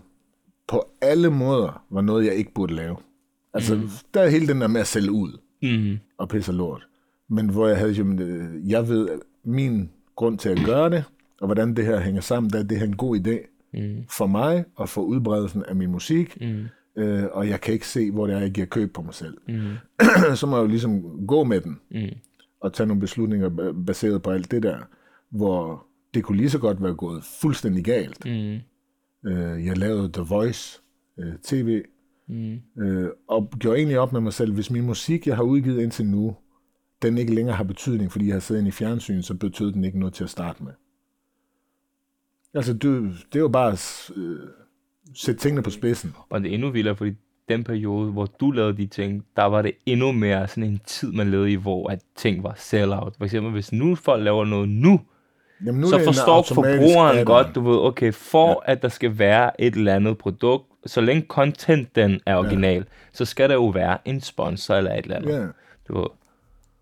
[SPEAKER 4] på alle måder var noget, jeg ikke burde lave. Altså, mm. der er hele den der med at sælge ud
[SPEAKER 3] Mm.
[SPEAKER 4] og pisse lort. Men hvor jeg havde jo, øh, jeg ved, min grund til at gøre det, og hvordan det her hænger sammen, der er det her en god idé
[SPEAKER 3] Mm.
[SPEAKER 4] for mig og for udbredelsen af min musik,
[SPEAKER 3] Mm.
[SPEAKER 4] øh, og jeg kan ikke se, hvor det er, jeg giver køb på mig selv.
[SPEAKER 3] Mm.
[SPEAKER 4] så må jeg jo ligesom gå med den
[SPEAKER 3] Mm.
[SPEAKER 4] og tage nogle beslutninger ba- baseret på alt det der, hvor det kunne lige så godt være gået fuldstændig galt.
[SPEAKER 3] Mm.
[SPEAKER 4] Øh, jeg lavede The Voice øh, TV,
[SPEAKER 3] Mm.
[SPEAKER 4] øh, og gjorde egentlig op med mig selv, hvis min musik, jeg har udgivet indtil nu, den ikke længere har betydning, fordi jeg har siddet inde i fjernsyn, så betød den ikke noget til at starte med. Altså, det, det er jo bare at øh, sætte tingene på spidsen.
[SPEAKER 3] Og det er endnu vildere, fordi den periode, hvor du lavede de ting, der var det endnu mere sådan en tid, man levede i, hvor at ting var sell-out. For eksempel, hvis nu folk laver noget nu,
[SPEAKER 4] Jamen, nu
[SPEAKER 3] så forstår forbrugeren
[SPEAKER 4] add-on.
[SPEAKER 3] godt, du ved, okay, for ja. at der skal være et eller andet produkt, så længe content den er original, ja. så skal der jo være en sponsor eller et eller andet.
[SPEAKER 4] Ja.
[SPEAKER 3] Du ved.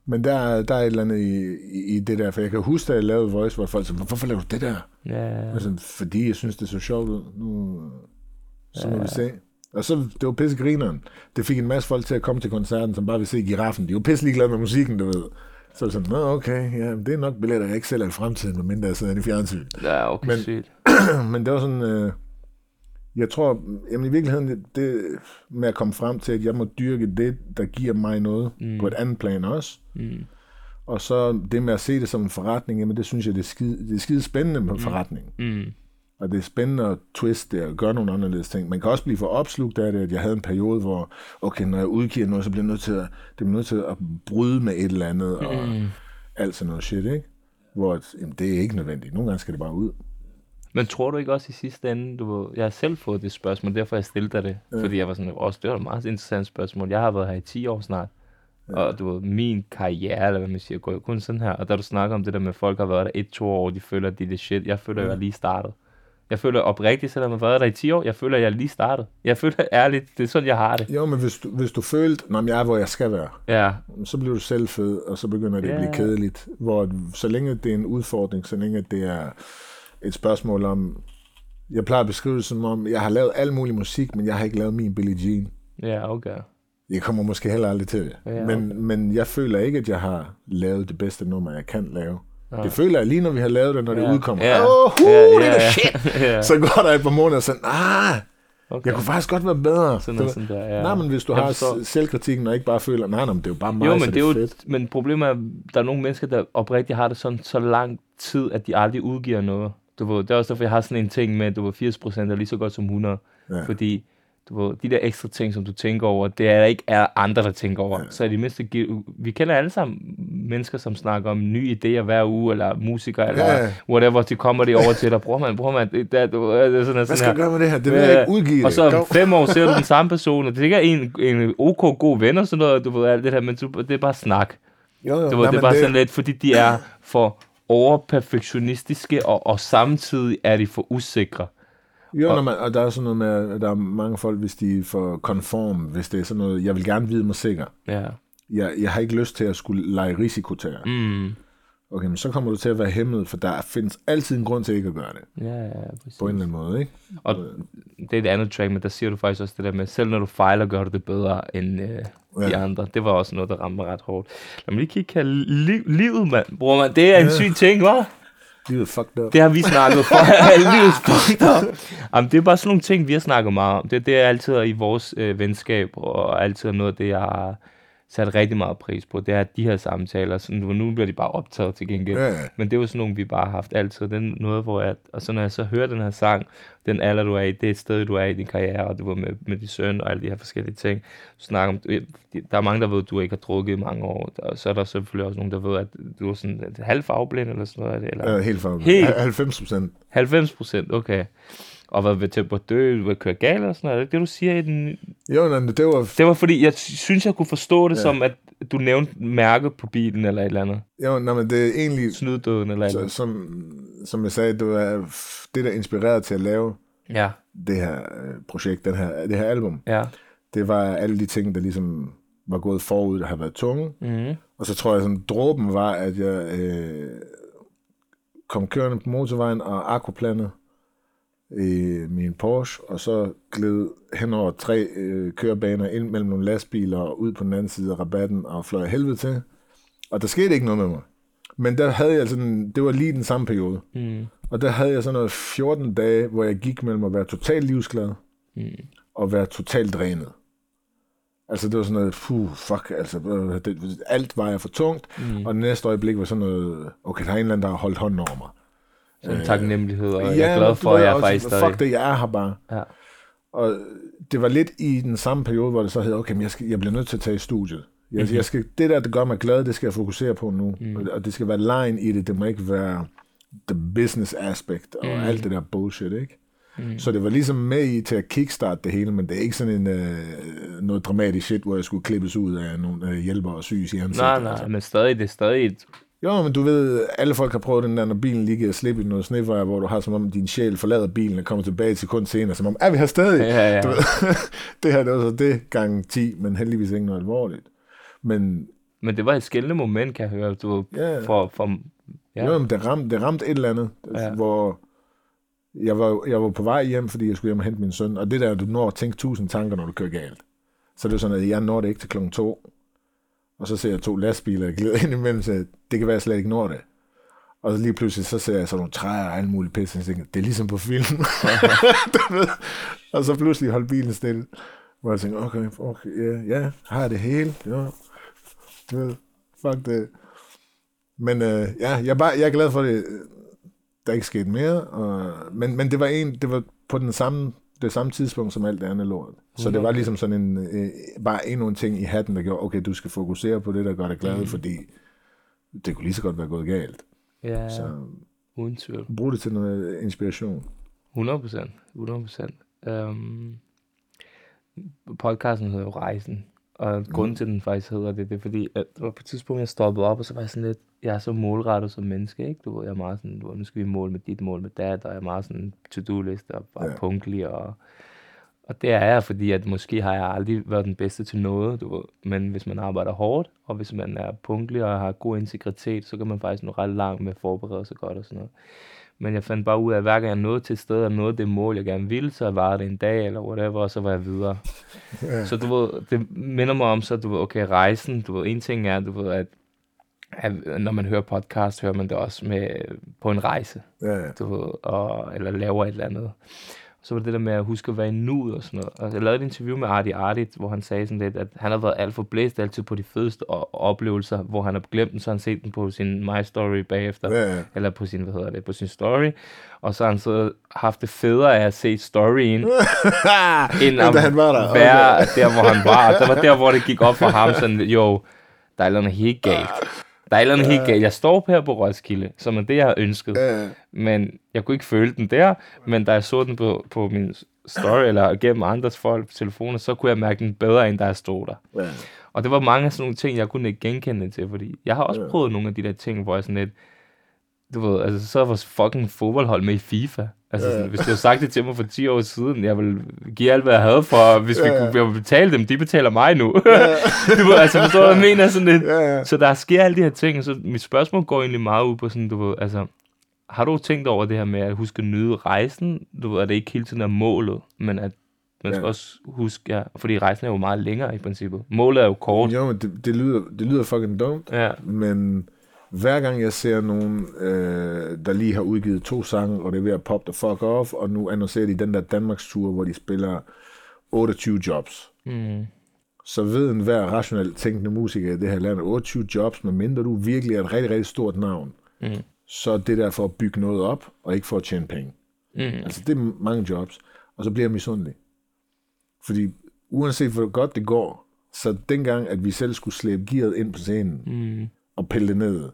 [SPEAKER 4] Men der, er- der er et eller andet i, i, i det der, for jeg kan huske, da jeg lavede Voice, hvor folk sagde, hvorfor laver du det der?
[SPEAKER 3] Ja,
[SPEAKER 4] Altså, fordi jeg synes, det så sjovt ud. Nu, så må vi se. Og så, det var pisse grineren. Det fik en masse folk til at komme til koncerten, som bare vil se giraffen. De var pisse ligeglade med musikken, du ved. Så er det sådan, nå okay, ja, det er nok billetter, jeg ikke selv er i fremtiden, medmindre jeg sidder i fjernsyn.
[SPEAKER 3] ja okay,
[SPEAKER 4] Men-
[SPEAKER 3] sygt.
[SPEAKER 4] Men det var sådan, øh, jeg tror, jamen i virkeligheden, det, med at komme frem til, at jeg må dyrke det, der giver mig noget, mm. på et andet plan også.
[SPEAKER 3] Mm.
[SPEAKER 4] Og så det med at se det som en forretning, jamen det synes jeg, det er skide, det er skide spændende med mm. forretning.
[SPEAKER 3] Mm.
[SPEAKER 4] Og det er spændende at twiste og gøre nogle anderledes ting. Man kan også blive for opslugt af det, at jeg havde en periode, hvor, okay, når jeg udgiver noget, så bliver jeg nødt til at, det bliver nødt til at bryde med et eller andet, og
[SPEAKER 3] Mm.
[SPEAKER 4] alt sådan noget shit, ikke? Hvor jamen, det er ikke nødvendigt. Nogle gange skal det bare ud.
[SPEAKER 3] Men tror du ikke også i sidste ende, du jeg har selv fået det spørgsmål, derfor jeg stillede dig det, ja. fordi jeg var sådan, også det var et meget interessant spørgsmål. Jeg har været her i 10 år snart, ja. og du min karriere, eller hvad man siger, går jo kun sådan her. Og da du snakker om det der med, at folk har været der et, to år, de føler, at de er det shit, jeg føler, at jeg er lige startet. Jeg føler oprigtigt, selvom jeg har været der i 10 år, jeg føler, at jeg er lige startet. Jeg føler ærligt, det er sådan, jeg har det.
[SPEAKER 4] Jo, men hvis du, hvis du følte, at jeg er, hvor jeg skal være,
[SPEAKER 3] Ja,
[SPEAKER 4] så bliver du selv fed, og så begynder det at
[SPEAKER 3] Ja.
[SPEAKER 4] blive kedeligt. Hvor så længe det er en udfordring, så længe det er et spørgsmål om, jeg plejer at beskrive det som om, jeg har lavet al mulig musik, men jeg har ikke lavet min Billie Jean.
[SPEAKER 3] ja, okay.
[SPEAKER 4] Jeg kommer måske heller aldrig til det.
[SPEAKER 3] Ja,
[SPEAKER 4] men, men jeg føler ikke, at jeg har lavet det bedste nummer, jeg kan lave.
[SPEAKER 3] Ja.
[SPEAKER 4] Det føler jeg lige, når vi har lavet det, når det
[SPEAKER 3] Ja.
[SPEAKER 4] udkommer. Åh, oh,
[SPEAKER 3] Ja,
[SPEAKER 4] det
[SPEAKER 3] ja,
[SPEAKER 4] er
[SPEAKER 3] ja.
[SPEAKER 4] shit!
[SPEAKER 3] Ja.
[SPEAKER 4] Så går der et par måneder og sådan, ah,
[SPEAKER 3] okay.
[SPEAKER 4] jeg kunne faktisk godt være bedre.
[SPEAKER 3] Sådan noget sådan der, ja.
[SPEAKER 4] Nej, men hvis du
[SPEAKER 3] Jeg
[SPEAKER 4] har
[SPEAKER 3] forstår.
[SPEAKER 4] selvkritikken og ikke bare føler, nej, nej, men det er jo bare mig,
[SPEAKER 3] Jo,
[SPEAKER 4] så
[SPEAKER 3] men det er jo,
[SPEAKER 4] fedt.
[SPEAKER 3] men problemet er, at der er nogle mennesker, der oprigtigt har det sådan så lang tid, at de aldrig udgiver noget. Du ved, det er også derfor, jeg har sådan en ting med, du ved, 80% er lige så godt som 100.
[SPEAKER 4] Ja.
[SPEAKER 3] Fordi Du ved, de der ekstra ting, som du tænker over, det er der ikke er andre, der tænker over. Ja. Så i det mindste, vi kender alle sammen mennesker, som snakker om nye idéer hver uge, eller musikere, eller
[SPEAKER 4] Ja,
[SPEAKER 3] whatever, de kommer det over til dig. Bror man, bror man, det, det, det, det er sådan,
[SPEAKER 4] Hvad skal jeg gøre med det her? Det vil jeg ikke udgive
[SPEAKER 3] Og
[SPEAKER 4] det.
[SPEAKER 3] så om fem år ser du den samme person, og det er ikke en, en ok god ven og sådan noget, du ved alt det her, men du, det er bare snak.
[SPEAKER 4] Jo, jo.
[SPEAKER 3] Det,
[SPEAKER 4] Nej,
[SPEAKER 3] var, det er bare sådan lidt, fordi de er for overperfektionistiske, og, og samtidig er de for usikre.
[SPEAKER 4] Jo,
[SPEAKER 3] Og-
[SPEAKER 4] når man, og der er sådan noget med, at der er mange folk, hvis de er for konform, hvis det er sådan noget, jeg vil gerne vide mig sikker.
[SPEAKER 3] Ja.
[SPEAKER 4] Jeg, jeg har ikke lyst til at skulle lege risikotager.
[SPEAKER 3] Mm.
[SPEAKER 4] Okay, men så kommer du til at være hæmmet, for der findes altid en grund til ikke at gøre det.
[SPEAKER 3] Ja, ja, præcis.
[SPEAKER 4] På en eller anden måde, ikke?
[SPEAKER 3] Og det er et andet track, men der siger du faktisk også det der med, selv når du fejler, gør du det bedre end øh, de
[SPEAKER 4] Ja.
[SPEAKER 3] andre. Det var også noget, der ramte ret hårdt. Lad mig lige kigge her. Liv, livet, mand. Bror, man, det er en syg ting, hva'?
[SPEAKER 4] Livet er fucked up.
[SPEAKER 3] Det har vi snakket for. Livets fucked up. Jamen, det er bare sådan nogle ting, vi har snakket meget om. Det, det er altid i vores øh, venskab, og altid noget af det, jeg har sat rigtig meget pris på. Det er de her samtaler. Sådan, nu- bliver de bare optaget til gengæld.
[SPEAKER 4] Ja.
[SPEAKER 3] Men det er jo sådan nogle, vi bare har haft altid. Det er noget, hvor jeg, og så når jeg så hører den her sang, den alder, du er i, det et sted, du er i din karriere, og du var med, med din søn og alle de her forskellige ting. Du snakker om, der er mange, der ved, at du ikke har drukket i mange år. Og så er der selvfølgelig også nogen, der ved, at du er sådan farveblind eller sådan noget. Eller?
[SPEAKER 4] Ja, helt for
[SPEAKER 3] Helt.
[SPEAKER 4] 90 procent.
[SPEAKER 3] 90 procent, okay. Og hvad ved ved at køre galt og sådan noget. Er det det, du siger i den?
[SPEAKER 4] Jo, nej, det var,
[SPEAKER 3] Det var fordi, jeg synes, jeg kunne forstå det
[SPEAKER 4] Ja.
[SPEAKER 3] som, at du nævnte mærket på bilen eller et eller andet.
[SPEAKER 4] jo, nej, men det er egentlig,
[SPEAKER 3] Snyddøden eller et eller andet.
[SPEAKER 4] som, som jeg sagde, det var det, der inspirerede til at lave
[SPEAKER 3] Ja,
[SPEAKER 4] det her øh, projekt, den her, det her album.
[SPEAKER 3] ja.
[SPEAKER 4] Det var alle de ting, der ligesom var gået forud, der har været tunge.
[SPEAKER 3] Mm-hmm.
[SPEAKER 4] Og så tror jeg, sådan, dråben var, at jeg øh, kom kørende på motorvejen og aquaplanede i min Porsche, og så gled hen over tre øh, kørebaner ind mellem nogle lastbiler og ud på den anden side af rabatten og fløj helvede til. Og der skete ikke noget med mig. Men der havde jeg sådan, det var lige den samme periode.
[SPEAKER 3] Mm.
[SPEAKER 4] Og der havde jeg sådan noget 14 dage, hvor jeg gik mellem at være totalt livsglad
[SPEAKER 3] Mm.
[SPEAKER 4] og være totalt drænet. Altså det var sådan noget, puh, fuck, altså det, alt var jeg for tungt, mm. og det næste øjeblik var sådan noget, okay, der er en eller anden, der har holdt hånden over mig.
[SPEAKER 3] En taknemmelighed, og jeg er glad for, at jeg er faktisk stadig.
[SPEAKER 4] Fuck det, jeg er her bare.
[SPEAKER 3] Ja.
[SPEAKER 4] Og det var lidt i den samme periode, hvor det så hed, okay, men jeg, skal, jeg bliver nødt til at tage i studiet. Jeg,
[SPEAKER 3] Mhm.
[SPEAKER 4] mm-hmm. jeg skal, det der, der gør mig glad, det skal jeg fokusere på nu. Mm. Og, og det skal være line i det, det må ikke være the business aspect og mm. alt det der bullshit, ikke? Mm. Så det var ligesom med i til at kickstart det hele, men det er ikke sådan en, øh, noget dramatisk shit, hvor jeg skulle klippes ud af nogle øh, hjælpere og syges i ansigtet.
[SPEAKER 3] Nej, nej,
[SPEAKER 4] altså.
[SPEAKER 3] men stadig, det er stadig et...
[SPEAKER 4] Jo, men du ved, alle folk har prøvet den der, når bilen lige giver slip i noget snevejr, hvor du har som om din sjæl forlader bilen og kommer tilbage til kun senere, som om, er vi her stadig?
[SPEAKER 3] Ja, ja.
[SPEAKER 4] Du ved, det her det var så det gang 10, men heldigvis ikke noget alvorligt. Men
[SPEAKER 3] Men det var et skældende moment, kan jeg høre, du
[SPEAKER 4] Ja.
[SPEAKER 3] for, for,
[SPEAKER 4] ja. jo, men det ramte, det ramte et eller andet, altså,
[SPEAKER 3] Ja.
[SPEAKER 4] hvor jeg var, jeg var på vej hjem, fordi jeg skulle hjem og hente min søn, og det der, du når at tænke tusind tanker, når du kører galt. Så det er sådan, at jeg når det ikke til klokken to, og så ser jeg to lastbiler, jeg glider ind imellem, så det kan være, at jeg slet ikke når det. Og så lige pludselig, så ser jeg sådan nogle træer og alle mulige pisse, og jeg tænker, det er ligesom på film. Og så pludselig holdt bilen stille, hvor jeg tænker, okay, okay, ja, ja, har jeg det hele? Ja. Fuck det. Men øh, ja, jeg er, bare, jeg er glad for det, der ikke skete mere, og, men, men det var en, det var på den samme, det samme tidspunkt som alt det andet lort. Så det var ligesom sådan en, øh, bare endnu en ting i hatten, der gjorde, okay, du skal fokusere på det, der gør dig glad, mm. fordi det kunne lige så godt være gået galt.
[SPEAKER 3] ja,
[SPEAKER 4] Så
[SPEAKER 3] uden tvivl.
[SPEAKER 4] brug det til noget inspiration.
[SPEAKER 3] 100 procent. 100 procent. Um, podcasten hedder jo Rejsen. Og
[SPEAKER 4] Mhm.
[SPEAKER 3] grunden til, at den faktisk hedder det, det er fordi, at det var på et tidspunkt, jeg stoppede op, og så var jeg sådan lidt, jeg er så målrettet som menneske, ikke? Du ved, jeg er meget sådan, du ved, nu skal vi måle med dit mål med dat, og jeg er meget sådan to-do-liste og
[SPEAKER 4] Ja.
[SPEAKER 3] ja. punktlig, og, og det er jeg, fordi at måske har jeg aldrig været den bedste til noget, du ved. Men hvis man arbejder hårdt, og hvis man er punktlig og har god integritet, så kan man faktisk nå ret langt med at forberede sig godt og sådan noget. Men jeg fandt bare ud af, at hver gang jeg nåede til et sted og nåede det mål, jeg gerne ville, så var det en dag eller whatever, og så var jeg videre.
[SPEAKER 4] Ja.
[SPEAKER 3] Så du ved, det minder mig om, så du ved, okay, rejsen, du ved, en ting er, du ved, at, at når man hører podcast, hører man det også med på en rejse,
[SPEAKER 4] Ja, ja.
[SPEAKER 3] du ved, og, eller laver et eller andet. så var det det der med at huske at være i nuet og sådan noget. Og jeg lavede et interview med Artie Artie, hvor han sagde sådan lidt, at han har været alt for blæst altid på de fedeste oplevelser, hvor han har glemt den, så han set den på sin My Story bagefter,
[SPEAKER 4] Ja, ja.
[SPEAKER 3] eller på sin, hvad hedder det, på sin story, og så har han så haft det federe af at se storyen, end
[SPEAKER 4] da han var der.
[SPEAKER 3] være der, hvor han var. Og det var der, hvor det gik op for ham, sådan, jo, der er et eller andet helt galt. Der er et eller andet helt galt. Jeg står her på Roskilde, som er det, jeg har ønsket.
[SPEAKER 4] Ja.
[SPEAKER 3] Men jeg kunne ikke føle den der, men da jeg så den på, på min story, eller gennem andres folk på telefoner, så kunne jeg mærke den bedre, end da jeg stod der.
[SPEAKER 4] Ja.
[SPEAKER 3] Og det var mange af sådan nogle ting, jeg kunne ikke genkende til, fordi jeg har også
[SPEAKER 4] Ja.
[SPEAKER 3] prøvet nogle af de der ting, hvor jeg sådan lidt, du ved, altså så er vores fucking fodboldhold med i FIFA. Altså, sådan, hvis du havde sagt det til mig for 10 år siden, jeg ville give alt, hvad jeg havde for, hvis vi
[SPEAKER 4] Ja, ja.
[SPEAKER 3] kunne jeg betale dem, de betaler mig nu. du ved, altså, forstår du, hvad jeg mener? Sådan lidt.
[SPEAKER 4] Ja, ja.
[SPEAKER 3] Så der sker alle de her ting, så mit spørgsmål går egentlig meget ud på sådan, du ved, altså, har du tænkt over det her med at huske at nyde rejsen? Du ved, at det ikke hele tiden er målet, men at man skal
[SPEAKER 4] Ja.
[SPEAKER 3] også huske, ja, fordi rejsen er jo meget længere i princippet. Målet er jo kort.
[SPEAKER 4] Jo, men det, det, lyder, det lyder fucking dumt,
[SPEAKER 3] Ja.
[SPEAKER 4] men hver gang jeg ser nogen, øh, der lige har udgivet to sange, og det er ved at pop the fuck off, og nu annoncerer de den der Danmarks tur, hvor de spiller 28 jobs.
[SPEAKER 3] Mm.
[SPEAKER 4] Så ved en hver rationelt tænkende musiker i det her land, at 28 jobs, medmindre du virkelig er et rigtig, rigtig stort navn,
[SPEAKER 3] Mm.
[SPEAKER 4] så er det der for at bygge noget op, og ikke for at tjene penge.
[SPEAKER 3] Mm.
[SPEAKER 4] Altså, det er mange jobs. Og så bliver jeg misundelig. Fordi uanset hvor godt det går, så dengang, at vi selv skulle slæbe gearet ind på scenen
[SPEAKER 3] Mm.
[SPEAKER 4] og pille det ned,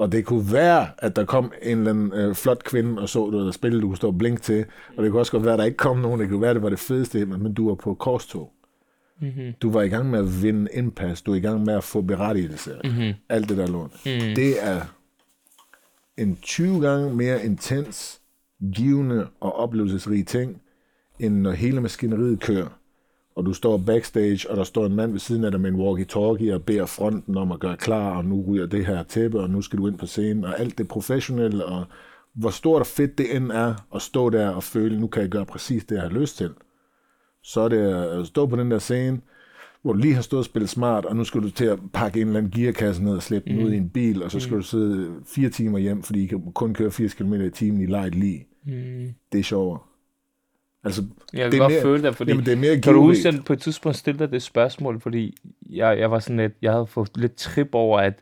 [SPEAKER 4] og det kunne være, at der kom en eller anden øh, flot kvinde og så du, der spillede, du kunne stå og blinke til, og det kunne også godt være, at der ikke kom nogen, det kunne være, at det var det fedeste, men du var på korstog.
[SPEAKER 3] Mm-hmm.
[SPEAKER 4] Du var i gang med at vinde indpas, du er i gang med at få berettigelse,
[SPEAKER 3] Mm-hmm.
[SPEAKER 4] alt det der lort.
[SPEAKER 3] Mm.
[SPEAKER 4] Det er en 20 gange mere intens, givende og oplevelsesrig ting, end når hele maskineriet kører, og du står backstage, og der står en mand ved siden af dig med en walkie-talkie og beder fronten om at gøre klar, og nu ryger det her tæppe, og nu skal du ind på scenen, og alt det professionelle, og hvor stort og fedt det end er at stå der og føle, nu kan jeg gøre præcis det, jeg har lyst til. Så er det at stå på den der scene, hvor du lige har stået og spillet smart, og nu skal du til at pakke en eller anden gearkasse ned og slippe den ud i en bil, og så skal du sidde fire timer hjem, fordi I kan kun køre 80 km i timen i lejet lige.
[SPEAKER 3] Mm.
[SPEAKER 4] Det er sjovere. Altså,
[SPEAKER 3] Jeg kan
[SPEAKER 4] Det er
[SPEAKER 3] godt
[SPEAKER 4] mere-
[SPEAKER 3] føle det, fordi...
[SPEAKER 4] jamen, det er mere
[SPEAKER 3] Kan du huske, at på et tidspunkt stillede dig det spørgsmål, fordi jeg, jeg var sådan lidt, jeg havde fået lidt trip over, at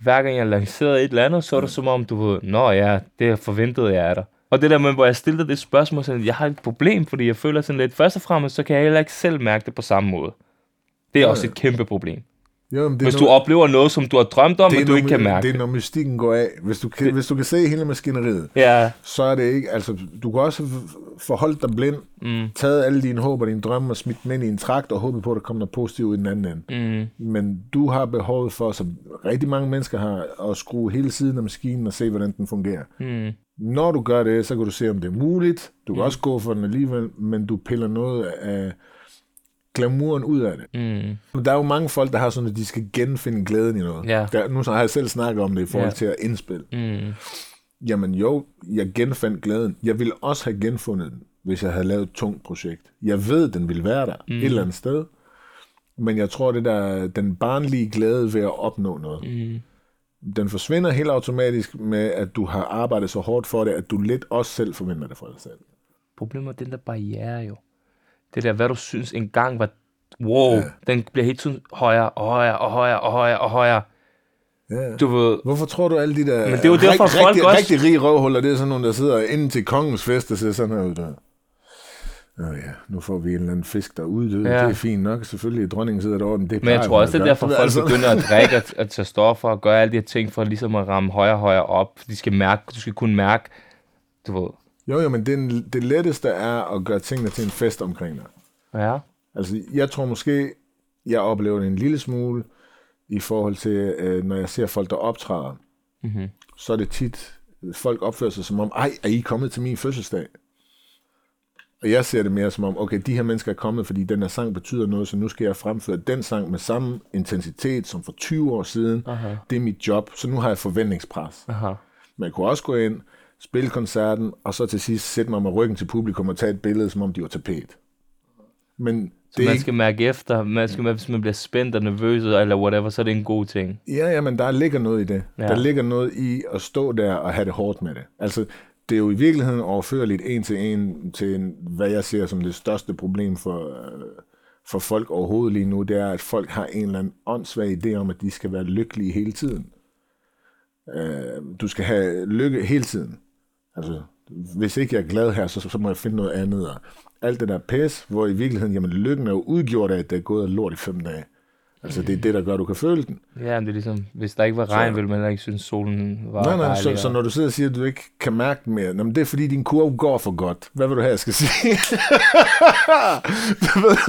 [SPEAKER 3] hver gang jeg lancerede et eller andet, så var det som om, du ved, nå ja, det forventede jeg af dig. Og det der med, hvor jeg stillede det spørgsmål, sådan, jeg har et problem, fordi jeg føler sådan lidt, først og fremmest, så kan jeg heller ikke selv mærke det på samme måde. Det er
[SPEAKER 4] Ja,
[SPEAKER 3] også et kæmpe problem.
[SPEAKER 4] Jo, det
[SPEAKER 3] Hvis du
[SPEAKER 4] noget-
[SPEAKER 3] oplever noget, som du har drømt om,
[SPEAKER 4] det
[SPEAKER 3] men du ikke kan mærke
[SPEAKER 4] Det er,
[SPEAKER 3] det.
[SPEAKER 4] når mystikken går af. Hvis du kan, hvis du kan se hele maskineriet,
[SPEAKER 3] Ja,
[SPEAKER 4] så er det ikke, altså, du kan også forholde dig blind,
[SPEAKER 3] mm,
[SPEAKER 4] taget alle dine håb og dine drømme og smidt dem ind i en trakt og håbet på, at der kommer noget positivt ud i den anden ende.
[SPEAKER 3] mm,
[SPEAKER 4] Men du har behovet for, som rigtig mange mennesker har, at skrue hele siden af maskinen og se, hvordan den fungerer.
[SPEAKER 3] mm,
[SPEAKER 4] Når du gør det, så kan du se, om det er muligt. Du kan også gå for den alligevel, men du piller noget af glamouren ud af det.
[SPEAKER 3] mm,
[SPEAKER 4] Der er jo mange folk, der har sådan, at de skal genfinde glæden i noget.
[SPEAKER 3] Ja.
[SPEAKER 4] Der, nu har jeg selv snakket om det i forhold
[SPEAKER 3] Ja.
[SPEAKER 4] til at indspille.
[SPEAKER 3] mm,
[SPEAKER 4] Jamen jo, jeg genfandt glæden. Jeg ville også have genfundet den, hvis jeg havde lavet et tungt projekt. Jeg ved, den ville være der mm. et eller andet sted. Men jeg tror, det der den barnlige glæde ved at opnå noget,
[SPEAKER 3] mm.
[SPEAKER 4] den forsvinder helt automatisk med, at du har arbejdet så hårdt for det, at du lidt også selv forventer det for dig selv.
[SPEAKER 3] Problemet er den der barriere jo. Det der, hvad du synes engang var, wow, ja. den bliver helt tiden højere og højere og højere og højere og højere.
[SPEAKER 4] Ja.
[SPEAKER 3] Du ved,
[SPEAKER 4] Hvorfor tror du alle de der
[SPEAKER 3] Men det er jo derfor, folk
[SPEAKER 4] rigtig,
[SPEAKER 3] også-
[SPEAKER 4] rigtig rige røvhuller, det er sådan nogle, der sidder inden til kongens fest og ser sådan her ud der. Nå ja, nu får vi en eller anden fisk, der er uddød.
[SPEAKER 3] Ja.
[SPEAKER 4] Det er fint nok. Selvfølgelig, dronningen sidder derovre, men det
[SPEAKER 3] men jeg tror også,
[SPEAKER 4] at
[SPEAKER 3] det er derfor, folk
[SPEAKER 4] Altså,
[SPEAKER 3] begynder at drikke og at tage stoffer og gøre alle de her ting, for ligesom at ramme højere og højere op. De skal mærke, du skal kunne mærke, du ved,
[SPEAKER 4] Jo, jo, men det, det letteste er at gøre tingene til en fest omkring dig.
[SPEAKER 3] ja,
[SPEAKER 4] Altså, jeg tror måske, jeg oplever det en lille smule i forhold til, øh, når jeg ser folk, der optræder.
[SPEAKER 3] Mhm.
[SPEAKER 4] Så er det tit, folk opfører sig som om, ej, er I kommet til min fødselsdag? Og jeg ser det mere som om, okay, de her mennesker er kommet, fordi den her sang betyder noget, så nu skal jeg fremføre den sang med samme intensitet som for 20 år siden.
[SPEAKER 3] Aha.
[SPEAKER 4] Det er mit job, så nu har jeg forventningspres.
[SPEAKER 3] aha,
[SPEAKER 4] jeg kunne også gå ind, spille koncerten, og så til sidst sætte mig med ryggen til publikum og tage et billede, som om de var tapet. Men
[SPEAKER 3] så
[SPEAKER 4] det
[SPEAKER 3] man
[SPEAKER 4] ikke,
[SPEAKER 3] skal mærke efter, man skal, hvis man bliver spændt og nervøs eller whatever, så er det en god ting.
[SPEAKER 4] ja, ja, men der ligger noget i det.
[SPEAKER 3] Ja.
[SPEAKER 4] Ja. Der ligger noget i at stå der og have det hårdt med det. Altså, det er jo i virkeligheden overførligt en til en til en, hvad jeg ser som det største problem for, øh, for folk overhovedet lige nu, det er, at folk har en eller anden åndssvag idé om, at de skal være lykkelige hele tiden. Øh, du skal have lykke hele tiden. Altså, hvis ikke jeg er glad her, så, så må jeg finde noget andet. Og alt det der pis, hvor i virkeligheden, jamen lykken er jo udgjort af, at det er gået lort i fem dage. Altså, det er det, der gør, at du kan føle den.
[SPEAKER 3] Ja, men det er ligesom, hvis der ikke var regn, ville man heller ikke synes, solen var
[SPEAKER 4] Nej, nej,
[SPEAKER 3] dejlig.
[SPEAKER 4] så, så når du sidder og siger, at du ikke kan mærke den mere, jamen, det er fordi, din kurve går for godt. Hvad vil du have, jeg skal sige?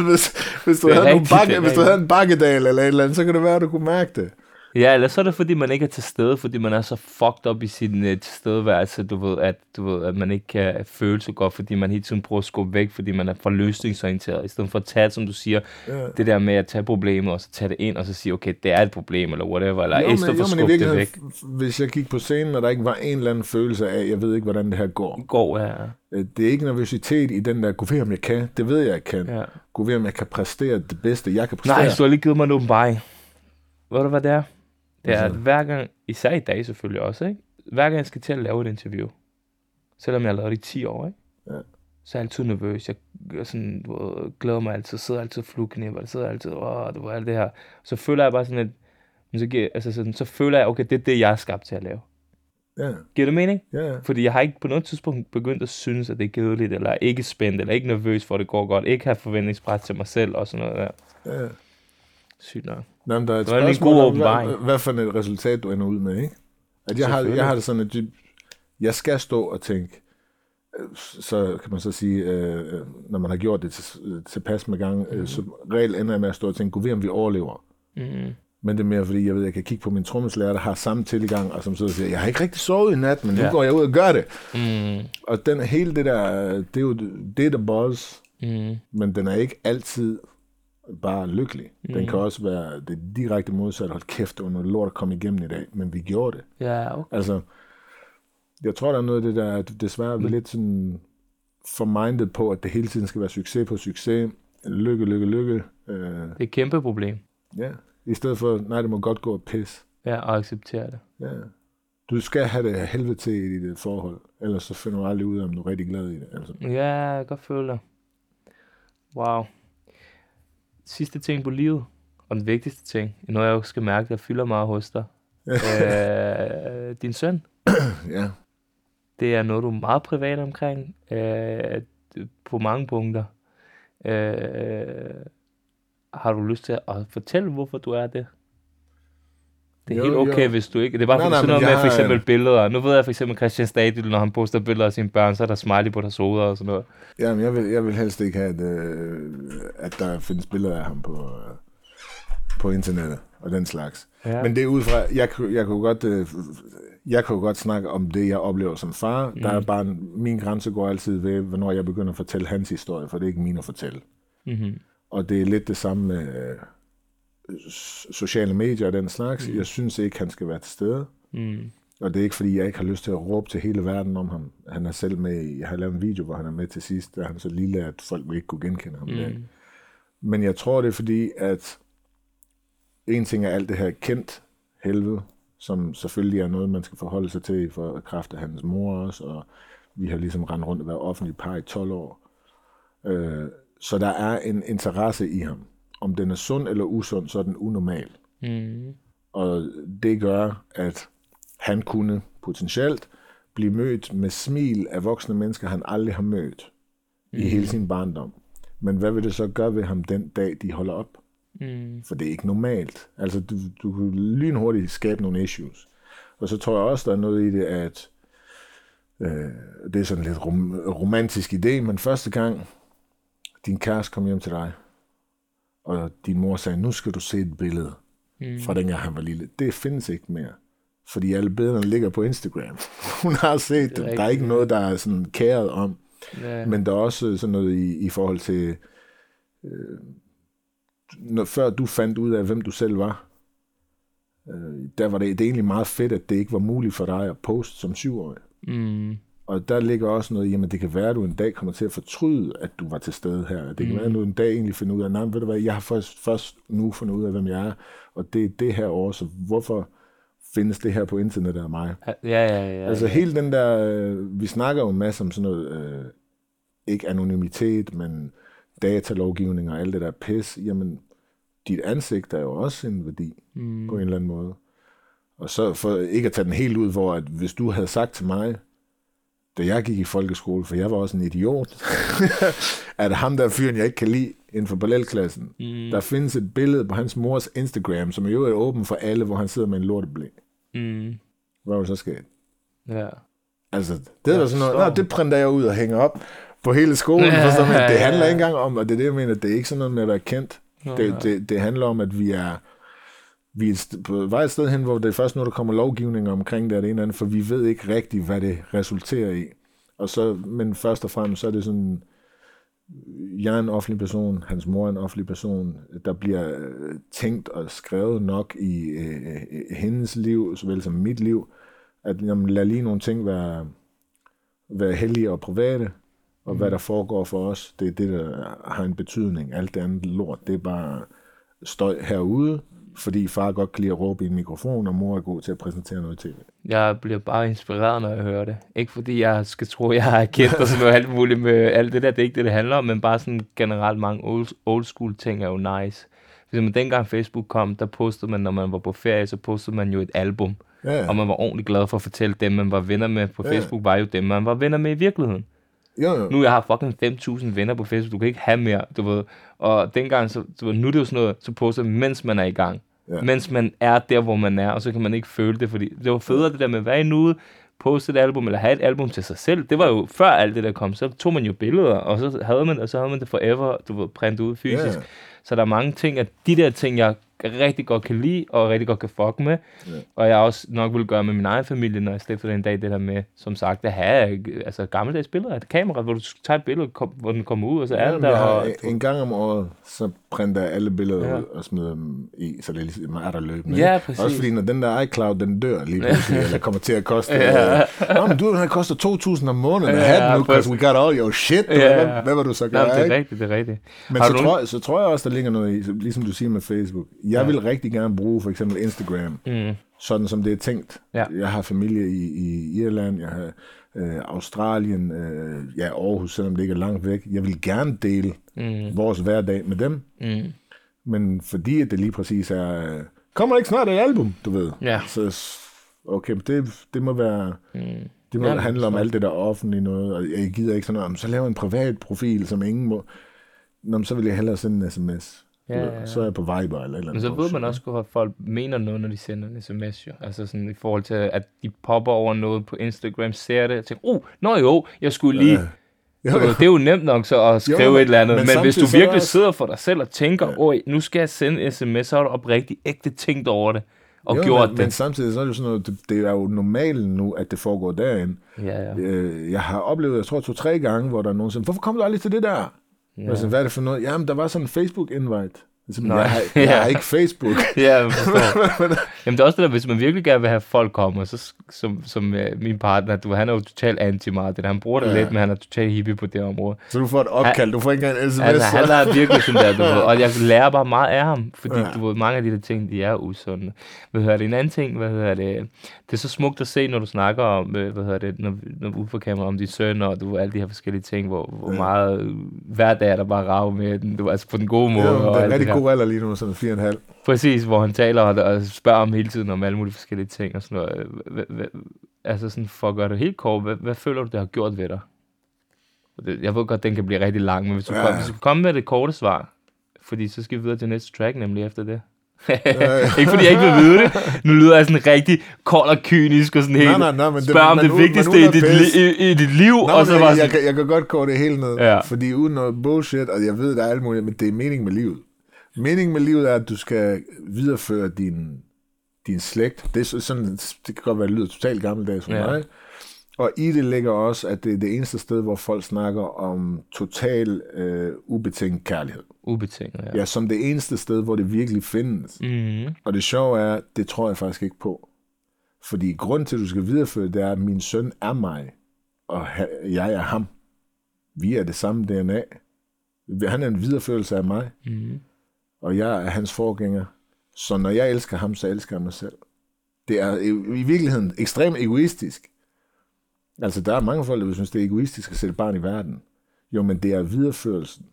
[SPEAKER 4] Hvis, hvis, du
[SPEAKER 3] rigtigt,
[SPEAKER 4] bakke, hvis du havde en bakkedal eller et eller andet, så kan det være, at du kunne mærke det.
[SPEAKER 3] Ja, eller så er det, fordi man ikke er til stede, fordi man er så fucked up i sin uh, tilstedeværelse, du ved, at, du ved, at man ikke kan føle så godt, fordi man hele tiden prøver at skubbe væk, fordi man er for løsningsorienteret, i stedet for at tage, som du siger,
[SPEAKER 4] Ja.
[SPEAKER 3] det der med at tage problemet, og så tage det ind, og så sige, okay, det er et problem, eller whatever, eller
[SPEAKER 4] Jo,
[SPEAKER 3] i stedet for at skubbe det væk.
[SPEAKER 4] hvis jeg gik på scenen, og der ikke var en eller anden følelse af, jeg ved ikke, hvordan det her går.
[SPEAKER 3] Går, ja.
[SPEAKER 4] Øh, Det er ikke nervøsitet i den der, kunne ved, om jeg kan. Det ved jeg, jeg kan.
[SPEAKER 3] ja.
[SPEAKER 4] Kunne ved, om jeg kan præstere det bedste, jeg kan præstere.
[SPEAKER 3] Nej, så har lige givet mig en åbenbaring. Ved du, hvad det er? Det er, at
[SPEAKER 4] så?
[SPEAKER 3] hver gang, især i dag selvfølgelig også, ikke? hver gang jeg skal til at lave et interview, selvom jeg har lavet det i 10 år, ikke?
[SPEAKER 4] Ja.
[SPEAKER 3] så er jeg altid nervøs. Jeg sådan, du glæder mig altid, sidder altid og det sidder altid, åh, det var alt det her. Så føler jeg bare sådan, at men så, giver, altså sådan, så føler jeg, okay, det er det, jeg er skabt til at lave.
[SPEAKER 4] Ja,
[SPEAKER 3] Giver det mening?
[SPEAKER 4] ja.
[SPEAKER 3] Fordi jeg har ikke på noget tidspunkt begyndt at synes, at det er kedeligt, eller ikke spændt, eller ikke nervøs for, at det går godt, ikke have forventningspres til mig selv, og sådan noget der.
[SPEAKER 4] ja.
[SPEAKER 3] Sygt nok.
[SPEAKER 4] Nå, men der er et
[SPEAKER 3] Det var en god åbenbaring.
[SPEAKER 4] hvad, hvad for et resultat du ender ud med, ikke? At jeg, har, jeg har det sådan, at jeg- skal stå og tænke, så kan man så sige, øh, øh, når man har gjort det til, tilpas med gang,
[SPEAKER 3] Mhm.
[SPEAKER 4] øh, så regel ender jeg med at stå og tænke, gud ved, om vi overlever.
[SPEAKER 3] Mm.
[SPEAKER 4] Men det er mere, fordi jeg ved, at jeg kan kigge på min trommeslager, der har samme tilgang, og som sidder og siger, jeg har ikke rigtig sovet i nat, men nu
[SPEAKER 3] Ja.
[SPEAKER 4] går jeg ud og gør det.
[SPEAKER 3] Mm.
[SPEAKER 4] Og den, hele det der, det er jo det er the buzz,
[SPEAKER 3] Mm.
[SPEAKER 4] men den er ikke altid bare lykkelig. Den
[SPEAKER 3] Mhm.
[SPEAKER 4] kan også være det direkte modsatte. Hold kæft, det var noget lort at komme igennem i dag, men vi gjorde det.
[SPEAKER 3] Ja, okay.
[SPEAKER 4] Altså, jeg tror, der er noget af det der, at desværre vi er lidt sådan formindet på, at det hele tiden skal være succes på succes. Lykke, lykke, lykke. Øh,
[SPEAKER 3] Det er et kæmpe problem.
[SPEAKER 4] ja. I stedet for, nej, det må godt gå og pis.
[SPEAKER 3] Ja, og acceptere det.
[SPEAKER 4] Ja. Du skal have det helvede til i dit forhold, ellers så finder du aldrig ud af, om du er rigtig glad i det. Altså.
[SPEAKER 3] Ja, jeg kan godt føle det. Wow. Sidste ting på livet, og den vigtigste ting, noget jeg også skal mærke, der fylder meget hos dig. øh, din søn,
[SPEAKER 4] Ja.
[SPEAKER 3] det er noget, du er meget privat omkring, øh, på mange punkter. Øh, har du lyst til at fortælle, hvorfor du er det? Det er
[SPEAKER 4] Jo,
[SPEAKER 3] helt okay,
[SPEAKER 4] jo.
[SPEAKER 3] hvis du ikke... Det er bare
[SPEAKER 4] Nej, nej,
[SPEAKER 3] sådan noget med for eksempel billeder. Nu ved jeg for eksempel Christian Stadil, når han poster billeder af sine børn, så er der smiley på deres hoveder og sådan noget.
[SPEAKER 4] Jamen, jeg vil, jeg vil helst ikke have, at, øh, at der findes billeder af ham på, øh, på internettet og den slags.
[SPEAKER 3] Ja.
[SPEAKER 4] Men det er ud fra, jeg, jeg kunne godt, øh, jeg kunne godt snakke om det, jeg oplever som far. Mm. Der er bare, en- min grænse går altid ved, hvornår jeg begynder at fortælle hans historie, for det er ikke min at fortælle.
[SPEAKER 3] Mm-hmm.
[SPEAKER 4] Og det er lidt det samme med øh, sociale medier og den slags. Mm. Jeg synes ikke, han skal være til stede.
[SPEAKER 3] Mm.
[SPEAKER 4] Og det er ikke, fordi jeg ikke har lyst til at råbe til hele verden om ham. Han er selv med i, jeg har lavet en video, hvor han er med til sidst, der er han så lille, at folk ikke kunne genkende ham. Mm. Men jeg tror, det er fordi, at en ting er alt det her kendt helvede, som selvfølgelig er noget, man skal forholde sig til for kraft af hans mor også, og vi har ligesom rendt rundt og været offentlig par i 12 år. Øh, så der er en interesse i ham. Om den er sund eller usund, så er den unormal.
[SPEAKER 3] Mm.
[SPEAKER 4] Og det gør, at han kunne potentielt blive mødt med smil af voksne mennesker, han aldrig har mødt mm. i hele sin barndom. Men hvad vil det så gøre ved ham den dag, de holder op?
[SPEAKER 3] Mm.
[SPEAKER 4] For det er ikke normalt. Altså, du, du kan lynhurtigt skabe nogle issues. Og så tror jeg også, der er noget i det, at øh, det er sådan lidt rom, romantisk idé, men første gang din kæreste kom hjem til dig, og din mor sagde, nu skal du se et billede
[SPEAKER 3] Mm.
[SPEAKER 4] fra dengang han var lille. Det findes ikke mere. Fordi alle billederne ligger på Instagram. Hun har set
[SPEAKER 3] Det
[SPEAKER 4] dem. Der er ikke noget, der er sådan kæret om.
[SPEAKER 3] Ja.
[SPEAKER 4] Men der er også sådan noget i, i forhold til, øh, når, før du fandt ud af, hvem du selv var, øh, der var det, det er egentlig meget fedt, at det ikke var muligt for dig at poste som syvårig.
[SPEAKER 3] Mm.
[SPEAKER 4] Og der ligger også noget, jamen det kan være, at du en dag kommer til at fortryde, at du var til stede her. Det kan
[SPEAKER 3] Mm.
[SPEAKER 4] være, at du en dag egentlig finder ud af, nej, ved du hvad, jeg har først, først nu fundet ud af, hvem jeg er, og det er det her år, så hvorfor findes det her på internettet af mig.
[SPEAKER 3] Ja, ja, ja. ja.
[SPEAKER 4] Altså hele den der, øh, vi snakker jo en masse om sådan noget, øh, ikke anonymitet, men datalovgivning og alt det der pis. Jamen, dit ansigt er jo også en værdi mm. på en eller anden måde. Og så for ikke at tage den helt ud, hvor at hvis du havde sagt til mig, da jeg gik i folkeskole, for jeg var også en idiot, at ham der fyren, jeg ikke kan lide inden for parallelklassen, mm. der findes et billede på hans mors Instagram, som jo er åben for alle, hvor han sidder med en lorteblæ.
[SPEAKER 3] Mm.
[SPEAKER 4] Hvad var det så sket?
[SPEAKER 3] Ja.
[SPEAKER 4] Altså, det er ja, sådan noget, Nå, det printer jeg ud og hænger op på hele skolen. Ja, for sådan, det handler ikke engang om, og det er det, jeg mener, det er ikke sådan noget med at være kendt. Det, det, det handler om, at vi er, vi er på vej et sted hen, hvor det er først nu, der kommer lovgivning omkring det, det ene andet, for vi ved ikke rigtigt, hvad det resulterer i. Og så, men først og fremmest, så er det sådan, jeg er en offentlig person, hans mor er en offentlig person, der bliver øh, tænkt og skrevet nok i øh, hendes liv, såvel som mit liv, at jamen, lad lige nogle ting være, være heldige og private, og mm. hvad der foregår for os, det er det, der har en betydning. Alt det andet lort, det er bare støj herude, fordi far godt kan lide at råbe i en mikrofon, og mor er god til at præsentere noget tv.
[SPEAKER 3] Jeg bliver bare inspireret, når jeg hører det. Ikke fordi jeg skal tro, jeg har kendt og sådan noget alt muligt med alt det der. Det er ikke det, det handler om, men bare sådan generelt mange old, old school ting er jo nice. Hvis man dengang Facebook kom, der postede man, når man var på ferie, så postede man jo et album. Ja, ja. Og man var ordentligt glad for at fortælle dem, man var venner med på ja. Facebook, var jo dem, man var venner med i virkeligheden.
[SPEAKER 4] Jo, jo.
[SPEAKER 3] Nu jeg har fucking 5.000 venner på Facebook, du kan ikke have mere, du ved. Og dengang, så, så nu er det jo sådan noget, så poster mens man er i gang. Ja. Mens man er der, hvor man er, og så kan man ikke føle det, fordi det var federe det der med, hvad er nude, poste et album, eller have et album til sig selv. Det var jo før alt det der kom, så tog man jo billeder, og så havde man, og så havde man det forever, du ved, printet ud fysisk. Yeah. Så der er mange ting, at de der ting, jeg rigtig godt kan lide, og rigtig godt kan fuck med. Yeah. Og jeg også nok vil gøre med min egen familie, når jeg stifter den dag, det der med, som sagt, at have altså, gammeldags billeder af et kamera, hvor du tager et billede, kom, hvor den kommer ud, og så er ja, der. Og,
[SPEAKER 4] en gang om året, så printer alle billeder ja. ud og smider dem i, så det er, ligesom, er der løbende.
[SPEAKER 3] Ja, præcis.
[SPEAKER 4] Også fordi, når den der iCloud, den dør lige pludselig, eller kommer til at koste... ja. Nå, men du, den har kostet 2.000 om måneden at have nu, because we got all your shit. Ja. Hvad, hvad vil du så gøre,
[SPEAKER 3] Nej, det er rigtigt, det er rigtigt.
[SPEAKER 4] Men så, tror, så tror jeg også, der ligger noget i, ligesom du siger med Facebook. Jeg ja. vil rigtig gerne bruge for eksempel Instagram, mm. sådan som det er tænkt. Ja. Jeg har familie i, i Irland, jeg har øh, Australien, øh, ja, Aarhus, selvom det ikke er langt væk. Jeg vil gerne dele mm. vores hverdag med dem. Mm. Men fordi at det lige præcis er, kommer ikke snart et album, du ved.
[SPEAKER 3] Ja.
[SPEAKER 4] Så okay, det, det må være, mm. det må ja, handle om alt det der offentlige noget, og jeg gider ikke sådan noget, så laver en privat profil, som ingen må, Nå, så vil jeg hellere sende en sms. Ja, ja, ja. Så er jeg på Viber eller eller andet.
[SPEAKER 3] Men så ved man også godt, at folk mener noget, når de sender en sms, jo. Altså sådan i forhold til, at de popper over noget på Instagram, ser det, og tænker, uh, nå jo, jeg skulle lige... Ja. Jo, jo. Det er jo nemt nok så at skrive jo, et eller andet, men, men hvis du virkelig også... sidder for dig selv og tænker, ja. oj, nu skal jeg sende en sms, så har du oprigtigt ægte tænkt over det og
[SPEAKER 4] jo,
[SPEAKER 3] gjort
[SPEAKER 4] men,
[SPEAKER 3] det.
[SPEAKER 4] Men samtidig så er det jo sådan noget, det, det er jo normalt nu, at det foregår derinde.
[SPEAKER 3] Ja, ja.
[SPEAKER 4] Øh, jeg har oplevet, jeg tror to-tre gange, hvor der er nogen, som hvorfor kommer du aldrig til det der? Ja. Altså, hvad er det for noget? Jamen, der var sådan en Facebook-invite. Altså, jeg, har, jeg ja. har ikke Facebook.
[SPEAKER 3] ja, jeg Jamen det er også det der, hvis man virkelig gerne vil have folk komme, så som, som uh, min partner, du, han er jo totalt anti det Han bruger det ja. lidt, men han er totalt hippie på det område.
[SPEAKER 4] Så du får et opkald, han, du får ikke engang en sms.
[SPEAKER 3] Altså, han er virkelig sådan der, du ved, og jeg lærer bare meget af ham, fordi ja. du ved, mange af de der ting, de er usunde. Hvad hedder det? En anden ting, hvad hedder det? Det er så smukt at se, når du snakker om, øh, hvad hedder det, når, når du for kamera om de søn, og du alle de her forskellige ting, hvor, hvor ja. meget hver dag er der bare rav med den, du, altså på den gode måde. Ja,
[SPEAKER 4] det er rigtig god alder lige nu, sådan 4,5.
[SPEAKER 3] Præcis, hvor han taler og, spørger om hele tiden om alle mulige forskellige ting og sådan noget. H- altså sådan, for at gøre det helt kort, hvad, hvad føler du, det har gjort ved dig? Jeg ved godt, den kan blive rigtig lang, men hvis du, ja. kommer, hvis du kommer med det korte svar, fordi så skal vi videre til næste track, nemlig efter det. ikke fordi jeg ikke vil vide det. Nu lyder jeg sådan rigtig kold og kynisk og sådan helt. Nej, nej, nej, men det, spørg om det vigtigste i dit, li- i, i dit liv.
[SPEAKER 4] Nej,
[SPEAKER 3] og så
[SPEAKER 4] jeg,
[SPEAKER 3] var
[SPEAKER 4] sådan, jeg, jeg, jeg, kan godt kåre det hele ned. Ja. Fordi uden noget bullshit, og jeg ved, der er alt muligt, men det er mening med livet. Meningen med livet er, at du skal videreføre din, din slægt. Det, er sådan, det kan godt være, at det lyder totalt gammeldags for ja. mig. Og i det ligger også, at det er det eneste sted, hvor folk snakker om total øh, ubetinget kærlighed.
[SPEAKER 3] Ubetinget, ja.
[SPEAKER 4] Ja, som det eneste sted, hvor det virkelig findes.
[SPEAKER 3] Mm-hmm.
[SPEAKER 4] Og det sjove er, det tror jeg faktisk ikke på. Fordi grund til, at du skal videreføre, det er, at min søn er mig, og jeg er ham. Vi er det samme DNA. Han er en videreførelse af mig.
[SPEAKER 3] Mm-hmm
[SPEAKER 4] og jeg er hans forgænger. Så når jeg elsker ham, så elsker jeg mig selv. Det er i, i virkeligheden ekstremt egoistisk. Altså, der er mange folk, der vil synes, det er egoistisk at sætte barn i verden. Jo, men det er videreførelsen.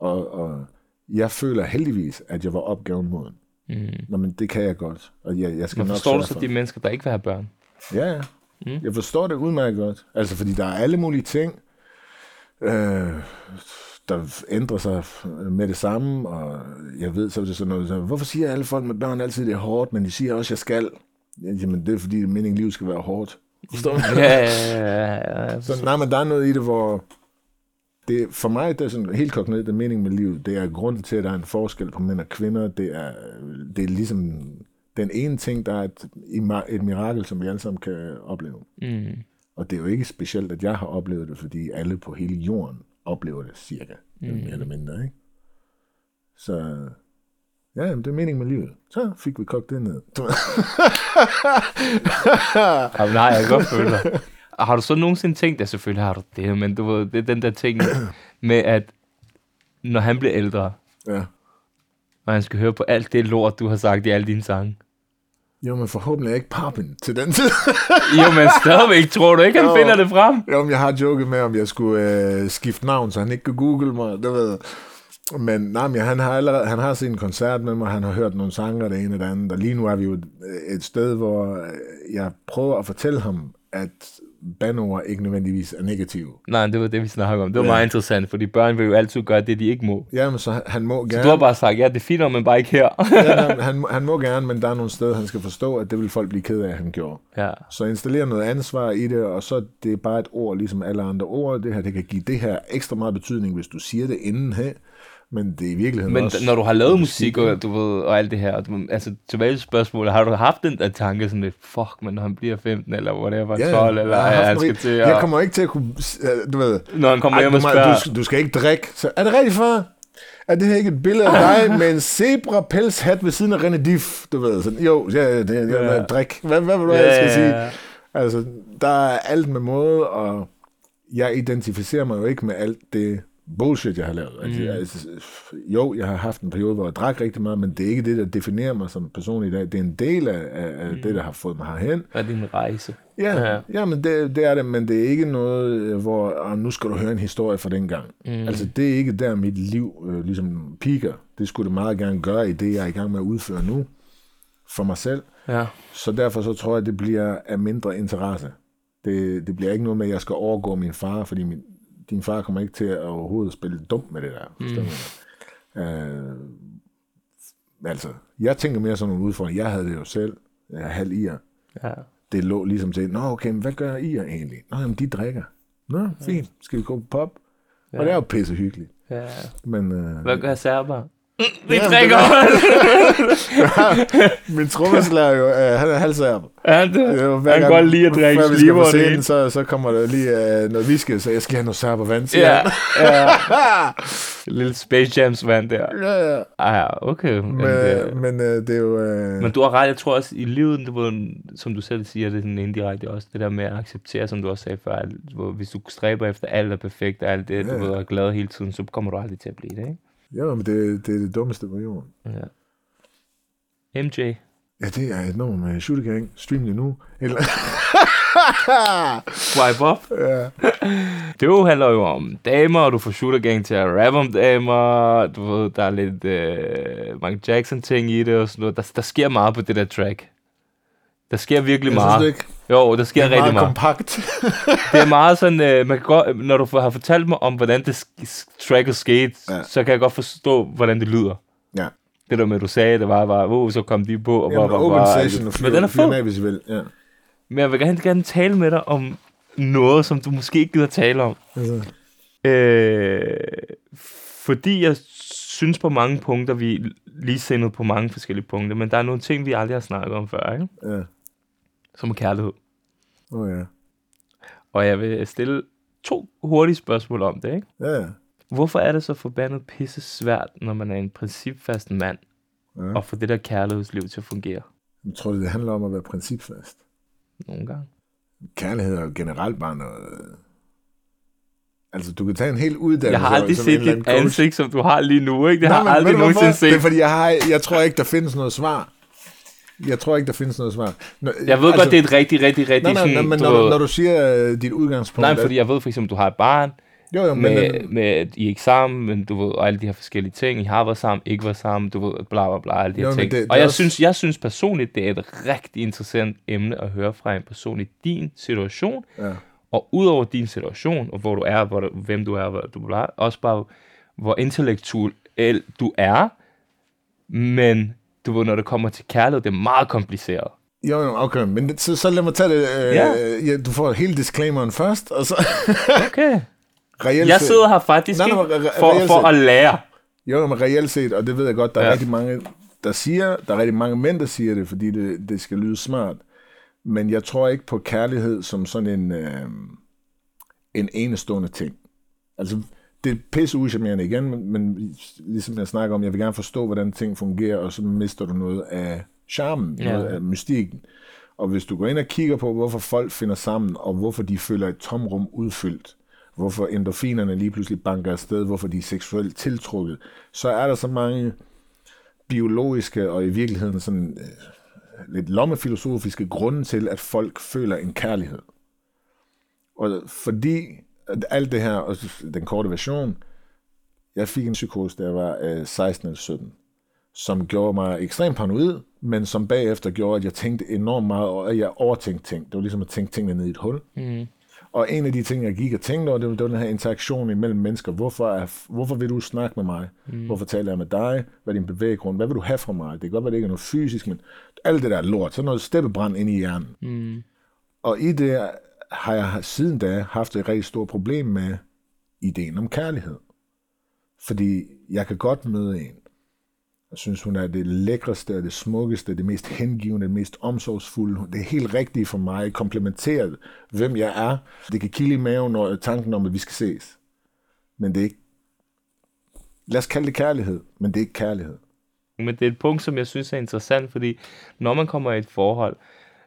[SPEAKER 4] Og, og jeg føler heldigvis, at jeg var opgaven moden.
[SPEAKER 3] Mm.
[SPEAKER 4] Nå, men det kan jeg godt. Og jeg, jeg skal
[SPEAKER 3] Men
[SPEAKER 4] nok
[SPEAKER 3] forstår du
[SPEAKER 4] sørge
[SPEAKER 3] så
[SPEAKER 4] for-
[SPEAKER 3] de mennesker, der ikke vil have børn?
[SPEAKER 4] Ja, ja. Mm. Jeg forstår det udmærket godt. Altså, fordi der er alle mulige ting, øh, der ændrer sig med det samme, og jeg ved, så er det sådan noget, så, hvorfor siger alle folk med børn altid, det er hårdt, men de siger også, jeg skal? Jamen, det er fordi, meningen livet skal være hårdt. Forstår du?
[SPEAKER 3] Ja, ja, ja, ja, ja.
[SPEAKER 4] Så nej, men der er noget i det, hvor det, for mig, det er sådan helt kogt ned, det er meningen med livet. Det er grunden til, at der er en forskel på mænd og kvinder. Det er, det er ligesom den ene ting, der er et, et mirakel, som vi alle sammen kan opleve.
[SPEAKER 3] Mm.
[SPEAKER 4] Og det er jo ikke specielt, at jeg har oplevet det, fordi alle på hele jorden oplever det cirka, mm. mere eller mindre, ikke? Så ja, jamen, det er meningen med livet. Så fik vi kogt det ned.
[SPEAKER 3] Jamen, nej, jeg kan godt føle dig. Og Har du så nogensinde tænkt, ja selvfølgelig har du det, men du ved, det er den der ting med, at når han bliver ældre,
[SPEAKER 4] ja.
[SPEAKER 3] og han skal høre på alt det lort, du har sagt i alle dine sange.
[SPEAKER 4] Jo, men forhåbentlig er ikke pappen til den tid.
[SPEAKER 3] Jo, men stadigvæk tror du ikke, han
[SPEAKER 4] Jo.
[SPEAKER 3] finder det frem?
[SPEAKER 4] jo, men jeg har joket med, om jeg skulle øh, skifte navn, så han ikke kan google mig. Det ved jeg. Men nej, men han har, allerede, han har set en koncert med mig, han har hørt nogle sange, og det ene og det andet. Og lige nu er vi jo et, et sted, hvor øh, jeg prøver at fortælle ham, at bandord ikke nødvendigvis er negative.
[SPEAKER 3] Nej, det var det, vi snakkede om. Det var
[SPEAKER 4] Ja.
[SPEAKER 3] meget interessant, fordi børn vil jo altid gøre det, de ikke må.
[SPEAKER 4] Jamen, så han- må
[SPEAKER 3] Så
[SPEAKER 4] gerne...
[SPEAKER 3] du har bare sagt, ja, det er fint, men bare ikke her.
[SPEAKER 4] ja, han, han, han må gerne, men der er nogle steder, han skal forstå, at det vil folk blive ked af, at han gjorde.
[SPEAKER 3] ja.
[SPEAKER 4] Så installer noget ansvar i det, og så det er bare et ord, ligesom alle andre ord. Det her, det kan give det her ekstra meget betydning, hvis du siger det inden her. Men det er i virkeligheden
[SPEAKER 3] Men
[SPEAKER 4] også...
[SPEAKER 3] når du har lavet musik, og, du ved, og alt det her, du, altså tilbage til spørgsmålet, har du haft den der tanke sådan lidt, fuck, men når han bliver 15, eller whatever, 12, eller
[SPEAKER 4] jeg,
[SPEAKER 3] ja, han skal til
[SPEAKER 4] Jeg
[SPEAKER 3] at,
[SPEAKER 4] kommer ikke til at kunne... Du ved...
[SPEAKER 3] når han kommer hjem og spørger,
[SPEAKER 4] du, skal- du skal ikke drikke. Så, er det rigtigt, far? Er det her ikke et billede af dig med en zebra pelshat ved siden af René Diff? Du ved, sådan, jo, ja, det er ja.
[SPEAKER 3] Ja.
[SPEAKER 4] drik. Hvad, hvad vil du jeg skal sige? Altså, der er alt med måde, og jeg identificerer mig jo ikke med alt det bullshit, jeg har lavet. Altså,
[SPEAKER 3] Mm.
[SPEAKER 4] altså, jo, jeg har haft en periode, hvor jeg drak rigtig meget, men det er ikke det, der definerer mig som person i dag. Det er en del af, af, af det, der har fået mig herhen.
[SPEAKER 3] Er din rejse?
[SPEAKER 4] Ja,
[SPEAKER 3] Ja.
[SPEAKER 4] ja. men det, det er det, men det er ikke noget, øh, hvor ah, nu skal du høre en historie fra den gang.
[SPEAKER 3] Mm.
[SPEAKER 4] Mm. Altså, det er ikke der, mit liv øh, ligesom piker. Det skulle det meget gerne gøre i det, jeg er i gang med at udføre nu for mig selv.
[SPEAKER 3] Ja.
[SPEAKER 4] Så derfor så tror jeg, det bliver af mindre interesse. Det, det bliver ikke noget med, at jeg skal overgå min far, fordi min, din far kommer ikke til at overhovedet spille dumt med det der. Mm. øh, altså, jeg tænker mere sådan nogle udfordringer. Jeg havde det jo selv. Jeg er halv ir
[SPEAKER 3] ja.
[SPEAKER 4] det lå ligesom til, nå okay, men hvad gør I egentlig? Nå, jamen de drikker. Nå, fint, skal vi gå på pop? Ja. Og det er jo pisse hyggeligt.
[SPEAKER 3] ja.
[SPEAKER 4] Men, øh,
[SPEAKER 3] Hvad gør serber? Vi
[SPEAKER 4] Jamen,
[SPEAKER 3] drikker.
[SPEAKER 4] min trommeslager jo, øh, han er halvsærb.
[SPEAKER 3] ja, det,
[SPEAKER 4] Det er jo,
[SPEAKER 3] han kan godt lide at drikke
[SPEAKER 4] Før vi skal
[SPEAKER 3] sliver og det
[SPEAKER 4] så, så kommer der lige øh, noget whisky, så jeg skal have noget serber vand, siger
[SPEAKER 3] Ja, ja. Lille Space Jams vand der.
[SPEAKER 4] ja, ja.
[SPEAKER 3] Ah, ja, okay. Men,
[SPEAKER 4] Men,
[SPEAKER 3] det,
[SPEAKER 4] øh, men øh, det er jo... Øh,
[SPEAKER 3] men du har ret, jeg tror også i livet, det var, som du selv siger, det er sådan indirekte også, det der med at acceptere, som du også sagde før, at hvor, hvis du stræber efter alt er perfekt, og alt det,
[SPEAKER 4] Ja,
[SPEAKER 3] du
[SPEAKER 4] ja.
[SPEAKER 3] ved, er glad hele tiden, så kommer du aldrig til at blive det, ikke?
[SPEAKER 4] Jo, men det, det er det dummeste på jorden.
[SPEAKER 3] Ja. MJ.
[SPEAKER 4] Ja, det er et nummer med Shooter Gang. Stream det nu. Eller...
[SPEAKER 3] Swipe up.
[SPEAKER 4] ja.
[SPEAKER 3] Det handler jo om damer, og du får Shooter Gang til at rappe om damer. Du ved, der er lidt øh, Michael Jackson-ting i det og sådan noget. Der, der sker meget på det der track. Der sker virkelig
[SPEAKER 4] Jeg synes
[SPEAKER 3] meget.
[SPEAKER 4] det ikke.
[SPEAKER 3] Jo, der sker
[SPEAKER 4] Det er
[SPEAKER 3] rigtig
[SPEAKER 4] meget
[SPEAKER 3] meget.
[SPEAKER 4] kompakt.
[SPEAKER 3] Det er meget sådan, øh, man kan godt, når du har fortalt mig om, hvordan det tracket skete, ja. Så kan jeg godt forstå, hvordan det lyder.
[SPEAKER 4] ja.
[SPEAKER 3] Det der med, du sagde, det var bare, oh, så kom de på, og
[SPEAKER 4] Jamen,
[SPEAKER 3] bare,
[SPEAKER 4] open
[SPEAKER 3] bare,
[SPEAKER 4] session og
[SPEAKER 3] Men den er
[SPEAKER 4] fyr
[SPEAKER 3] fed.
[SPEAKER 4] af, hvis I vil. Ja.
[SPEAKER 3] Men jeg vil gerne, gerne tale med dig om noget, som du måske ikke gider tale om.
[SPEAKER 4] Altså,
[SPEAKER 3] Øh, fordi jeg synes på mange punkter, vi er ligesindede på mange forskellige punkter, men der er nogle ting, vi aldrig har snakket om før, ikke?
[SPEAKER 4] ja.
[SPEAKER 3] Som kærlighed.
[SPEAKER 4] Oh, ja.
[SPEAKER 3] Og jeg vil stille to hurtige spørgsmål om det. Ikke?
[SPEAKER 4] Ja, ja.
[SPEAKER 3] Hvorfor er det så forbandet pisse svært, når man er en principfast mand,
[SPEAKER 4] ja.
[SPEAKER 3] at få det der kærlighedsliv til at fungere?
[SPEAKER 4] Jeg tror, det handler om at være principfast.
[SPEAKER 3] Nogle gange.
[SPEAKER 4] Kærlighed er generelt bare noget... Altså, du kan tage en hel uddannelse...
[SPEAKER 3] Jeg har aldrig set dit ansigt, som du har lige nu. Ikke? Det
[SPEAKER 4] Nej,
[SPEAKER 3] har
[SPEAKER 4] men
[SPEAKER 3] aldrig nogensinde
[SPEAKER 4] Det er
[SPEAKER 3] set.
[SPEAKER 4] fordi, jeg, har, jeg tror ikke, der findes noget svar. Jeg tror ikke, der findes noget svar. Nå,
[SPEAKER 3] Jeg ved altså, godt, det er et rigtig, rigtig, rigtig
[SPEAKER 4] Nej, nej, nej, men
[SPEAKER 3] du
[SPEAKER 4] når, når du siger uh, dit udgangspunkt...
[SPEAKER 3] Nej,
[SPEAKER 4] at-
[SPEAKER 3] fordi jeg ved for eksempel, du har et barn,
[SPEAKER 4] Jo, jo, men...
[SPEAKER 3] med,
[SPEAKER 4] øh,
[SPEAKER 3] med, I er ikke sammen, men du ved, og alle de her forskellige ting. I har været sammen, ikke været sammen, du ved, bla bla bla, alle de her
[SPEAKER 4] Jo, men
[SPEAKER 3] ting.
[SPEAKER 4] det- det
[SPEAKER 3] og jeg,
[SPEAKER 4] også-
[SPEAKER 3] synes, jeg synes personligt, det er et rigtig interessant emne at høre fra en person i din situation,
[SPEAKER 4] Ja.
[SPEAKER 3] og ud over din situation, og hvor du er, hvor du, hvem du er, hvor du bla, også bare, hvor intellektuel du er, men du ved, når det kommer til kærlighed, det er meget kompliceret.
[SPEAKER 4] Jo, jo, okay, men det, så, så lad mig tage det. Øh,
[SPEAKER 3] Ja.
[SPEAKER 4] ja. Du får hele disclaimeren først, og så
[SPEAKER 3] Okay.
[SPEAKER 4] reelt
[SPEAKER 3] Jeg sidder her faktisk
[SPEAKER 4] Nej, nej, re-
[SPEAKER 3] for, for
[SPEAKER 4] set-
[SPEAKER 3] at lære.
[SPEAKER 4] Jo, men reelt set, og det ved jeg godt, der er
[SPEAKER 3] ja.
[SPEAKER 4] rigtig mange, der siger, der er rigtig mange mænd, der siger det, fordi det, det skal lyde smart. Men jeg tror ikke på kærlighed som sådan en, øh, en enestående ting. Altså, det er pisse uschammerende igen, men, men ligesom jeg snakker om, jeg vil gerne forstå, hvordan ting fungerer, og så mister du noget af charmen,
[SPEAKER 3] Ja.
[SPEAKER 4] noget af mystikken. Og hvis du går ind og kigger på, hvorfor folk finder sammen, og hvorfor de føler et tomrum udfyldt, hvorfor endorfinerne lige pludselig banker afsted, hvorfor de er seksuelt tiltrukket, så er der så mange biologiske og i virkeligheden sådan øh, lidt lommefilosofiske grunde til, at folk føler en kærlighed. Og fordi alt det her, og den korte version, jeg fik en psykose, da jeg var øh, 16 eller 17, som gjorde mig ekstremt paranoid, men som bagefter gjorde, at jeg tænkte enormt meget, og jeg overtænkte ting. Det var ligesom at tænke tingene ned i et hul.
[SPEAKER 3] Mm.
[SPEAKER 4] Og en af de ting, jeg gik og tænkte over, det var, det var den her interaktion imellem mennesker. Hvorfor, er, hvorfor vil du snakke med mig? Mm. Hvorfor taler jeg med dig? Hvad er din bevæggrund? Hvad vil du have fra mig? Det kan godt være, det ikke er noget fysisk, men alt det der lort, sådan noget steppebrand ind i hjernen.
[SPEAKER 3] Mm.
[SPEAKER 4] Og i det har jeg siden da haft et rigtig stort problem med ideen om kærlighed. Fordi jeg kan godt møde en, jeg synes, hun er det lækreste, det smukkeste, det mest hengivende, det mest omsorgsfulde. Det er helt rigtigt for mig, komplementeret, hvem jeg er. Det kan kilde i maven, og tanken om, at vi skal ses. Men det er ikke... Lad os kalde det kærlighed, men det er ikke kærlighed.
[SPEAKER 3] Men det er et punkt, som jeg synes er interessant, fordi når man kommer i et forhold,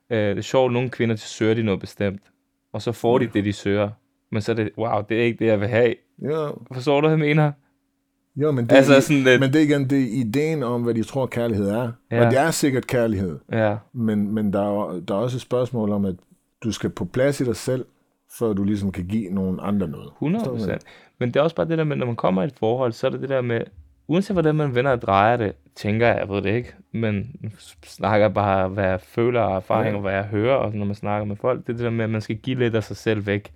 [SPEAKER 3] øh, det er sjovt, nogle kvinder til søger de noget bestemt, og så får de det, de søger. Men så er det, wow, det er ikke det, jeg vil have.
[SPEAKER 4] Jo,
[SPEAKER 3] Forstår du, hvad jeg mener?
[SPEAKER 4] jo men, det,
[SPEAKER 3] Altså
[SPEAKER 4] altså,
[SPEAKER 3] sådan lidt-
[SPEAKER 4] men det er igen det er ideen om, hvad de tror, kærlighed er.
[SPEAKER 3] Ja.
[SPEAKER 4] Ja. Og det er sikkert kærlighed.
[SPEAKER 3] Ja,
[SPEAKER 4] Men, men der, er, der er også et spørgsmål om, at du skal på plads i dig selv, før du ligesom kan give nogen andre noget.
[SPEAKER 3] 100
[SPEAKER 4] Forstår du, hvad jeg
[SPEAKER 3] procent. Men det er også bare det der med, når man kommer i et forhold, så er det det der med, uanset hvordan man vender og drejer det, tænker jeg, jeg ved det ikke, men snakker bare, hvad jeg føler og erfaring,
[SPEAKER 4] Ja.
[SPEAKER 3] og hvad jeg hører, og når man snakker med folk, det er det der med, at man skal give lidt af sig selv væk.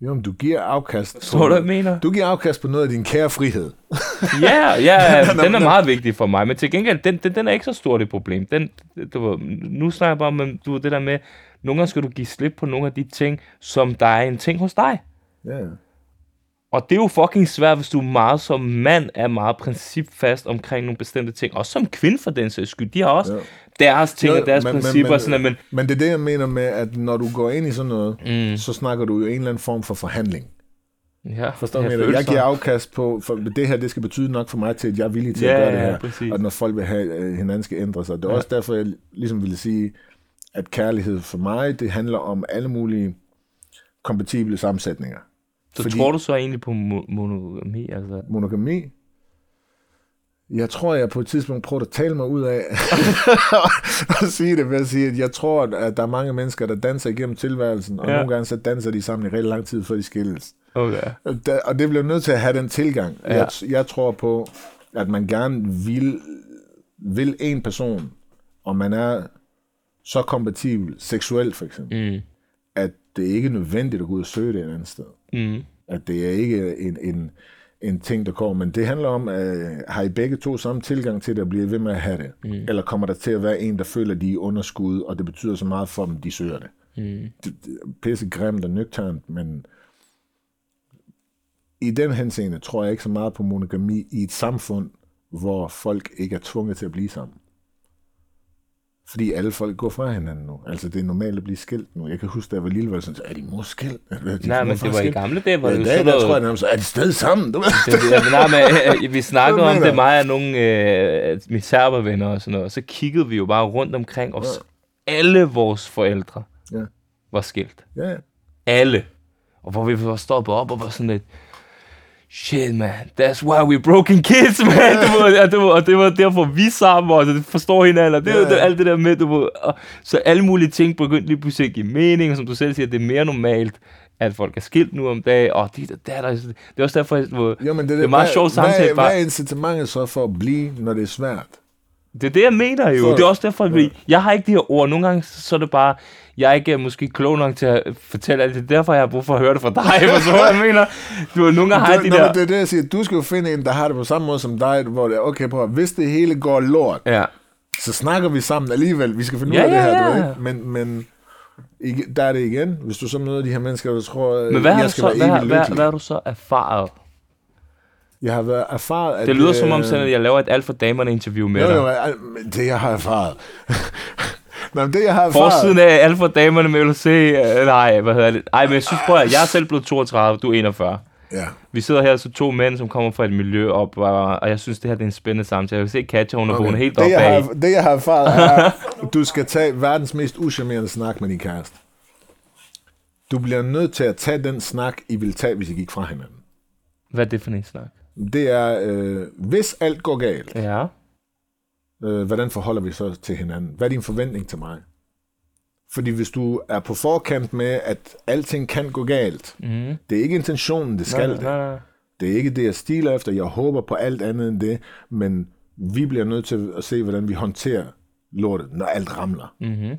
[SPEAKER 4] Jo, men du giver afkast
[SPEAKER 3] Forstår du, hvad jeg mener?
[SPEAKER 4] Du giver afkast på noget af din kære frihed.
[SPEAKER 3] Ja, ja, den er meget vigtig for mig, men til gengæld, den, den, den er ikke så stort et problem. Den, du nu snakker jeg bare om, du det der med, nogle gange skal du give slip på nogle af de ting, som der er en ting hos dig.
[SPEAKER 4] Ja, ja.
[SPEAKER 3] Og det er jo fucking svært, hvis du meget som mand er meget principfast omkring nogle bestemte ting. Også som kvinde for den sags skyld. De har også
[SPEAKER 4] Ja.
[SPEAKER 3] deres ting
[SPEAKER 4] Jo,
[SPEAKER 3] og deres
[SPEAKER 4] men-
[SPEAKER 3] principper.
[SPEAKER 4] men-
[SPEAKER 3] sådan, men,
[SPEAKER 4] Men det er det, jeg mener med, at når du går ind i sådan noget,
[SPEAKER 3] mm,
[SPEAKER 4] så snakker du jo en eller anden form for forhandling.
[SPEAKER 3] ja,
[SPEAKER 4] Forstår du, jeg? Jeg
[SPEAKER 3] følelser.
[SPEAKER 4] giver afkast på, for det her, det skal betyde nok for mig til, at jeg er villig til
[SPEAKER 3] Ja,
[SPEAKER 4] at gøre det
[SPEAKER 3] ja,
[SPEAKER 4] her.
[SPEAKER 3] præcis.
[SPEAKER 4] Og når folk vil have, at hinanden skal ændre sig. Det er
[SPEAKER 3] Ja.
[SPEAKER 4] også derfor, jeg ligesom ville sige, at kærlighed for mig, det handler om alle mulige kompatible sammensætninger.
[SPEAKER 3] Så
[SPEAKER 4] fordi-
[SPEAKER 3] tror du så egentlig på mo- monogami? Altså?
[SPEAKER 4] monogami. Jeg tror, jeg på et tidspunkt prøvede at tale mig ud af at sige det ved at sige, at jeg tror, at der er mange mennesker, der danser igennem tilværelsen, og
[SPEAKER 3] Ja.
[SPEAKER 4] nogle gange så danser de sammen i rigtig lang tid, før de skilles.
[SPEAKER 3] Okay.
[SPEAKER 4] Og der- Og det bliver nødt til at have den tilgang.
[SPEAKER 3] Ja.
[SPEAKER 4] Jeg, jeg tror på, at man gerne vil, vil en person, og man er så kompatibel, seksuelt for eksempel,
[SPEAKER 3] Mm.
[SPEAKER 4] at det ikke er nødvendigt at gå ud og søge det et andet sted
[SPEAKER 3] Mm.
[SPEAKER 4] at det er ikke en, en, en ting, der kommer. Men det handler om, at har I begge to samme tilgang til det, og bliver ved med at have det? Mm. Eller kommer der til at være en, der føler, de er underskud, og det betyder så meget for dem, de søger det?
[SPEAKER 3] Mm.
[SPEAKER 4] det, det er pisse grimt og nøgternt, men i den henseende tror jeg ikke så meget på monogami i et samfund, hvor folk ikke er tvunget til at blive sammen. Fordi alle folk går fra hinanden nu. Altså, det er normalt at blive skilt nu. Jeg kan huske, da jeg var lille, var det sådan, er de mor skilt? De
[SPEAKER 3] Nej, men det var i
[SPEAKER 4] skilt?
[SPEAKER 3] gamle dage, hvor
[SPEAKER 4] Ja,
[SPEAKER 3] det
[SPEAKER 4] i dag,
[SPEAKER 3] sådan
[SPEAKER 4] der tror jeg nærmest, er de stadig sammen? Du?
[SPEAKER 3] Det, det, nej, men, øh, vi snakkede om det, mig og nogle øh, mine serbervenner og sådan noget, og så kiggede vi jo bare rundt omkring, og s- alle vores forældre
[SPEAKER 4] Ja.
[SPEAKER 3] var skilt.
[SPEAKER 4] Ja,
[SPEAKER 3] Alle. Og hvor vi var stoppet op og var sådan lidt, shit man, that's why we broken kids, man. Du ved, og, det var, og det var derfor, vi sammen, og det forstår hinanden, og det, det, alt det der med, du ved, og, så alle mulige ting begyndte lige pludselig at give mening, og som du selv siger, det er mere normalt, at folk er skilt nu om dagen, og det, der, der, der, det er også derfor, at, du
[SPEAKER 4] Jo, men det,
[SPEAKER 3] det er meget
[SPEAKER 4] hvad,
[SPEAKER 3] sjovt samtale.
[SPEAKER 4] Hvad,
[SPEAKER 3] bare-
[SPEAKER 4] hvad er incitamentet så for at blive, når det er svært?
[SPEAKER 3] Det er det, jeg mener jo.
[SPEAKER 4] Så-
[SPEAKER 3] det er også derfor, at vi, jeg har ikke de her ord. Nogle gange så er det bare, jeg er ikke øh, måske klog nok til at fortælle alt det. Er derfor, jeg har brug for at høre det fra dig. Du, hvad jeg mener? Du, ved, nogle gange har de
[SPEAKER 4] nå,
[SPEAKER 3] der...
[SPEAKER 4] det er det, jeg siger. Du skal jo finde en, der har det på samme måde som dig, hvor det er, okay, prøv, at- hvis det hele går lort,
[SPEAKER 3] Ja.
[SPEAKER 4] så snakker vi sammen alligevel. Vi skal finde
[SPEAKER 3] Ja,
[SPEAKER 4] ud af det her,
[SPEAKER 3] ja,
[SPEAKER 4] du ved
[SPEAKER 3] ja.
[SPEAKER 4] Men, men der er det igen. Hvis du så møder de her mennesker, der tror,
[SPEAKER 3] Men hvad har,
[SPEAKER 4] jeg skal
[SPEAKER 3] så,
[SPEAKER 4] være
[SPEAKER 3] hvad,
[SPEAKER 4] evig
[SPEAKER 3] har- hvad,
[SPEAKER 4] lykkelig.
[SPEAKER 3] hvad har du så erfaret?
[SPEAKER 4] Jeg har været erfaret, at...
[SPEAKER 3] Det lyder
[SPEAKER 4] øh,
[SPEAKER 3] som om, sådan, at jeg laver et alt for damerne interview med
[SPEAKER 4] Jo,
[SPEAKER 3] dig.
[SPEAKER 4] jo, men det jeg har erfaret. Nå, men det jeg har erfaret...
[SPEAKER 3] Forsiden af alt for damerne med LC. Øh, nej, hvad hedder det? Ej, men jeg synes, prøv at, jeg er selv blevet 32, du er 41.
[SPEAKER 4] Ja.
[SPEAKER 3] Vi sidder her så to mænd, som kommer fra et miljø op, og, og jeg synes, det her det er en spændende samtale. Jeg kan se Katja, hun er okay. helt
[SPEAKER 4] det,
[SPEAKER 3] op
[SPEAKER 4] jeg
[SPEAKER 3] bag.
[SPEAKER 4] har, det jeg har erfaret er, du skal tage verdens mest uschammerende snak med din kæreste. Du bliver nødt til at tage den snak, I vil tage, hvis I gik fra hinanden.
[SPEAKER 3] Hvad er det for en snak?
[SPEAKER 4] Det er, øh, hvis alt går galt,
[SPEAKER 3] Ja.
[SPEAKER 4] øh, hvordan forholder vi så til hinanden? Hvad er din forventning til mig? Fordi hvis du er på forkant med, at alting kan gå galt,
[SPEAKER 3] Mm.
[SPEAKER 4] det er ikke intentionen, det skal
[SPEAKER 3] nej,
[SPEAKER 4] det.
[SPEAKER 3] nej, nej.
[SPEAKER 4] Det er ikke det, jeg stiler efter. Jeg håber på alt andet end det, men vi bliver nødt til at se, hvordan vi håndterer lortet, når alt ramler.
[SPEAKER 3] Mm-hmm.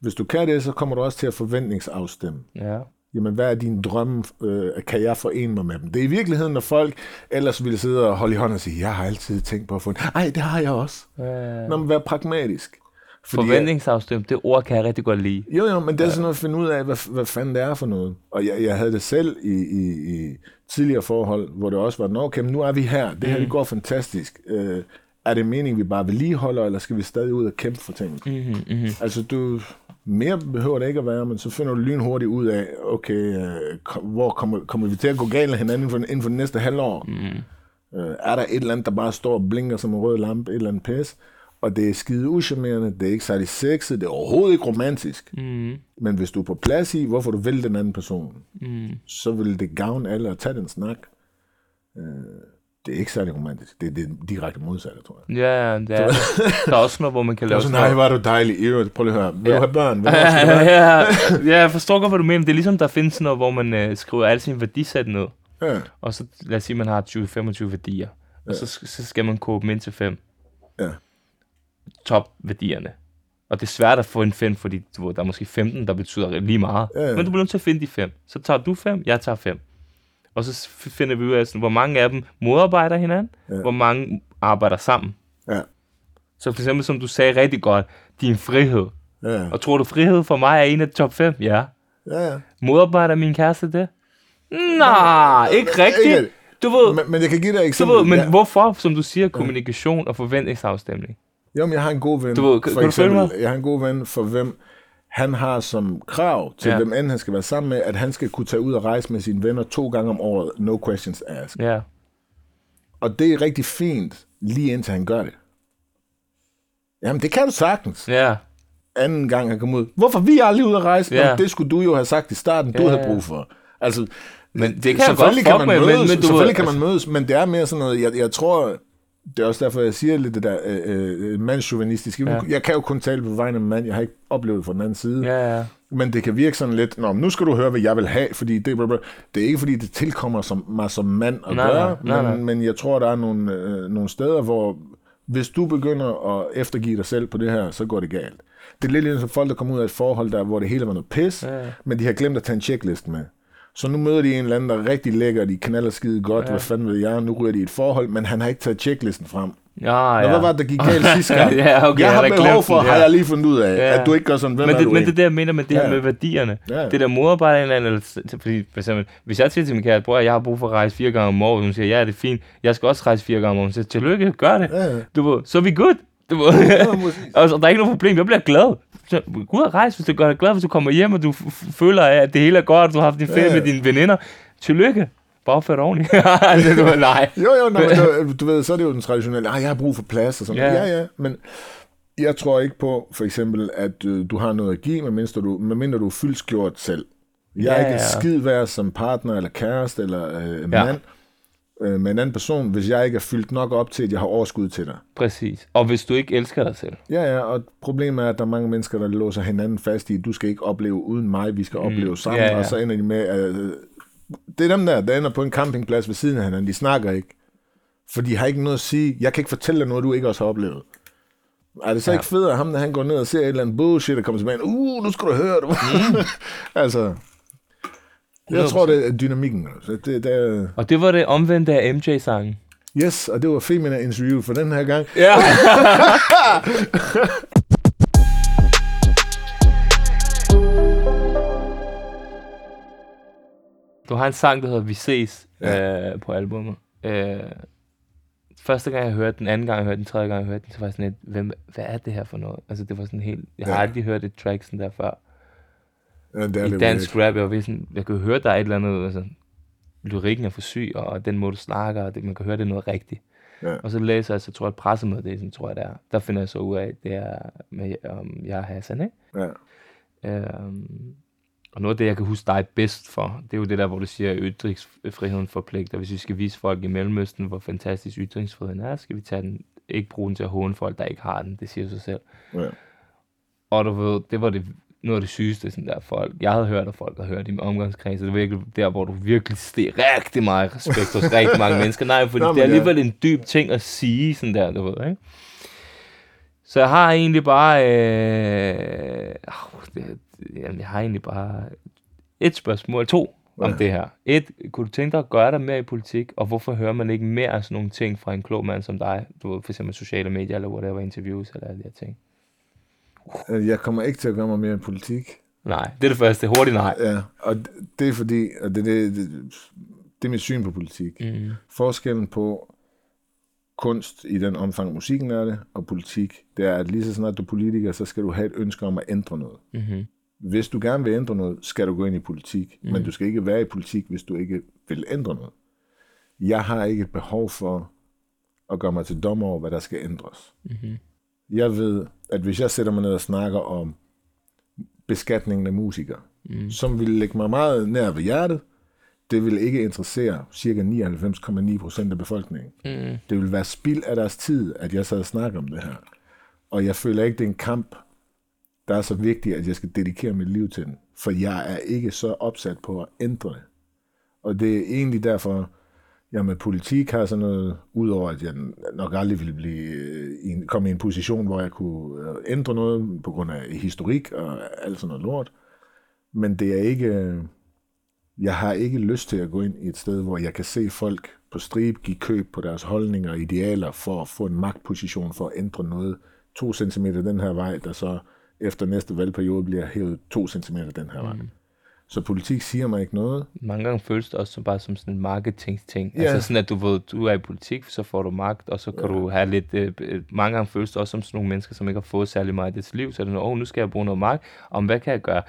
[SPEAKER 4] Hvis du kan det, så kommer du også til at forventningsafstemme.
[SPEAKER 3] Ja.
[SPEAKER 4] Jamen, hvad er dine drømme? Øh, kan jeg forene mig med dem? Det er i virkeligheden, når folk ellers ville sidde og holde i hånden og sige, jeg har altid tænkt på at få en... Ej, det har jeg også.
[SPEAKER 3] Øh,
[SPEAKER 4] Nå, men vær pragmatisk.
[SPEAKER 3] Forventningsafstemt, det ord kan jeg rigtig godt lide.
[SPEAKER 4] Jo, jo, men det er sådan noget at finde ud af, hvad, hvad fanden det er for noget. Og jeg, jeg havde det selv i, i, i tidligere forhold, hvor det også var, Nå, okay, men nu er vi her. Det her, det går fantastisk. Øh, er det meningen, vi bare vedligeholder, eller skal vi stadig ud og kæmpe for tingene?
[SPEAKER 3] Mm-hmm, mm-hmm.
[SPEAKER 4] Altså, du, mere behøver det ikke at være, men så finder du lynhurtigt ud af, okay, øh, hvor kommer, kommer vi til at gå galt af hinanden inden for, inden for det næste halvår? Mm. Øh, er der et eller andet, der bare står og blinker som en rød lampe, et eller andet pis? Og det er skide uschammerende, det er ikke særlig sexet, det er overhovedet ikke romantisk.
[SPEAKER 3] Mm.
[SPEAKER 4] Men hvis du er på plads i, hvorfor du vil den anden person,
[SPEAKER 3] Mm.
[SPEAKER 4] så vil det gavne alle at tage den snak. Øh, det er ikke særlig romantisk. Det er det direkte modsatte, tror jeg.
[SPEAKER 3] Ja, det er. Der er også noget, hvor man kan
[SPEAKER 4] Og
[SPEAKER 3] lave
[SPEAKER 4] så,
[SPEAKER 3] sådan
[SPEAKER 4] nej, var du dejlig. Øvrigt, prøv lige at høre. Vil
[SPEAKER 3] Ja.
[SPEAKER 4] du have børn? Skal du have?
[SPEAKER 3] ja, ja, jeg forstår godt, hvad du mener. Det er ligesom, der findes noget, hvor man øh, skriver alle sine værdisæt ned.
[SPEAKER 4] Ja.
[SPEAKER 3] Og så lad os sige, man har 20-25 værdier. Og så, så skal man koge dem ind til fem.
[SPEAKER 4] Ja.
[SPEAKER 3] Top-værdierne. Og det er svært at få en fem, fordi du der er måske 15, der betyder lige meget.
[SPEAKER 4] Ja, ja.
[SPEAKER 3] Men du bliver nødt til at finde de fem. Så tager du fem, jeg tager fem. Og så finder vi ud af, sådan, hvor mange af dem modarbejder hinanden,
[SPEAKER 4] Ja.
[SPEAKER 3] hvor mange arbejder sammen.
[SPEAKER 4] Ja.
[SPEAKER 3] Så for eksempel, som du sagde rigtig godt, din frihed.
[SPEAKER 4] Ja,
[SPEAKER 3] Og tror du, frihed for mig er en af top 5? Ja.
[SPEAKER 4] ja, ja.
[SPEAKER 3] Modarbejder min kæreste det? Nej, ikke rigtigt.
[SPEAKER 4] Ikke.
[SPEAKER 3] Du ved,
[SPEAKER 4] Men, men jeg kan give dig et
[SPEAKER 3] du
[SPEAKER 4] eksempel.
[SPEAKER 3] ved men
[SPEAKER 4] ja.
[SPEAKER 3] hvorfor, som du siger, kommunikation og forventningsafstemning?
[SPEAKER 4] Jo, men jeg har en god ven,
[SPEAKER 3] Du ved, kan-
[SPEAKER 4] for
[SPEAKER 3] kan du følge
[SPEAKER 4] eksempel.
[SPEAKER 3] mig?
[SPEAKER 4] Jeg har en god ven, for hvem han har som krav til,
[SPEAKER 3] Ja.
[SPEAKER 4] hvem end han skal være sammen med, at han skal kunne tage ud og rejse med sine venner to gange om året. No questions asked.
[SPEAKER 3] Ja.
[SPEAKER 4] Og det er rigtig fint, lige indtil han gør det. Jamen, det kan du sagtens.
[SPEAKER 3] Ja.
[SPEAKER 4] Anden gang han kom ud. Hvorfor vi er aldrig ude at rejse?
[SPEAKER 3] Ja.
[SPEAKER 4] Ja. det skulle du jo have sagt i starten, du
[SPEAKER 3] Ja,
[SPEAKER 4] havde brug for. Altså,
[SPEAKER 3] Men det kan
[SPEAKER 4] selvfølgelig
[SPEAKER 3] godt
[SPEAKER 4] kan man
[SPEAKER 3] med,
[SPEAKER 4] mødes,
[SPEAKER 3] men- men du
[SPEAKER 4] selvfølgelig kan man mødes, men det er mere sådan noget, jeg, jeg tror, det er også derfor, jeg siger lidt det der øh, øh, mandsjuvenistisk.
[SPEAKER 3] Ja.
[SPEAKER 4] Ja. Jeg kan jo kun tale på vegne af en mand, jeg har ikke oplevet det fra den anden side.
[SPEAKER 3] Ja, ja.
[SPEAKER 4] Men det kan virke sådan lidt, Nå, nu skal du høre, hvad jeg vil have, fordi det, blah. det er ikke fordi, det tilkommer som, mig som mand at
[SPEAKER 3] Nej,
[SPEAKER 4] gøre,
[SPEAKER 3] nej, nej.
[SPEAKER 4] men, men jeg tror, der er nogle, øh, nogle steder, hvor hvis du begynder at eftergive dig selv på det her, så går det galt. Det er lidt ligesom folk, der kommer ud af et forhold, der, hvor det hele var noget pis,
[SPEAKER 3] Ja, ja.
[SPEAKER 4] men de har glemt at tage en checklist med. Så nu møder de en eller anden, der er rigtig lækker, de knaller skide godt,
[SPEAKER 3] Ja.
[SPEAKER 4] hvad fanden ved jeg, nu ryger de et forhold, men han har ikke taget checklisten frem.
[SPEAKER 3] Ja,
[SPEAKER 4] Nå,
[SPEAKER 3] ja.
[SPEAKER 4] hvad var det, der gik galt sidste gang?
[SPEAKER 3] Ja, okay,
[SPEAKER 4] jeg har
[SPEAKER 3] har
[SPEAKER 4] behov for,
[SPEAKER 3] den,
[SPEAKER 4] har
[SPEAKER 3] ja.
[SPEAKER 4] jeg lige fundet ud af,
[SPEAKER 3] Ja.
[SPEAKER 4] at du ikke gør sådan, hvem
[SPEAKER 3] Men
[SPEAKER 4] er
[SPEAKER 3] det,
[SPEAKER 4] du
[SPEAKER 3] men det er
[SPEAKER 4] egentlig?
[SPEAKER 3] det, jeg mener med det her
[SPEAKER 4] Ja.
[SPEAKER 3] med værdierne.
[SPEAKER 4] Ja.
[SPEAKER 3] Det der modarbejder en eller anden, eller, fordi for eksempel, hvis jeg siger til min kæreste, bror, jeg har brug for at rejse fire gange om året, hun siger, ja, det er fint, jeg skal også rejse fire gange om året, hun siger, tillykke, gør det.
[SPEAKER 4] Ja.
[SPEAKER 3] Du så er vi good. Du.
[SPEAKER 4] Ja,
[SPEAKER 3] og der er ikke noget problem, jeg bliver glad. Så, gå ud og rejse, hvis du gør dig glad, hvis du kommer hjem, og du føler, at det hele er godt, og du har haft din ferie
[SPEAKER 4] Ja, ja.
[SPEAKER 3] med dine veninder. Tillykke. Bare opfør dig ordentligt. Altså, du Nej.
[SPEAKER 4] Jo, jo, men du, du ved, så er det jo den traditionelle, ah, jeg har brug for plads og sådan
[SPEAKER 3] Ja.
[SPEAKER 4] ja. ja, men jeg tror ikke på, for eksempel, at øh, du har noget at give, medmindre du, medmindre du er fyldskgjort selv. Jeg er
[SPEAKER 3] Ja,
[SPEAKER 4] ikke en skid værd som partner eller kæreste eller øh,
[SPEAKER 3] Ja.
[SPEAKER 4] Øh, med en anden person, hvis jeg ikke er fyldt nok op til, at jeg har overskud til dig.
[SPEAKER 3] Præcis. Og hvis du ikke elsker dig selv.
[SPEAKER 4] Ja, ja, og problemet er, at der er mange mennesker, der låser hinanden fast i, du skal ikke opleve uden mig, vi skal opleve sammen,
[SPEAKER 3] ja, ja.
[SPEAKER 4] og så ender de med, at øh, det er dem der, der ender på en campingplads ved siden af hinanden, de snakker ikke, for de har ikke noget at sige, jeg kan ikke fortælle dig noget, du ikke også har oplevet. Er det så
[SPEAKER 3] ja.
[SPEAKER 4] ikke fedt, at ham, der han går ned og ser et eller andet bullshit, og kommer tilbage, uh, nu skal du høre det. Mm. altså, jeg tror, det er dynamikken. Altså. Det, det er,
[SPEAKER 3] Og det var det omvendte af MJ-sangen.
[SPEAKER 4] yes, og det var Femina interview for den her gang.
[SPEAKER 3] Ja. du har en sang, der hedder Vi ses ja. øh, på albumet. Øh, første gang, jeg hørte den, anden gang, jeg hørte den, tredje gang, jeg hørte den, så var jeg sådan lidt, hvem, hvad er det her for noget? Altså, det var sådan helt, jeg har
[SPEAKER 4] Ja.
[SPEAKER 3] aldrig hørt et track sådan der før.
[SPEAKER 4] Ja, det er
[SPEAKER 3] I
[SPEAKER 4] det
[SPEAKER 3] dansk rap, jeg var sådan, jeg kan høre, der er et eller andet, altså, lyrikken er for syg, og den måde, du snakker, og det, man kan høre, det er noget rigtigt.
[SPEAKER 4] Ja.
[SPEAKER 3] Og så læser jeg, så tror jeg, at pressemeddelelsen, tror jeg, det er. Der finder jeg så ud af, det er med um, jeg er Hassan, ikke?
[SPEAKER 4] Ja.
[SPEAKER 3] Øhm, og noget af det, jeg kan huske dig bedst for, det er jo det der, hvor du siger, at ytringsfriheden forpligter. Hvis vi skal vise folk i Mellemøsten, hvor fantastisk ytringsfriheden er, skal vi tage den, ikke bruge den til at håne folk, der ikke har den. Det siger sig selv.
[SPEAKER 4] Ja.
[SPEAKER 3] Og du ved, det var det, noget af det sygeste, sådan der folk. Jeg havde hørt, at folk havde hørt i min omgangskreds, det var virkelig der, hvor du virkelig steg rigtig meget respekt hos rigtig mange mennesker. Nej, fordi
[SPEAKER 4] Nå,
[SPEAKER 3] det er
[SPEAKER 4] ja.
[SPEAKER 3] alligevel en dyb ting at sige, sådan der, du ved, ikke? Så jeg har egentlig bare, øh, det, jamen, jeg har egentlig bare et spørgsmål, to om
[SPEAKER 4] Ja.
[SPEAKER 3] det her. Et, kunne du tænke dig at gøre dig mere i politik, og hvorfor hører man ikke mere af sådan nogle ting fra en klog mand som dig? Du ved, for eksempel sociale medier, eller whatever, interviews, eller alle de her ting.
[SPEAKER 4] Øh, Jeg kommer ikke til at gøre mig mere i politik.
[SPEAKER 3] Nej, det er det første. Hurtigt nej.
[SPEAKER 4] Ja, og det er fordi, og det, det, det, det er mit syn på politik.
[SPEAKER 3] Mm.
[SPEAKER 4] Forskellen på kunst i den omfang, musikken er det, og politik, det er, at lige så snart du er politiker, så skal du have et ønske om at ændre noget.
[SPEAKER 3] Mm-hmm.
[SPEAKER 4] Hvis du gerne vil ændre noget, skal du gå ind i politik. Mm. Men du skal ikke være i politik, hvis du ikke vil ændre noget. Jeg har ikke et behov for at gøre mig til dommer over, hvad der skal ændres.
[SPEAKER 3] Mm-hmm.
[SPEAKER 4] Jeg ved, at hvis jeg sætter mig ned og snakker om beskatningen af musikere, mm. som vil lægge mig meget nær ved hjertet, det vil ikke interessere cirka 99,9 procent af befolkningen.
[SPEAKER 3] Mm.
[SPEAKER 4] Det vil være spild af deres tid, at jeg sad og snakker om det her. Og jeg føler ikke, det er en kamp, der er så vigtig, at jeg skal dedikere mit liv til den. For jeg er ikke så opsat på at ændre det. Og det er egentlig derfor, jeg med politik har sådan noget, udover at jeg nok aldrig ville blive, øh, i komme i en position, hvor jeg kunne øh, ændre noget på grund af historik og alt sådan noget lort. Men det er ikke, øh, jeg har ikke lyst til at gå ind i et sted, hvor jeg kan se folk på stribe give køb på deres holdninger og idealer for at få en magtposition for at ændre noget to centimeter den her vej, der så efter næste valgperiode bliver hævet to centimeter den her vej. Mm. Så politik siger mig ikke noget.
[SPEAKER 3] Mange gange føles det også som, bare som sådan en marketing-ting.
[SPEAKER 4] Ja.
[SPEAKER 3] Altså sådan, at du ved, du er i politik, så får du magt, og så kan du have lidt... Øh, øh, mange gange føles det også som sådan nogle mennesker, som ikke har fået særlig meget i deres liv. Så er det noget, oh, nu skal jeg bruge noget magt. Om hvad kan jeg gøre?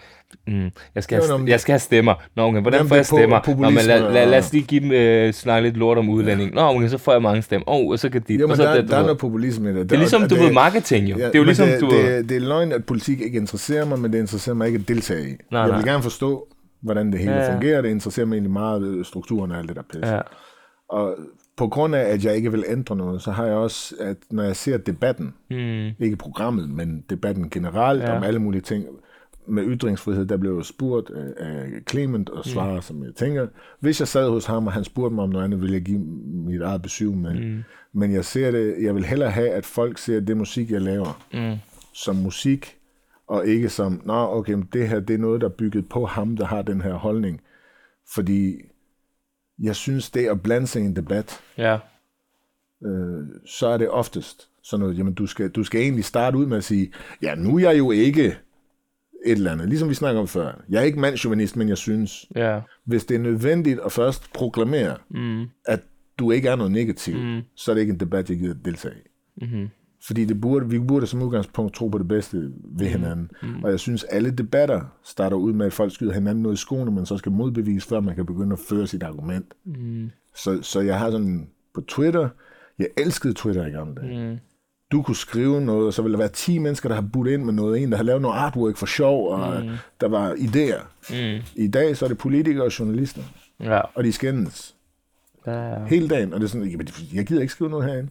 [SPEAKER 3] Mm, jeg, skal
[SPEAKER 4] Det
[SPEAKER 3] have, jeg skal have stemmer. Nå, okay, hvordan får jeg
[SPEAKER 4] det er
[SPEAKER 3] stemmer? Nå, men lad, lad, lad os lige give dem, øh, snakke lidt lort om udlænding. Nå, okay, så får jeg mange stemmer. Åh, oh, og så kan de...
[SPEAKER 4] Jo, men
[SPEAKER 3] så
[SPEAKER 4] der,
[SPEAKER 3] du
[SPEAKER 4] der er noget populisme i det.
[SPEAKER 3] Det er ligesom, du ved, marketing jo.
[SPEAKER 4] Ja,
[SPEAKER 3] det er jo ligesom,
[SPEAKER 4] det,
[SPEAKER 3] du
[SPEAKER 4] det, det er løgn, at politik ikke interesserer mig, men det interesserer mig ikke at deltage i.
[SPEAKER 3] Nej,
[SPEAKER 4] jeg vil gerne forstå, hvordan det hele
[SPEAKER 3] Ja,
[SPEAKER 4] fungerer. Det interesserer mig egentlig meget strukturen og alt det der pisse.
[SPEAKER 3] Ja.
[SPEAKER 4] Og på grund af, at jeg ikke vil ændre noget, så har jeg også, at når jeg ser debatten,
[SPEAKER 3] Mm,
[SPEAKER 4] ikke programmet, men debatten generelt
[SPEAKER 3] Ja.
[SPEAKER 4] om alle mulige ting, med ytringsfrihed, der blev jo spurgt af Clement og svarer, mm. som jeg tænker. Hvis jeg sad hos ham, og han spurgte mig om noget andet, ville jeg give mit eget besøg med. Mm. Men jeg ser det, jeg vil hellere have, at folk ser det musik, jeg laver,
[SPEAKER 3] mm,
[SPEAKER 4] som musik, og ikke som, nå, okay, men det her, det er noget, der er bygget på ham, der har den her holdning. Fordi jeg synes, det at blande sig i en debat,
[SPEAKER 3] ja.
[SPEAKER 4] øh, så er det oftest sådan noget, jamen du skal, du skal egentlig starte ud med at sige, ja, nu er jeg jo ikke et eller andet, ligesom vi snakker om før. Jeg er ikke mandsjuvenist, men jeg synes,
[SPEAKER 3] Ja.
[SPEAKER 4] hvis det er nødvendigt at først proklamere,
[SPEAKER 3] Mm,
[SPEAKER 4] at du ikke er noget negativt,
[SPEAKER 3] Mm.
[SPEAKER 4] så er det ikke en debat, jeg gider deltage i.
[SPEAKER 3] mm,
[SPEAKER 4] Fordi det burde, vi burde som udgangspunkt tro på det bedste ved hinanden. Mm. Og jeg synes, alle debatter starter ud med, at folk skyder hinanden noget i skoene, men så skal modbevise, før man kan begynde at føre sit argument.
[SPEAKER 3] mm,
[SPEAKER 4] Så, så jeg har sådan på Twitter, jeg elskede Twitter i gamle dage.
[SPEAKER 3] mm,
[SPEAKER 4] Du kunne skrive noget, og så ville der være 10 mennesker, der har budt ind med noget. En, der har lavet noget artwork for sjov, og mm. der var idéer.
[SPEAKER 3] mm,
[SPEAKER 4] I dag så er det politikere og journalister,
[SPEAKER 3] ja.
[SPEAKER 4] og de skændes.
[SPEAKER 3] Ja,
[SPEAKER 4] Hele dagen. Og det er sådan, jeg gider ikke skrive noget herinde.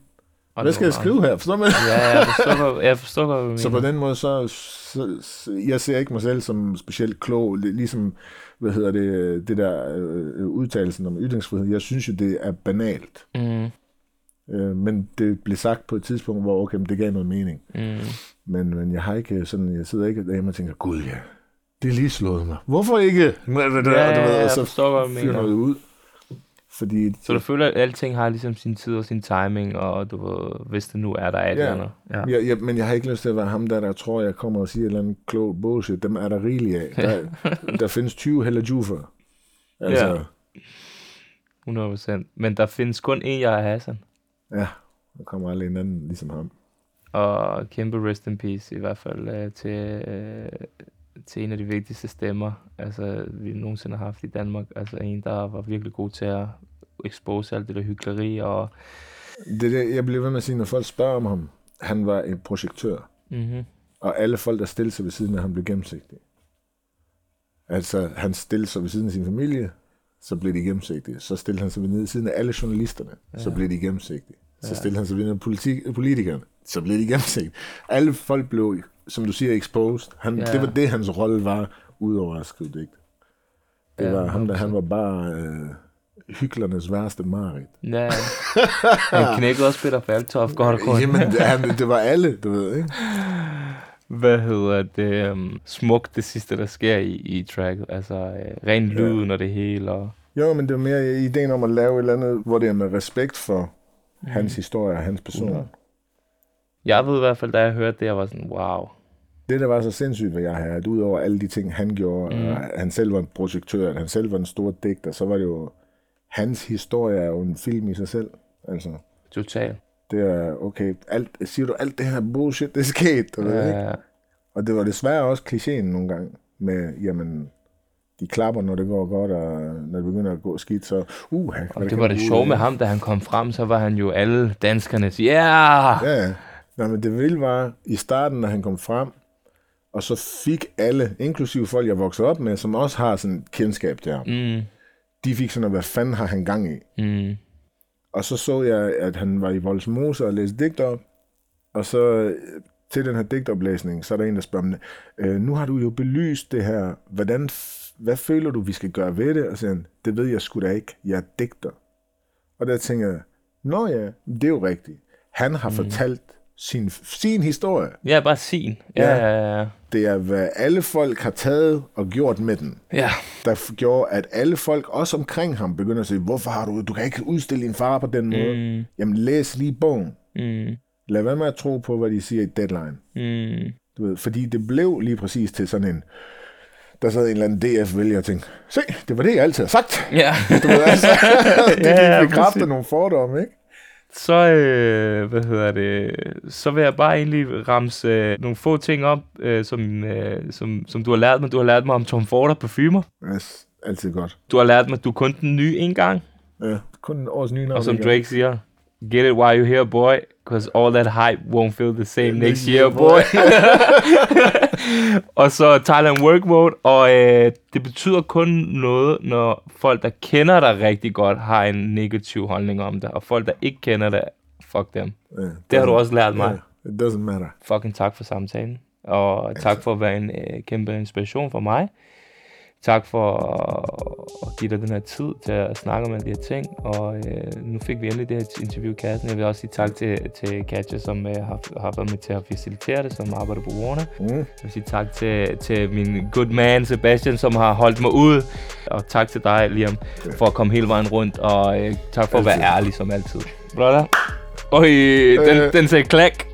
[SPEAKER 3] Og
[SPEAKER 4] Hvad skal jeg skrive her? Forstår man?
[SPEAKER 3] Ja, jeg forstår, hvad, jeg forstår, hvad du
[SPEAKER 4] Så på
[SPEAKER 3] mener.
[SPEAKER 4] den måde, så, så, så jeg ser ikke mig selv som specielt klog, Li- ligesom, hvad hedder det, det der øh, udtalelsen om ytringsfrihed. Jeg synes jo, det er banalt.
[SPEAKER 3] Mm,
[SPEAKER 4] Øh, men det blev sagt på et tidspunkt, hvor okay, men det gav noget mening.
[SPEAKER 3] mm.
[SPEAKER 4] Men, men jeg har ikke sådan, jeg sidder ikke derhjemme og tænker, gud ja, det er lige slået mig. Hvorfor ikke? Ja,
[SPEAKER 3] ja, ja, jeg forstår, hvad du mener.
[SPEAKER 4] noget ud. Fordi,
[SPEAKER 3] Så du føler, at alting har ligesom sin tid og sin timing, og du ved, hvis det nu er, der er et
[SPEAKER 4] Ja.
[SPEAKER 3] eller andet. Ja.
[SPEAKER 4] Ja, ja, men jeg har ikke lyst til at være ham der, der tror, jeg kommer og siger et eller andet klog bullshit. Dem er der rigeligt af. Der, der findes 20 heller jufer. Altså,
[SPEAKER 3] Ja. 100%. Men der findes kun én, jeg er Hassan.
[SPEAKER 4] ja, der kommer aldrig en anden ligesom ham.
[SPEAKER 3] Og kæmpe rest in peace i hvert fald øh, til, øh, til en af de vigtigste stemmer, altså vi nogensinde har haft i Danmark. Altså en, der var virkelig god til at expose alt det der hyggeleri og...
[SPEAKER 4] Det er det, jeg bliver ved med at sige, når folk spørger om ham, han var en projektør.
[SPEAKER 3] Mm-hmm.
[SPEAKER 4] Og alle folk, der stillede sig ved siden af ham, blev gennemsigtige. Altså, han stillede sig ved siden af sin familie, så blev de gennemsigtige. Så stillede han sig ved siden af alle journalisterne, ja. så blev de gennemsigtige. Så
[SPEAKER 3] Ja.
[SPEAKER 4] stillede han sig ved af politi- politikerne, så blev de gennemsigtige. Alle folk blev, som du siger, exposed. Han,
[SPEAKER 3] Ja.
[SPEAKER 4] Det var det, hans rolle var, udover at skrive digt. Det
[SPEAKER 3] Ja,
[SPEAKER 4] var ham, der
[SPEAKER 3] 100%.
[SPEAKER 4] han var bare øh, hyklernes værste mareridt.
[SPEAKER 3] Ja, han knækkede også Peter Falktoft godt og grundigt.
[SPEAKER 4] Jamen, det, han, det var alle, du ved, ikke?
[SPEAKER 3] Hvad hedder det? Um, smukt det sidste, der sker i, i tracket. Altså øh, ren lyden og det hele. Og,
[SPEAKER 4] Jo, men det er mere ideen om at lave et eller andet, hvor det er med respekt for mm. hans historie og hans person.
[SPEAKER 3] Ja. Jeg ved i hvert fald, da jeg hørte det, jeg var sådan, wow.
[SPEAKER 4] Det, der var så sindssygt ved jeg her, at udover alle de ting, han gjorde,
[SPEAKER 3] Mm.
[SPEAKER 4] han selv var en projektør, han selv var en stor digter, så var det jo, hans historie er jo en film i sig selv. Altså,
[SPEAKER 3] Total.
[SPEAKER 4] det er, okay, alt, siger du, alt det her bullshit, det er sket, du ved, ikke?
[SPEAKER 3] Ja,
[SPEAKER 4] Og det var desværre også klichéen nogle gange med, jamen, de klapper, når det går godt, og når det begynder at gå skidt, så, uh, han,
[SPEAKER 3] og det var det sjove med ham, da han kom frem, så var han jo alle danskernes, ja! Yeah!
[SPEAKER 4] Ja, ja. Nå, men det vilde var, i starten, når han kom frem, og så fik alle, inklusive folk, jeg voksede op med, som også har sådan et kendskab til ham,
[SPEAKER 3] Mm,
[SPEAKER 4] de fik sådan, hvad fanden har han gang i?
[SPEAKER 3] mm,
[SPEAKER 4] Og så så jeg, at han var i Voldsmose og læste digter op, og så øh, til den her digtoplæsning, så er der en, der spørger øh, nu har du jo belyst det her, hvordan, hvad føler du, vi skal gøre ved det? Og så han, det ved jeg sgu da ikke, jeg er digter. Og der tænker jeg, nå ja, det er jo rigtigt. Han har mm. fortalt sin, sin historie.
[SPEAKER 3] ja, bare sin. Ja,
[SPEAKER 4] Ja.
[SPEAKER 3] ja, ja.
[SPEAKER 4] Det er, hvad alle folk har taget og gjort med den,
[SPEAKER 3] Ja,
[SPEAKER 4] der gjorde, at alle folk, også omkring ham, begynder at sige, hvorfor har du, du kan ikke udstille din far på den måde.
[SPEAKER 3] mm,
[SPEAKER 4] Jamen, læs lige bogen.
[SPEAKER 3] mm,
[SPEAKER 4] Lad være med at tro på, hvad de siger i Deadline.
[SPEAKER 3] mm.
[SPEAKER 4] Du ved, fordi det blev lige præcis til sådan en, der sad en eller anden DF-vælger og tænkte, se, det var det, jeg altid har sagt.
[SPEAKER 3] Ja.
[SPEAKER 4] Du ved, altså, det
[SPEAKER 3] Ja, ja, præcis.
[SPEAKER 4] nogle fordomme, ikke?
[SPEAKER 3] Så, øh, hvad hedder det, så vil jeg bare egentlig ramse øh, nogle få ting op, øh, som, øh, som, som du har lært mig. Du har lært mig om Tom Ford og parfumer.
[SPEAKER 4] Yes, altid godt.
[SPEAKER 3] Du har lært mig, at du kun den nye en gang.
[SPEAKER 4] Ja, kun års nye navn.
[SPEAKER 3] Og som? Drake siger, get it while you're here, boy, because all that hype won't feel the same next year, boy. og så Thailand Work Mode, og øh, det betyder kun noget, når folk, der kender dig rigtig godt, har en negativ holdning om dig, og folk, der ikke kender dig, fuck dem.
[SPEAKER 4] Ja,
[SPEAKER 3] Det har du også lært mig.
[SPEAKER 4] Ja, it doesn't matter.
[SPEAKER 3] Fucking tak for samtalen, og tak for at være en øh, kæmpe inspiration for mig. Tak for at, give dig den her tid til at snakke om alle de her ting. Og øh, nu fik vi endelig det her interview i kassen. Jeg vil også sige tak til, til Katja, som øh, har, har været med til at facilitere det, som arbejder på Warner.
[SPEAKER 4] Mm.
[SPEAKER 3] Jeg vil sige tak til, til min good man Sebastian, som har holdt mig ud. Og tak til dig, Liam, for at komme hele vejen rundt. Og øh, tak for at være
[SPEAKER 4] Altid.
[SPEAKER 3] ærlig som altid. Brother. Den,
[SPEAKER 4] Øh.
[SPEAKER 3] den sagde klak.